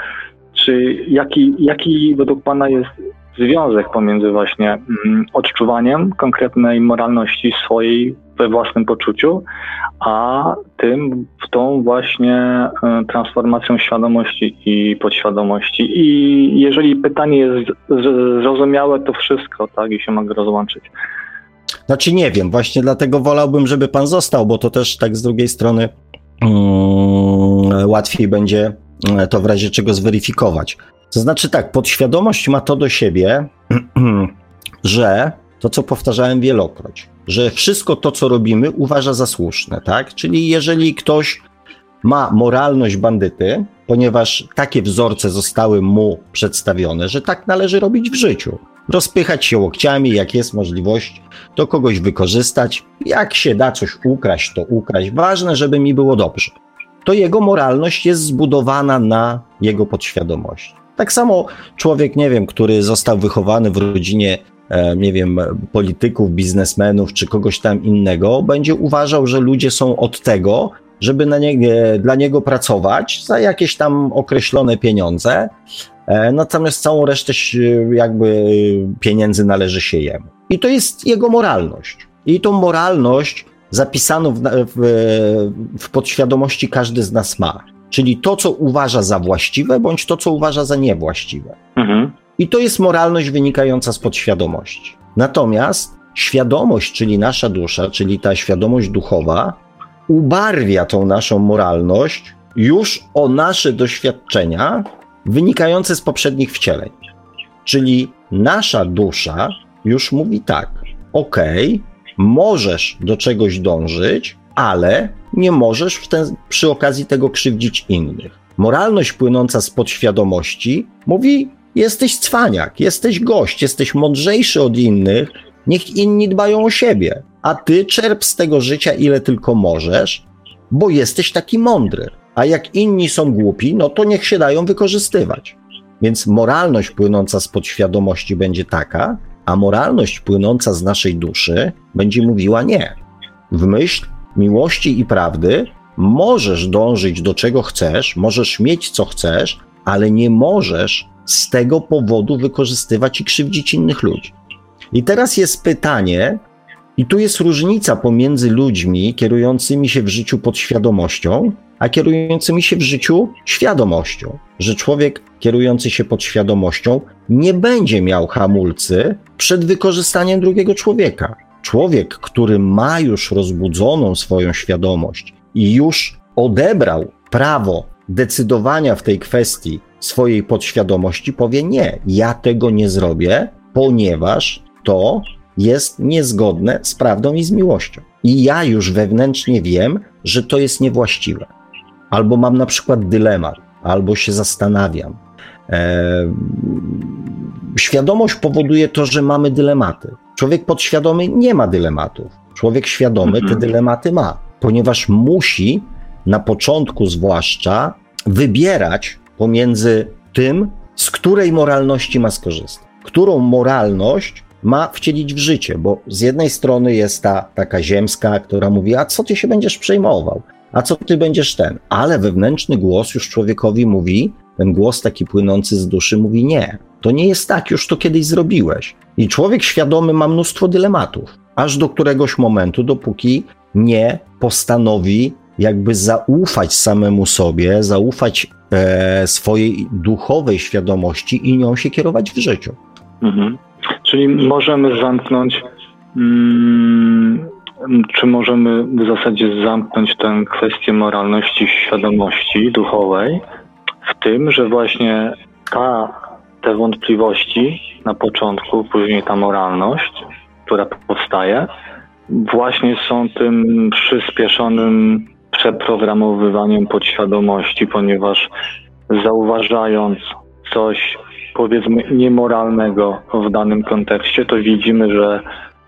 Czy jaki, jaki według Pana jest związek pomiędzy właśnie mm, odczuwaniem konkretnej moralności swojej we własnym poczuciu, a tym, w tą właśnie e, transformacją świadomości i podświadomości. I jeżeli pytanie jest zrozumiałe, to wszystko, tak, i się mogę rozłączyć. Znaczy nie wiem, właśnie dlatego wolałbym, żeby pan został, bo to też tak z drugiej strony um, łatwiej będzie e, to w razie czego zweryfikować. To znaczy tak, podświadomość ma to do siebie, że to, co powtarzałem wielokroć, że wszystko to, co robimy, uważa za słuszne, tak? Czyli jeżeli ktoś ma moralność bandyty, ponieważ takie wzorce zostały mu przedstawione, że tak należy robić w życiu. Rozpychać się łokciami, jak jest możliwość, to kogoś wykorzystać. Jak się da coś ukraść, to ukraść. Ważne, żeby mi było dobrze. To jego moralność jest zbudowana na jego podświadomości. Tak samo człowiek, nie wiem, który został wychowany w rodzinie nie wiem, polityków, biznesmenów czy kogoś tam innego, będzie uważał, że ludzie są od tego, żeby na nie, dla niego pracować za jakieś tam określone pieniądze, e, natomiast całą resztę jakby pieniędzy należy się jemu. I to jest jego moralność. I tą moralność zapisaną w, w, w podświadomości każdy z nas ma. Czyli to, co uważa za właściwe, bądź to, co uważa za niewłaściwe. Mhm. I to jest moralność wynikająca z podświadomości. Natomiast świadomość, czyli nasza dusza, czyli ta świadomość duchowa, ubarwia tą naszą moralność już o nasze doświadczenia wynikające z poprzednich wcieleń. Czyli nasza dusza już mówi tak: OK, możesz do czegoś dążyć, ale nie możesz ten, przy okazji tego krzywdzić innych. Moralność płynąca z podświadomości mówi: jesteś cwaniak, jesteś gość, jesteś mądrzejszy od innych, niech inni dbają o siebie, a ty czerp z tego życia ile tylko możesz, bo jesteś taki mądry. A jak inni są głupi, no to niech się dają wykorzystywać. Więc moralność płynąca z podświadomości będzie taka, a moralność płynąca z naszej duszy będzie mówiła nie. W myśl miłości i prawdy możesz dążyć do czego chcesz, możesz mieć co chcesz, ale nie możesz z tego powodu wykorzystywać i krzywdzić innych ludzi. I teraz jest pytanie, i tu jest różnica pomiędzy ludźmi kierującymi się w życiu podświadomością, a kierującymi się w życiu świadomością. Że człowiek kierujący się podświadomością nie będzie miał hamulcy przed wykorzystaniem drugiego człowieka. Człowiek, który ma już rozbudzoną swoją świadomość i już odebrał prawo decydowania w tej kwestii swojej podświadomości, powie: Nie, ja tego nie zrobię, ponieważ to jest niezgodne z prawdą i z miłością. I ja już wewnętrznie wiem, że to jest niewłaściwe. Albo mam na przykład dylemat, albo się zastanawiam. Eee, świadomość powoduje to, że mamy dylematy. Człowiek podświadomy nie ma dylematów. Człowiek świadomy te mhm. dylematy ma, ponieważ musi na początku zwłaszcza wybierać pomiędzy tym, z której moralności ma skorzystać. Którą moralność ma wcielić w życie, bo z jednej strony jest ta taka ziemska, która mówi, a co ty się będziesz przejmował, a co ty będziesz ten, ale wewnętrzny głos już człowiekowi mówi, ten głos taki płynący z duszy mówi nie, to nie jest tak, już to kiedyś zrobiłeś. I człowiek świadomy ma mnóstwo dylematów, aż do któregoś momentu, dopóki nie postanowi jakby zaufać samemu sobie, zaufać e, swojej duchowej świadomości i nią się kierować w życiu. Mhm. Czyli możemy zamknąć, mm, czy możemy w zasadzie zamknąć tę kwestię moralności, świadomości duchowej w tym, że właśnie ta, te wątpliwości na początku, później ta moralność, która powstaje, właśnie są tym przyspieszonym przeprogramowywaniem podświadomości, ponieważ zauważając coś powiedzmy niemoralnego w danym kontekście, to widzimy, że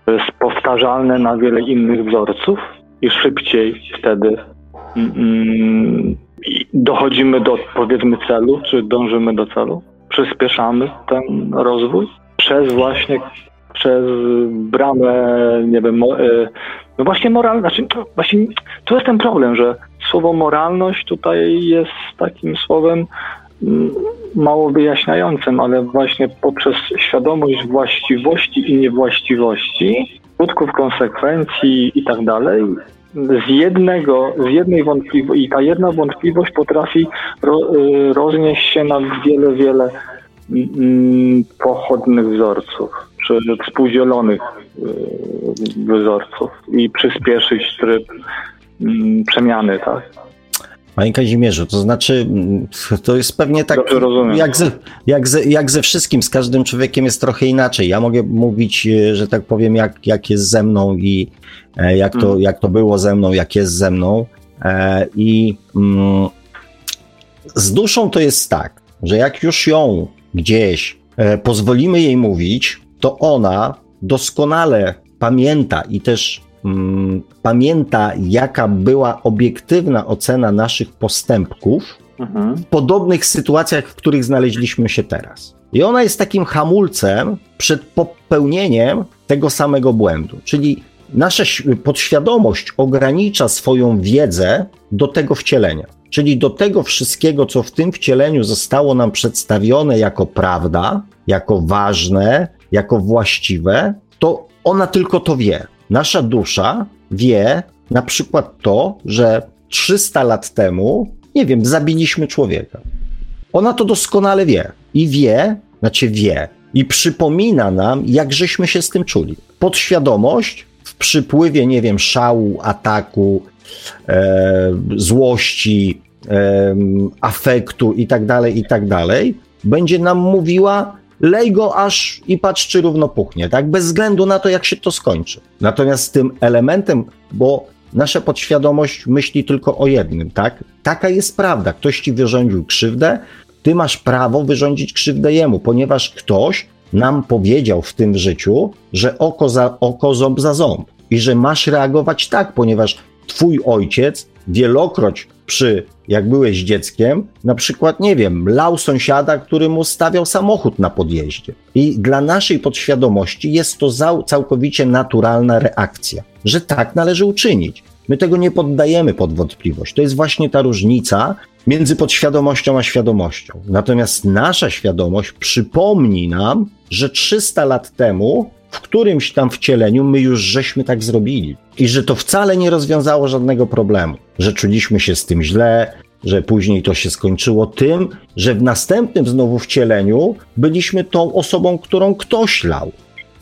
to jest powtarzalne na wiele innych wzorców i szybciej wtedy mm, mm dochodzimy do powiedzmy celu, czy dążymy do celu, przyspieszamy ten rozwój przez właśnie przez bramę, nie wiem, e, no właśnie moralność, znaczy, właśnie tu jest ten problem, że słowo moralność tutaj jest takim słowem mało wyjaśniającym, ale właśnie poprzez świadomość właściwości i niewłaściwości, skutków konsekwencji i tak dalej, z jednego, z jednej wątpliwości, i ta jedna wątpliwość potrafi ro, y, roznieść się na wiele, wiele mm, pochodnych wzorców, czy współdzielonych y, wzorców i przyspieszyć tryb mm, przemiany, tak? Panie Kazimierzu, to znaczy, to jest pewnie tak, jak ze, jak, ze, jak ze wszystkim, z każdym człowiekiem jest trochę inaczej. Ja mogę mówić, e, że tak powiem, jak, jak jest ze mną i e, jak to, mm. jak to było ze mną, jak jest ze mną. E, I mm, z duszą to jest tak, że jak już ją gdzieś pozwolimy jej mówić, to ona doskonale pamięta i też Mm, pamięta, jaka była obiektywna ocena naszych postępków mhm. w podobnych sytuacjach, w których znaleźliśmy się teraz. I ona jest takim hamulcem przed popełnieniem tego samego błędu. Czyli nasza podświadomość ogranicza swoją wiedzę do tego wcielenia. Czyli do tego wszystkiego, co w tym wcieleniu zostało nam przedstawione jako prawda, jako ważne, jako właściwe, to ona tylko to wie. Nasza dusza wie na przykład to, że 300 lat temu, nie wiem, zabiliśmy człowieka. Ona to doskonale wie i wie, znaczy wie, i przypomina nam, jak żeśmy się z tym czuli. Podświadomość przypływie, nie wiem, szału, ataku, e, złości, e, afektu i tak dalej, i tak dalej, będzie nam mówiła, lej go aż i patrz, czy równo puchnie, tak? Bez względu na to, jak się to skończy. Natomiast tym elementem, bo nasza podświadomość myśli tylko o jednym, tak? Taka jest prawda. Ktoś ci wyrządził krzywdę, ty masz prawo wyrządzić krzywdę jemu, ponieważ ktoś nam powiedział w tym życiu, że oko za oko, ząb za ząb i że masz reagować tak, ponieważ twój ojciec wielokroć przy, jak byłeś dzieckiem, na przykład, nie wiem, lał sąsiada, który mu stawiał samochód na podjeździe. I dla naszej podświadomości jest to całkowicie naturalna reakcja, że tak należy uczynić. My tego nie poddajemy pod wątpliwość. To jest właśnie ta różnica między podświadomością a świadomością. Natomiast nasza świadomość przypomni nam, że 300 lat temu w którymś tam wcieleniu my już żeśmy tak zrobili. I że to wcale nie rozwiązało żadnego problemu, że czuliśmy się z tym źle, że później to się skończyło tym, że w następnym znowu wcieleniu byliśmy tą osobą, którą ktoś lał.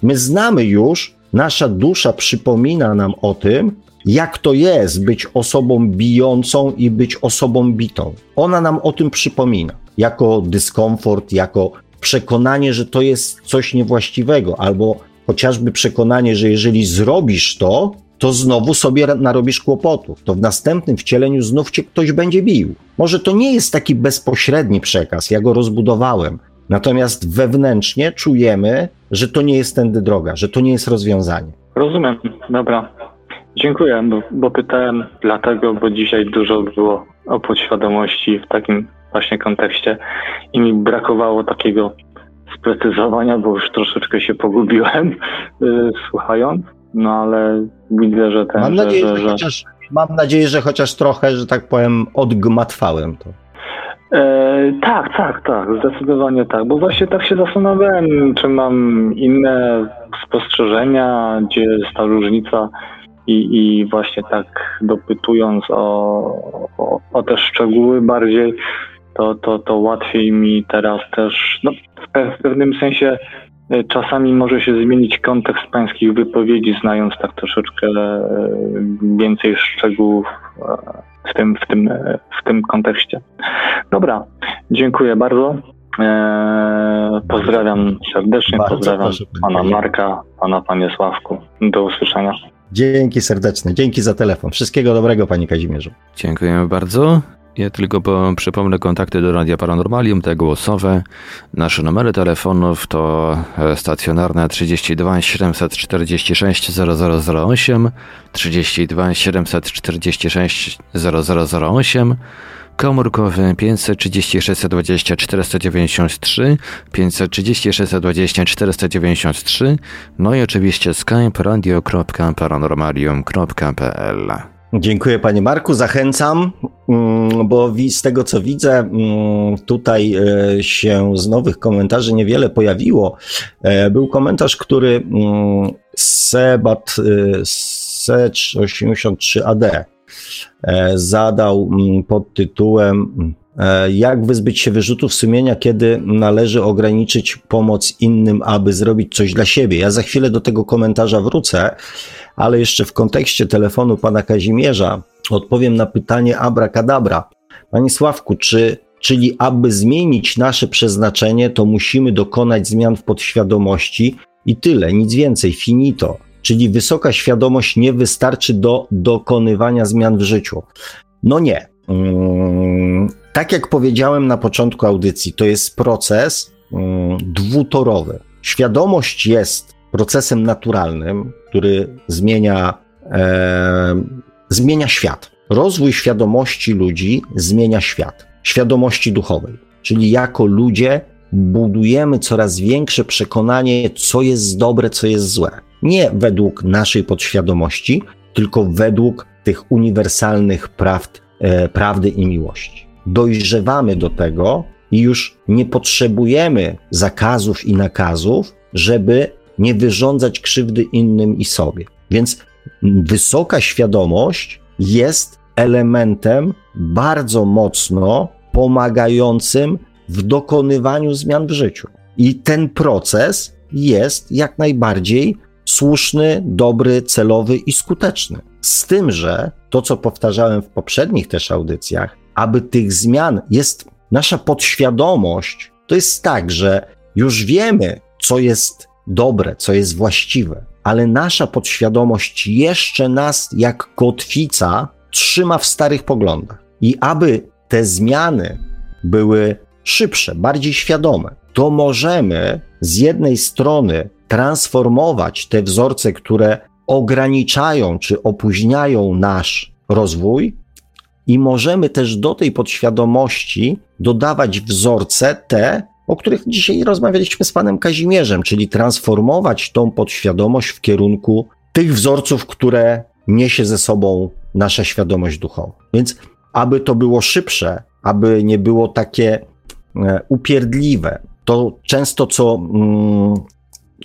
My znamy już, nasza dusza przypomina nam o tym, jak to jest być osobą bijącą i być osobą bitą. Ona nam o tym przypomina, jako dyskomfort, jako przekonanie, że to jest coś niewłaściwego, albo chociażby przekonanie, że jeżeli zrobisz to, to znowu sobie narobisz kłopotów. To w następnym wcieleniu znów cię ktoś będzie bił. Może to nie jest taki bezpośredni przekaz, ja go rozbudowałem. Natomiast wewnętrznie czujemy, że to nie jest tędy droga, że to nie jest rozwiązanie. Rozumiem, dobra. Dziękuję, bo, bo pytałem dlatego, bo dzisiaj dużo było o podświadomości w takim właśnie kontekście i mi brakowało takiego sprecyzowania, bo już troszeczkę się pogubiłem yy, słuchając, no ale widzę, że ten... Mam nadzieję, że, że, chociaż, mam nadzieję, że chociaż trochę, że tak powiem, odgmatwałem to. E, tak, tak, tak, zdecydowanie tak, bo właśnie tak się zastanawiałem, czy mam inne spostrzeżenia, gdzie jest ta różnica i, i właśnie tak dopytując o, o, o te szczegóły bardziej, to, to, to łatwiej mi teraz też, no, w pewnym sensie e, czasami może się zmienić kontekst pańskich wypowiedzi, znając tak troszeczkę e, więcej szczegółów e, w tym, w tym, w tym kontekście. Dobra, dziękuję bardzo. Pozdrawiam serdecznie, bardzo pozdrawiam proszę, pana Marka, pana panie Sławku. Do usłyszenia. Dzięki serdeczne, dzięki za telefon. Wszystkiego dobrego, panie Kazimierzu. Dziękujemy bardzo. Ja tylko przypomnę kontakty do Radia Paranormalium, te głosowe. Nasze numery telefonów to e, stacjonarne 32 746 0008, 32 746 0008, komórkowy 536 20 493, 536 20 493, no i oczywiście skype radio.paranormalium.pl. Dziękuję Panie Marku, zachęcam, mm, bo z tego co widzę, mm, tutaj e, się z nowych komentarzy niewiele pojawiło. E, był komentarz, który mm, Sebat e, Secz 83AD zadał pod tytułem jak wyzbyć się wyrzutów sumienia, kiedy należy ograniczyć pomoc innym, aby zrobić coś dla siebie? Ja za chwilę do tego komentarza wrócę, ale jeszcze w kontekście telefonu pana Kazimierza odpowiem na pytanie abracadabra. Panie Sławku, czy, czyli aby zmienić nasze przeznaczenie, to musimy dokonać zmian w podświadomości i tyle, nic więcej, finito. Czyli wysoka świadomość nie wystarczy do dokonywania zmian w życiu. No nie. Hmm, tak jak powiedziałem na początku audycji, to jest proces hmm, dwutorowy. Świadomość jest procesem naturalnym, który zmienia, e, zmienia świat. Rozwój świadomości ludzi zmienia świat, świadomości duchowej. Czyli jako ludzie budujemy coraz większe przekonanie, co jest dobre, co jest złe. Nie według naszej podświadomości, tylko według tych uniwersalnych prawd, e, prawdy i miłości. Dojrzewamy do tego i już nie potrzebujemy zakazów i nakazów, żeby nie wyrządzać krzywdy innym i sobie. Więc wysoka świadomość jest elementem bardzo mocno pomagającym w dokonywaniu zmian w życiu. I ten proces jest jak najbardziej słuszny, dobry, celowy i skuteczny. Z tym, że to, co powtarzałem w poprzednich też audycjach, aby tych zmian jest nasza podświadomość, to jest tak, że już wiemy, co jest dobre, co jest właściwe, ale nasza podświadomość jeszcze nas jak kotwica trzyma w starych poglądach. I aby te zmiany były szybsze, bardziej świadome, to możemy z jednej strony transformować te wzorce, które ograniczają czy opóźniają nasz rozwój, i możemy też do tej podświadomości dodawać wzorce te, o których dzisiaj rozmawialiśmy z panem Kazimierzem, czyli transformować tą podświadomość w kierunku tych wzorców, które niesie ze sobą nasza świadomość duchowa. Więc aby to było szybsze, aby nie było takie e, upierdliwe, to często co, mm,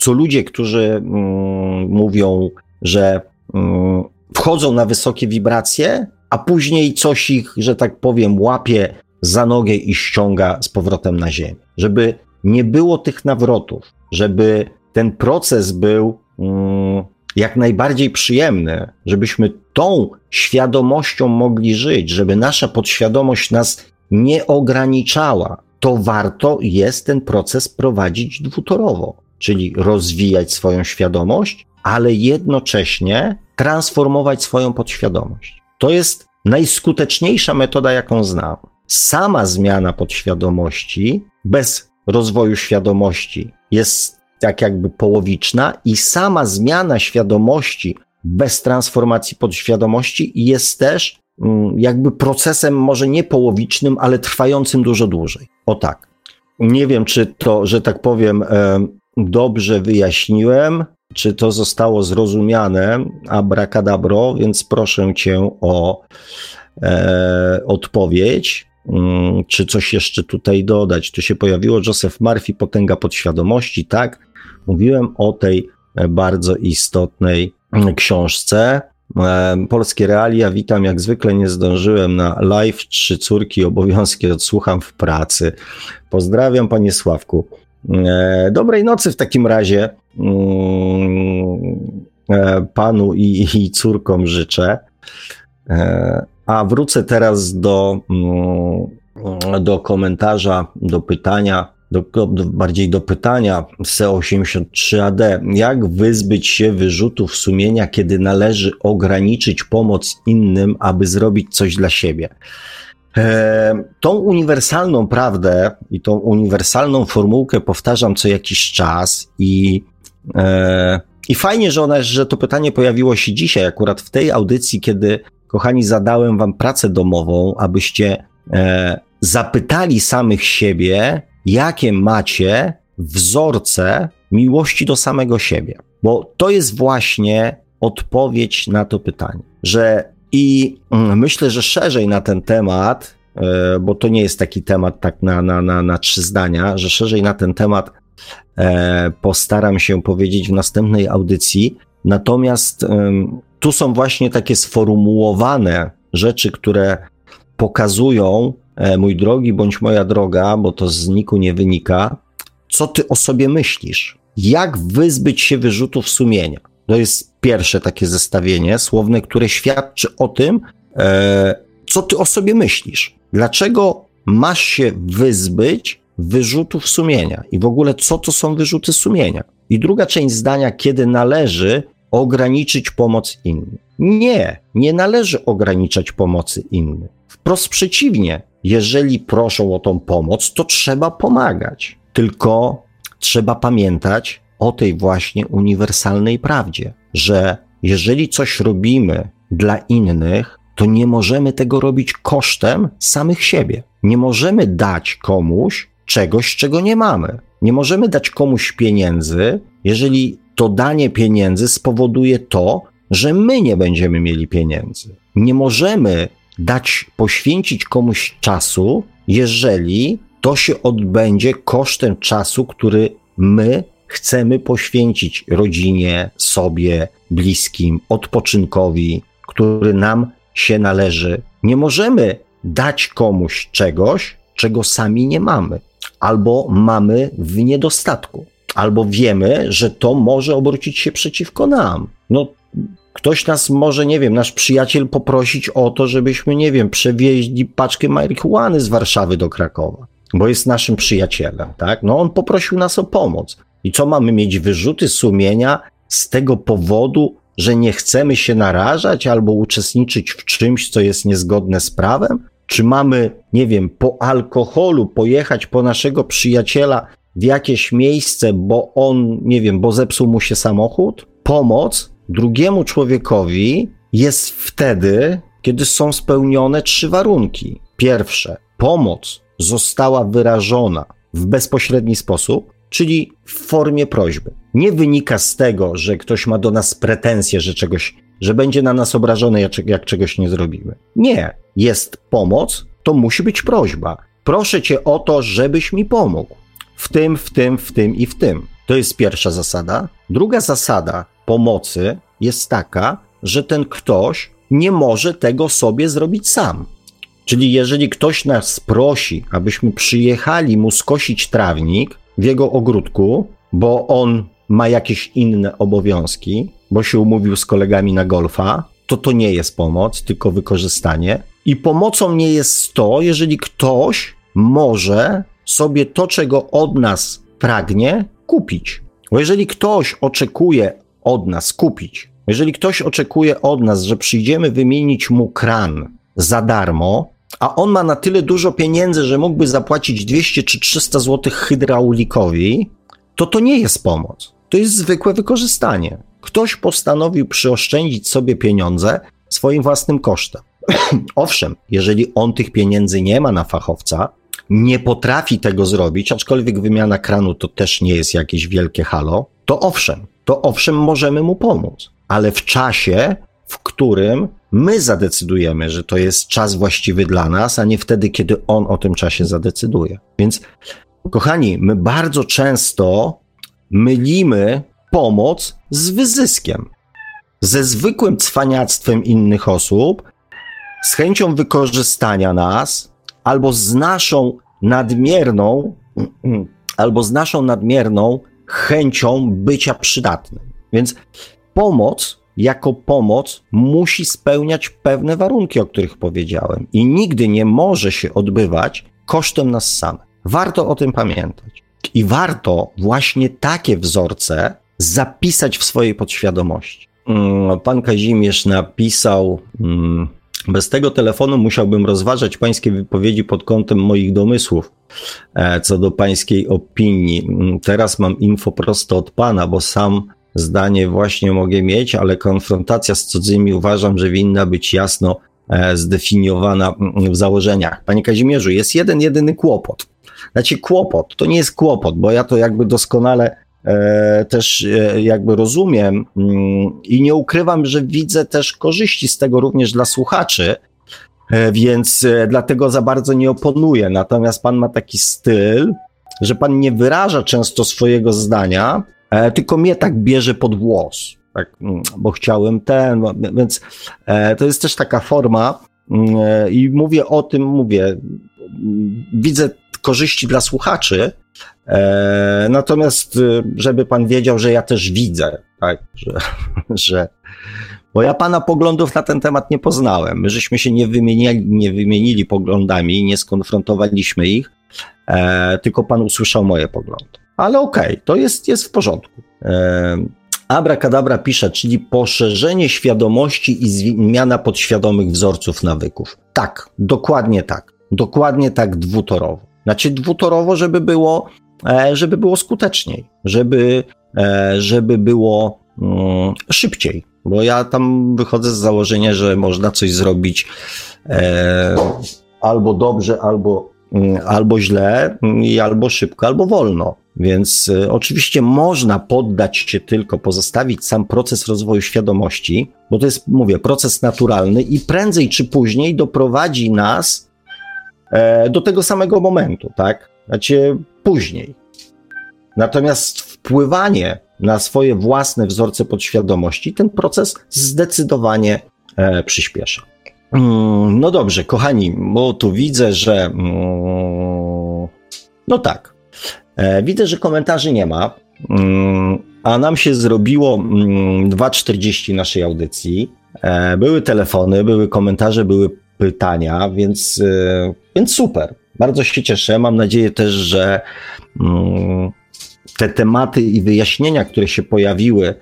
co ludzie, którzy mm, mówią, że mm, wchodzą na wysokie wibracje, a później coś ich, że tak powiem, łapie za nogę i ściąga z powrotem na ziemię. Żeby nie było tych nawrotów, żeby ten proces był mm, jak najbardziej przyjemny, żebyśmy tą świadomością mogli żyć, żeby nasza podświadomość nas nie ograniczała, to warto jest ten proces prowadzić dwutorowo, czyli rozwijać swoją świadomość, ale jednocześnie transformować swoją podświadomość. To jest najskuteczniejsza metoda, jaką znam. Sama zmiana podświadomości bez rozwoju świadomości jest tak jakby połowiczna i sama zmiana świadomości bez transformacji podświadomości jest też mm, jakby procesem może nie połowicznym, ale trwającym dużo dłużej. O tak. Nie wiem, czy to, że tak powiem, dobrze wyjaśniłem, czy to zostało zrozumiane, abracadabro, więc proszę cię o e, odpowiedź. Mm, czy coś jeszcze tutaj dodać? Tu się pojawiło Joseph Murphy, Potęga Podświadomości, tak? Mówiłem o tej bardzo istotnej książce. E, polskie realia, witam jak zwykle, nie zdążyłem na live, trzy córki, obowiązki odsłucham w pracy. Pozdrawiam panie Sławku. E, dobrej nocy w takim razie mm, e, panu i, i córkom życzę. A wrócę teraz do, mm, do komentarza, do pytania do, do, bardziej do pytania C83AD. Jak wyzbyć się wyrzutów sumienia, kiedy należy ograniczyć pomoc innym, aby zrobić coś dla siebie? E, tą uniwersalną prawdę i tą uniwersalną formułkę powtarzam co jakiś czas i, e, i fajnie, że, ona, że to pytanie pojawiło się dzisiaj, akurat w tej audycji, kiedy, kochani, zadałem wam pracę domową, abyście e, zapytali samych siebie, jakie macie wzorce miłości do samego siebie. Bo to jest właśnie odpowiedź na to pytanie, że i mm, myślę, że szerzej na ten temat, e, bo to nie jest taki temat tak na, na, na, na trzy zdania, że szerzej na ten temat e, postaram się powiedzieć w następnej audycji. Natomiast tu są właśnie takie sformułowane rzeczy, które pokazują, E, mój drogi bądź moja droga, bo to z niku nie wynika, co ty o sobie myślisz? Jak wyzbyć się wyrzutów sumienia? To jest pierwsze takie zestawienie słowne, które świadczy o tym, e, co ty o sobie myślisz. Dlaczego masz się wyzbyć wyrzutów sumienia i w ogóle co to są wyrzuty sumienia? I druga część zdania, kiedy należy ograniczyć pomoc innym. Nie, nie należy ograniczać pomocy innym. Wprost przeciwnie, jeżeli proszą o tą pomoc, to trzeba pomagać. Tylko trzeba pamiętać o tej właśnie uniwersalnej prawdzie, że jeżeli coś robimy dla innych, to nie możemy tego robić kosztem samych siebie. Nie możemy dać komuś czegoś, czego nie mamy. Nie możemy dać komuś pieniędzy, jeżeli to danie pieniędzy spowoduje to, że my nie będziemy mieli pieniędzy. Nie możemy dać, poświęcić komuś czasu, jeżeli to się odbędzie kosztem czasu, który my chcemy poświęcić rodzinie, sobie, bliskim, odpoczynkowi, który nam się należy. Nie możemy dać komuś czegoś, czego sami nie mamy. albo mamy w niedostatku, albo wiemy, że to może obrócić się przeciwko nam. No, ktoś nas może, nie wiem, nasz przyjaciel poprosić o to, żebyśmy, nie wiem, przewieźli paczkę marihuany z Warszawy do Krakowa, bo jest naszym przyjacielem, tak? No, on poprosił nas o pomoc. I co mamy mieć wyrzuty sumienia z tego powodu, że nie chcemy się narażać albo uczestniczyć w czymś, co jest niezgodne z prawem? Czy mamy, nie wiem, po alkoholu pojechać po naszego przyjaciela w jakieś miejsce, bo on, nie wiem, bo zepsuł mu się samochód? Pomoc drugiemu człowiekowi jest wtedy, kiedy są spełnione trzy warunki. Pierwsze, pomoc została wyrażona w bezpośredni sposób, czyli w formie prośby. Nie wynika z tego, że ktoś ma do nas pretensje, że czegoś, że będzie na nas obrażony, jak, jak czegoś nie zrobimy. Nie. Jest pomoc, to musi być prośba. Proszę cię o to, żebyś mi pomógł. W tym, w tym, w tym i w tym. To jest pierwsza zasada. Druga zasada pomocy jest taka, że ten ktoś nie może tego sobie zrobić sam. Czyli jeżeli ktoś nas prosi, abyśmy przyjechali mu skosić trawnik, w jego ogródku, bo on ma jakieś inne obowiązki, bo się umówił z kolegami na golfa, to to nie jest pomoc, tylko wykorzystanie. I pomocą nie jest to, jeżeli ktoś może sobie to, czego od nas pragnie, kupić. Bo jeżeli ktoś oczekuje od nas kupić, jeżeli ktoś oczekuje od nas, że przyjdziemy wymienić mu kran za darmo, a on ma na tyle dużo pieniędzy, że mógłby zapłacić 200 czy 300 zł hydraulikowi, to to nie jest pomoc. To jest zwykłe wykorzystanie. Ktoś postanowił przyoszczędzić sobie pieniądze swoim własnym kosztem. Owszem, jeżeli on tych pieniędzy nie ma na fachowca, nie potrafi tego zrobić, aczkolwiek wymiana kranu to też nie jest jakieś wielkie halo, to owszem, to owszem możemy mu pomóc, ale w czasie, w którym my zadecydujemy, że to jest czas właściwy dla nas, a nie wtedy, kiedy on o tym czasie zadecyduje. Więc, kochani, my bardzo często mylimy pomoc z wyzyskiem, ze zwykłym cwaniactwem innych osób, z chęcią wykorzystania nas, albo z naszą nadmierną, albo z naszą nadmierną chęcią bycia przydatnym. Więc pomoc jako pomoc musi spełniać pewne warunki, o których powiedziałem, i nigdy nie może się odbywać kosztem nas samych. Warto o tym pamiętać. I warto właśnie takie wzorce zapisać w swojej podświadomości. Mm, pan Kazimierz napisał: mm, Bez tego telefonu musiałbym rozważać pańskie wypowiedzi pod kątem moich domysłów e, co do pańskiej opinii. Mm, teraz mam info prosto od pana, bo sam zdanie właśnie mogę mieć, ale konfrontacja z cudzymi uważam, że winna być jasno e, zdefiniowana mm, w założeniach. Panie Kazimierzu, jest jeden, jedyny kłopot. Znaczy kłopot, to nie jest kłopot, bo ja to jakby doskonale też e, jakby rozumiem mm, i nie ukrywam, że widzę też korzyści z tego również dla słuchaczy, e, więc e, dlatego za bardzo nie oponuję. Natomiast pan ma taki styl, że pan nie wyraża często swojego zdania, E, tylko mnie tak bierze pod włos, tak, mm, bo chciałem ten, więc e, to jest też taka forma mm, e, i mówię o tym, mówię, widzę korzyści dla słuchaczy, natomiast żeby pan wiedział, że ja też widzę, tak, że, że bo ja pana poglądów na ten temat nie poznałem. My żeśmy się nie wymienili, nie wymienili poglądami, nie skonfrontowaliśmy ich, e, tylko pan usłyszał moje poglądy ale okej, okay, to jest, jest w porządku. Abracadabra pisze, czyli poszerzenie świadomości i zmiana podświadomych wzorców nawyków. Tak, dokładnie tak. Dokładnie tak dwutorowo. Znaczy dwutorowo, żeby było, e, żeby było skuteczniej, żeby, e, żeby było mm, szybciej. Bo ja tam wychodzę z założenia, że można coś zrobić e, albo dobrze, albo, mm, albo źle, i albo szybko, albo wolno. Więc oczywiście można poddać się tylko, pozostawić sam proces rozwoju świadomości, bo to jest, mówię, proces naturalny i prędzej czy później doprowadzi nas do tego samego momentu, tak? Znaczy później. Natomiast wpływanie na swoje własne wzorce podświadomości ten proces zdecydowanie e, przyspiesza. Mm, no dobrze, kochani, bo tu widzę, że. Mm, No tak. E, widzę, że komentarzy nie ma, mm, a nam się zrobiło 2.40 mm, naszej audycji. E, były telefony, były komentarze, były pytania, więc, e, więc super. Bardzo się cieszę. Mam nadzieję też, że mm, te tematy i wyjaśnienia, które się pojawiły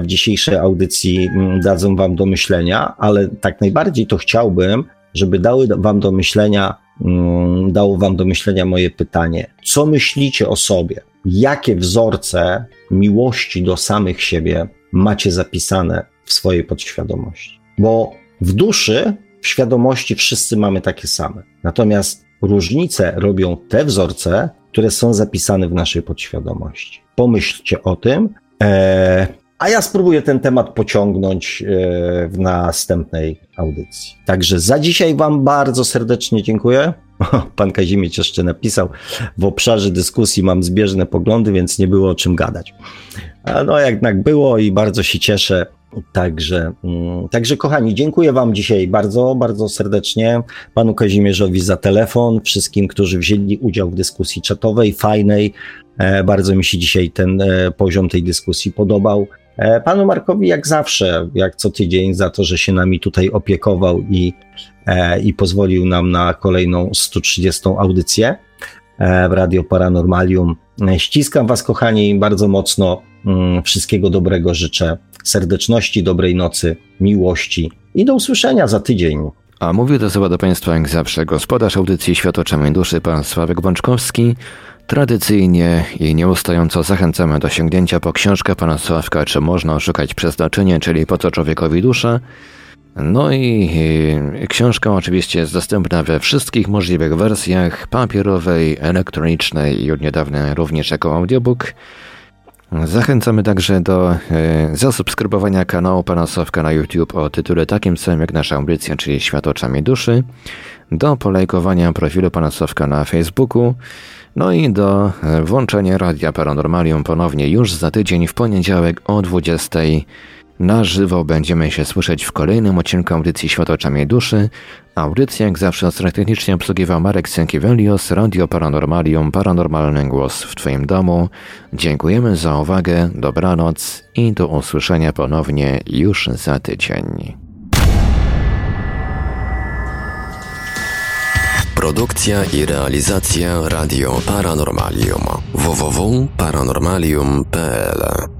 w dzisiejszej audycji, dadzą Wam do myślenia, ale tak najbardziej to chciałbym, żeby dały Wam do myślenia Mm, dało Wam do myślenia moje pytanie. Co myślicie o sobie? Jakie wzorce miłości do samych siebie macie zapisane w swojej podświadomości? Bo w duszy, w świadomości wszyscy mamy takie same. Natomiast różnice robią te wzorce, które są zapisane w naszej podświadomości. Pomyślcie o tym. Eee, a ja spróbuję ten temat pociągnąć e, w następnej audycji. Także za dzisiaj Wam bardzo serdecznie dziękuję. Pan Kazimierz jeszcze napisał, w obszarze dyskusji mam zbieżne poglądy, więc nie było o czym gadać. No jednak było i bardzo się cieszę. Także, mm, także kochani, dziękuję Wam dzisiaj bardzo, bardzo serdecznie. Panu Kazimierzowi za telefon, wszystkim, którzy wzięli udział w dyskusji czatowej, fajnej. E, bardzo mi się dzisiaj ten e, poziom tej dyskusji podobał. E, panu Markowi, jak zawsze, jak co tydzień, za to, że się nami tutaj opiekował i, i pozwolił nam na kolejną 130 audycję w Radio Paranormalium. Ściskam Was, kochani, bardzo mocno. Mm, wszystkiego dobrego życzę. Serdeczności, dobrej nocy, miłości i do usłyszenia za tydzień. A mówię do słowa do Państwa jak zawsze gospodarz audycji Światło Duszy, pan Sławek Bączkowski. Tradycyjnie i nieustająco zachęcamy do sięgnięcia po książkę pana Sławka, czy można oszukać przeznaczenie, czyli po co człowiekowi dusza. No i, i książka oczywiście jest dostępna we wszystkich możliwych wersjach papierowej, elektronicznej i od niedawna również jako audiobook. Zachęcamy także do e, zasubskrybowania kanału Pana Sławka na YouTube o tytule takim samym jak nasza audycja, czyli Świat oczami duszy, do polajkowania profilu Pana Sławka na Facebooku, no i do e, włączenia Radia Paranormalium ponownie już za tydzień w poniedziałek o 20. Na żywo będziemy się słyszeć w kolejnym odcinku audycji Świat oczami duszy. Audycja jak zawsze strategicznie obsługiwał Marek Sękiewelios, Radio Paranormalium, Paranormalny Głos w Twoim domu. Dziękujemy za uwagę, dobranoc i do usłyszenia ponownie już za tydzień. Produkcja i realizacja Radio Paranormalium www.paranormalium.pl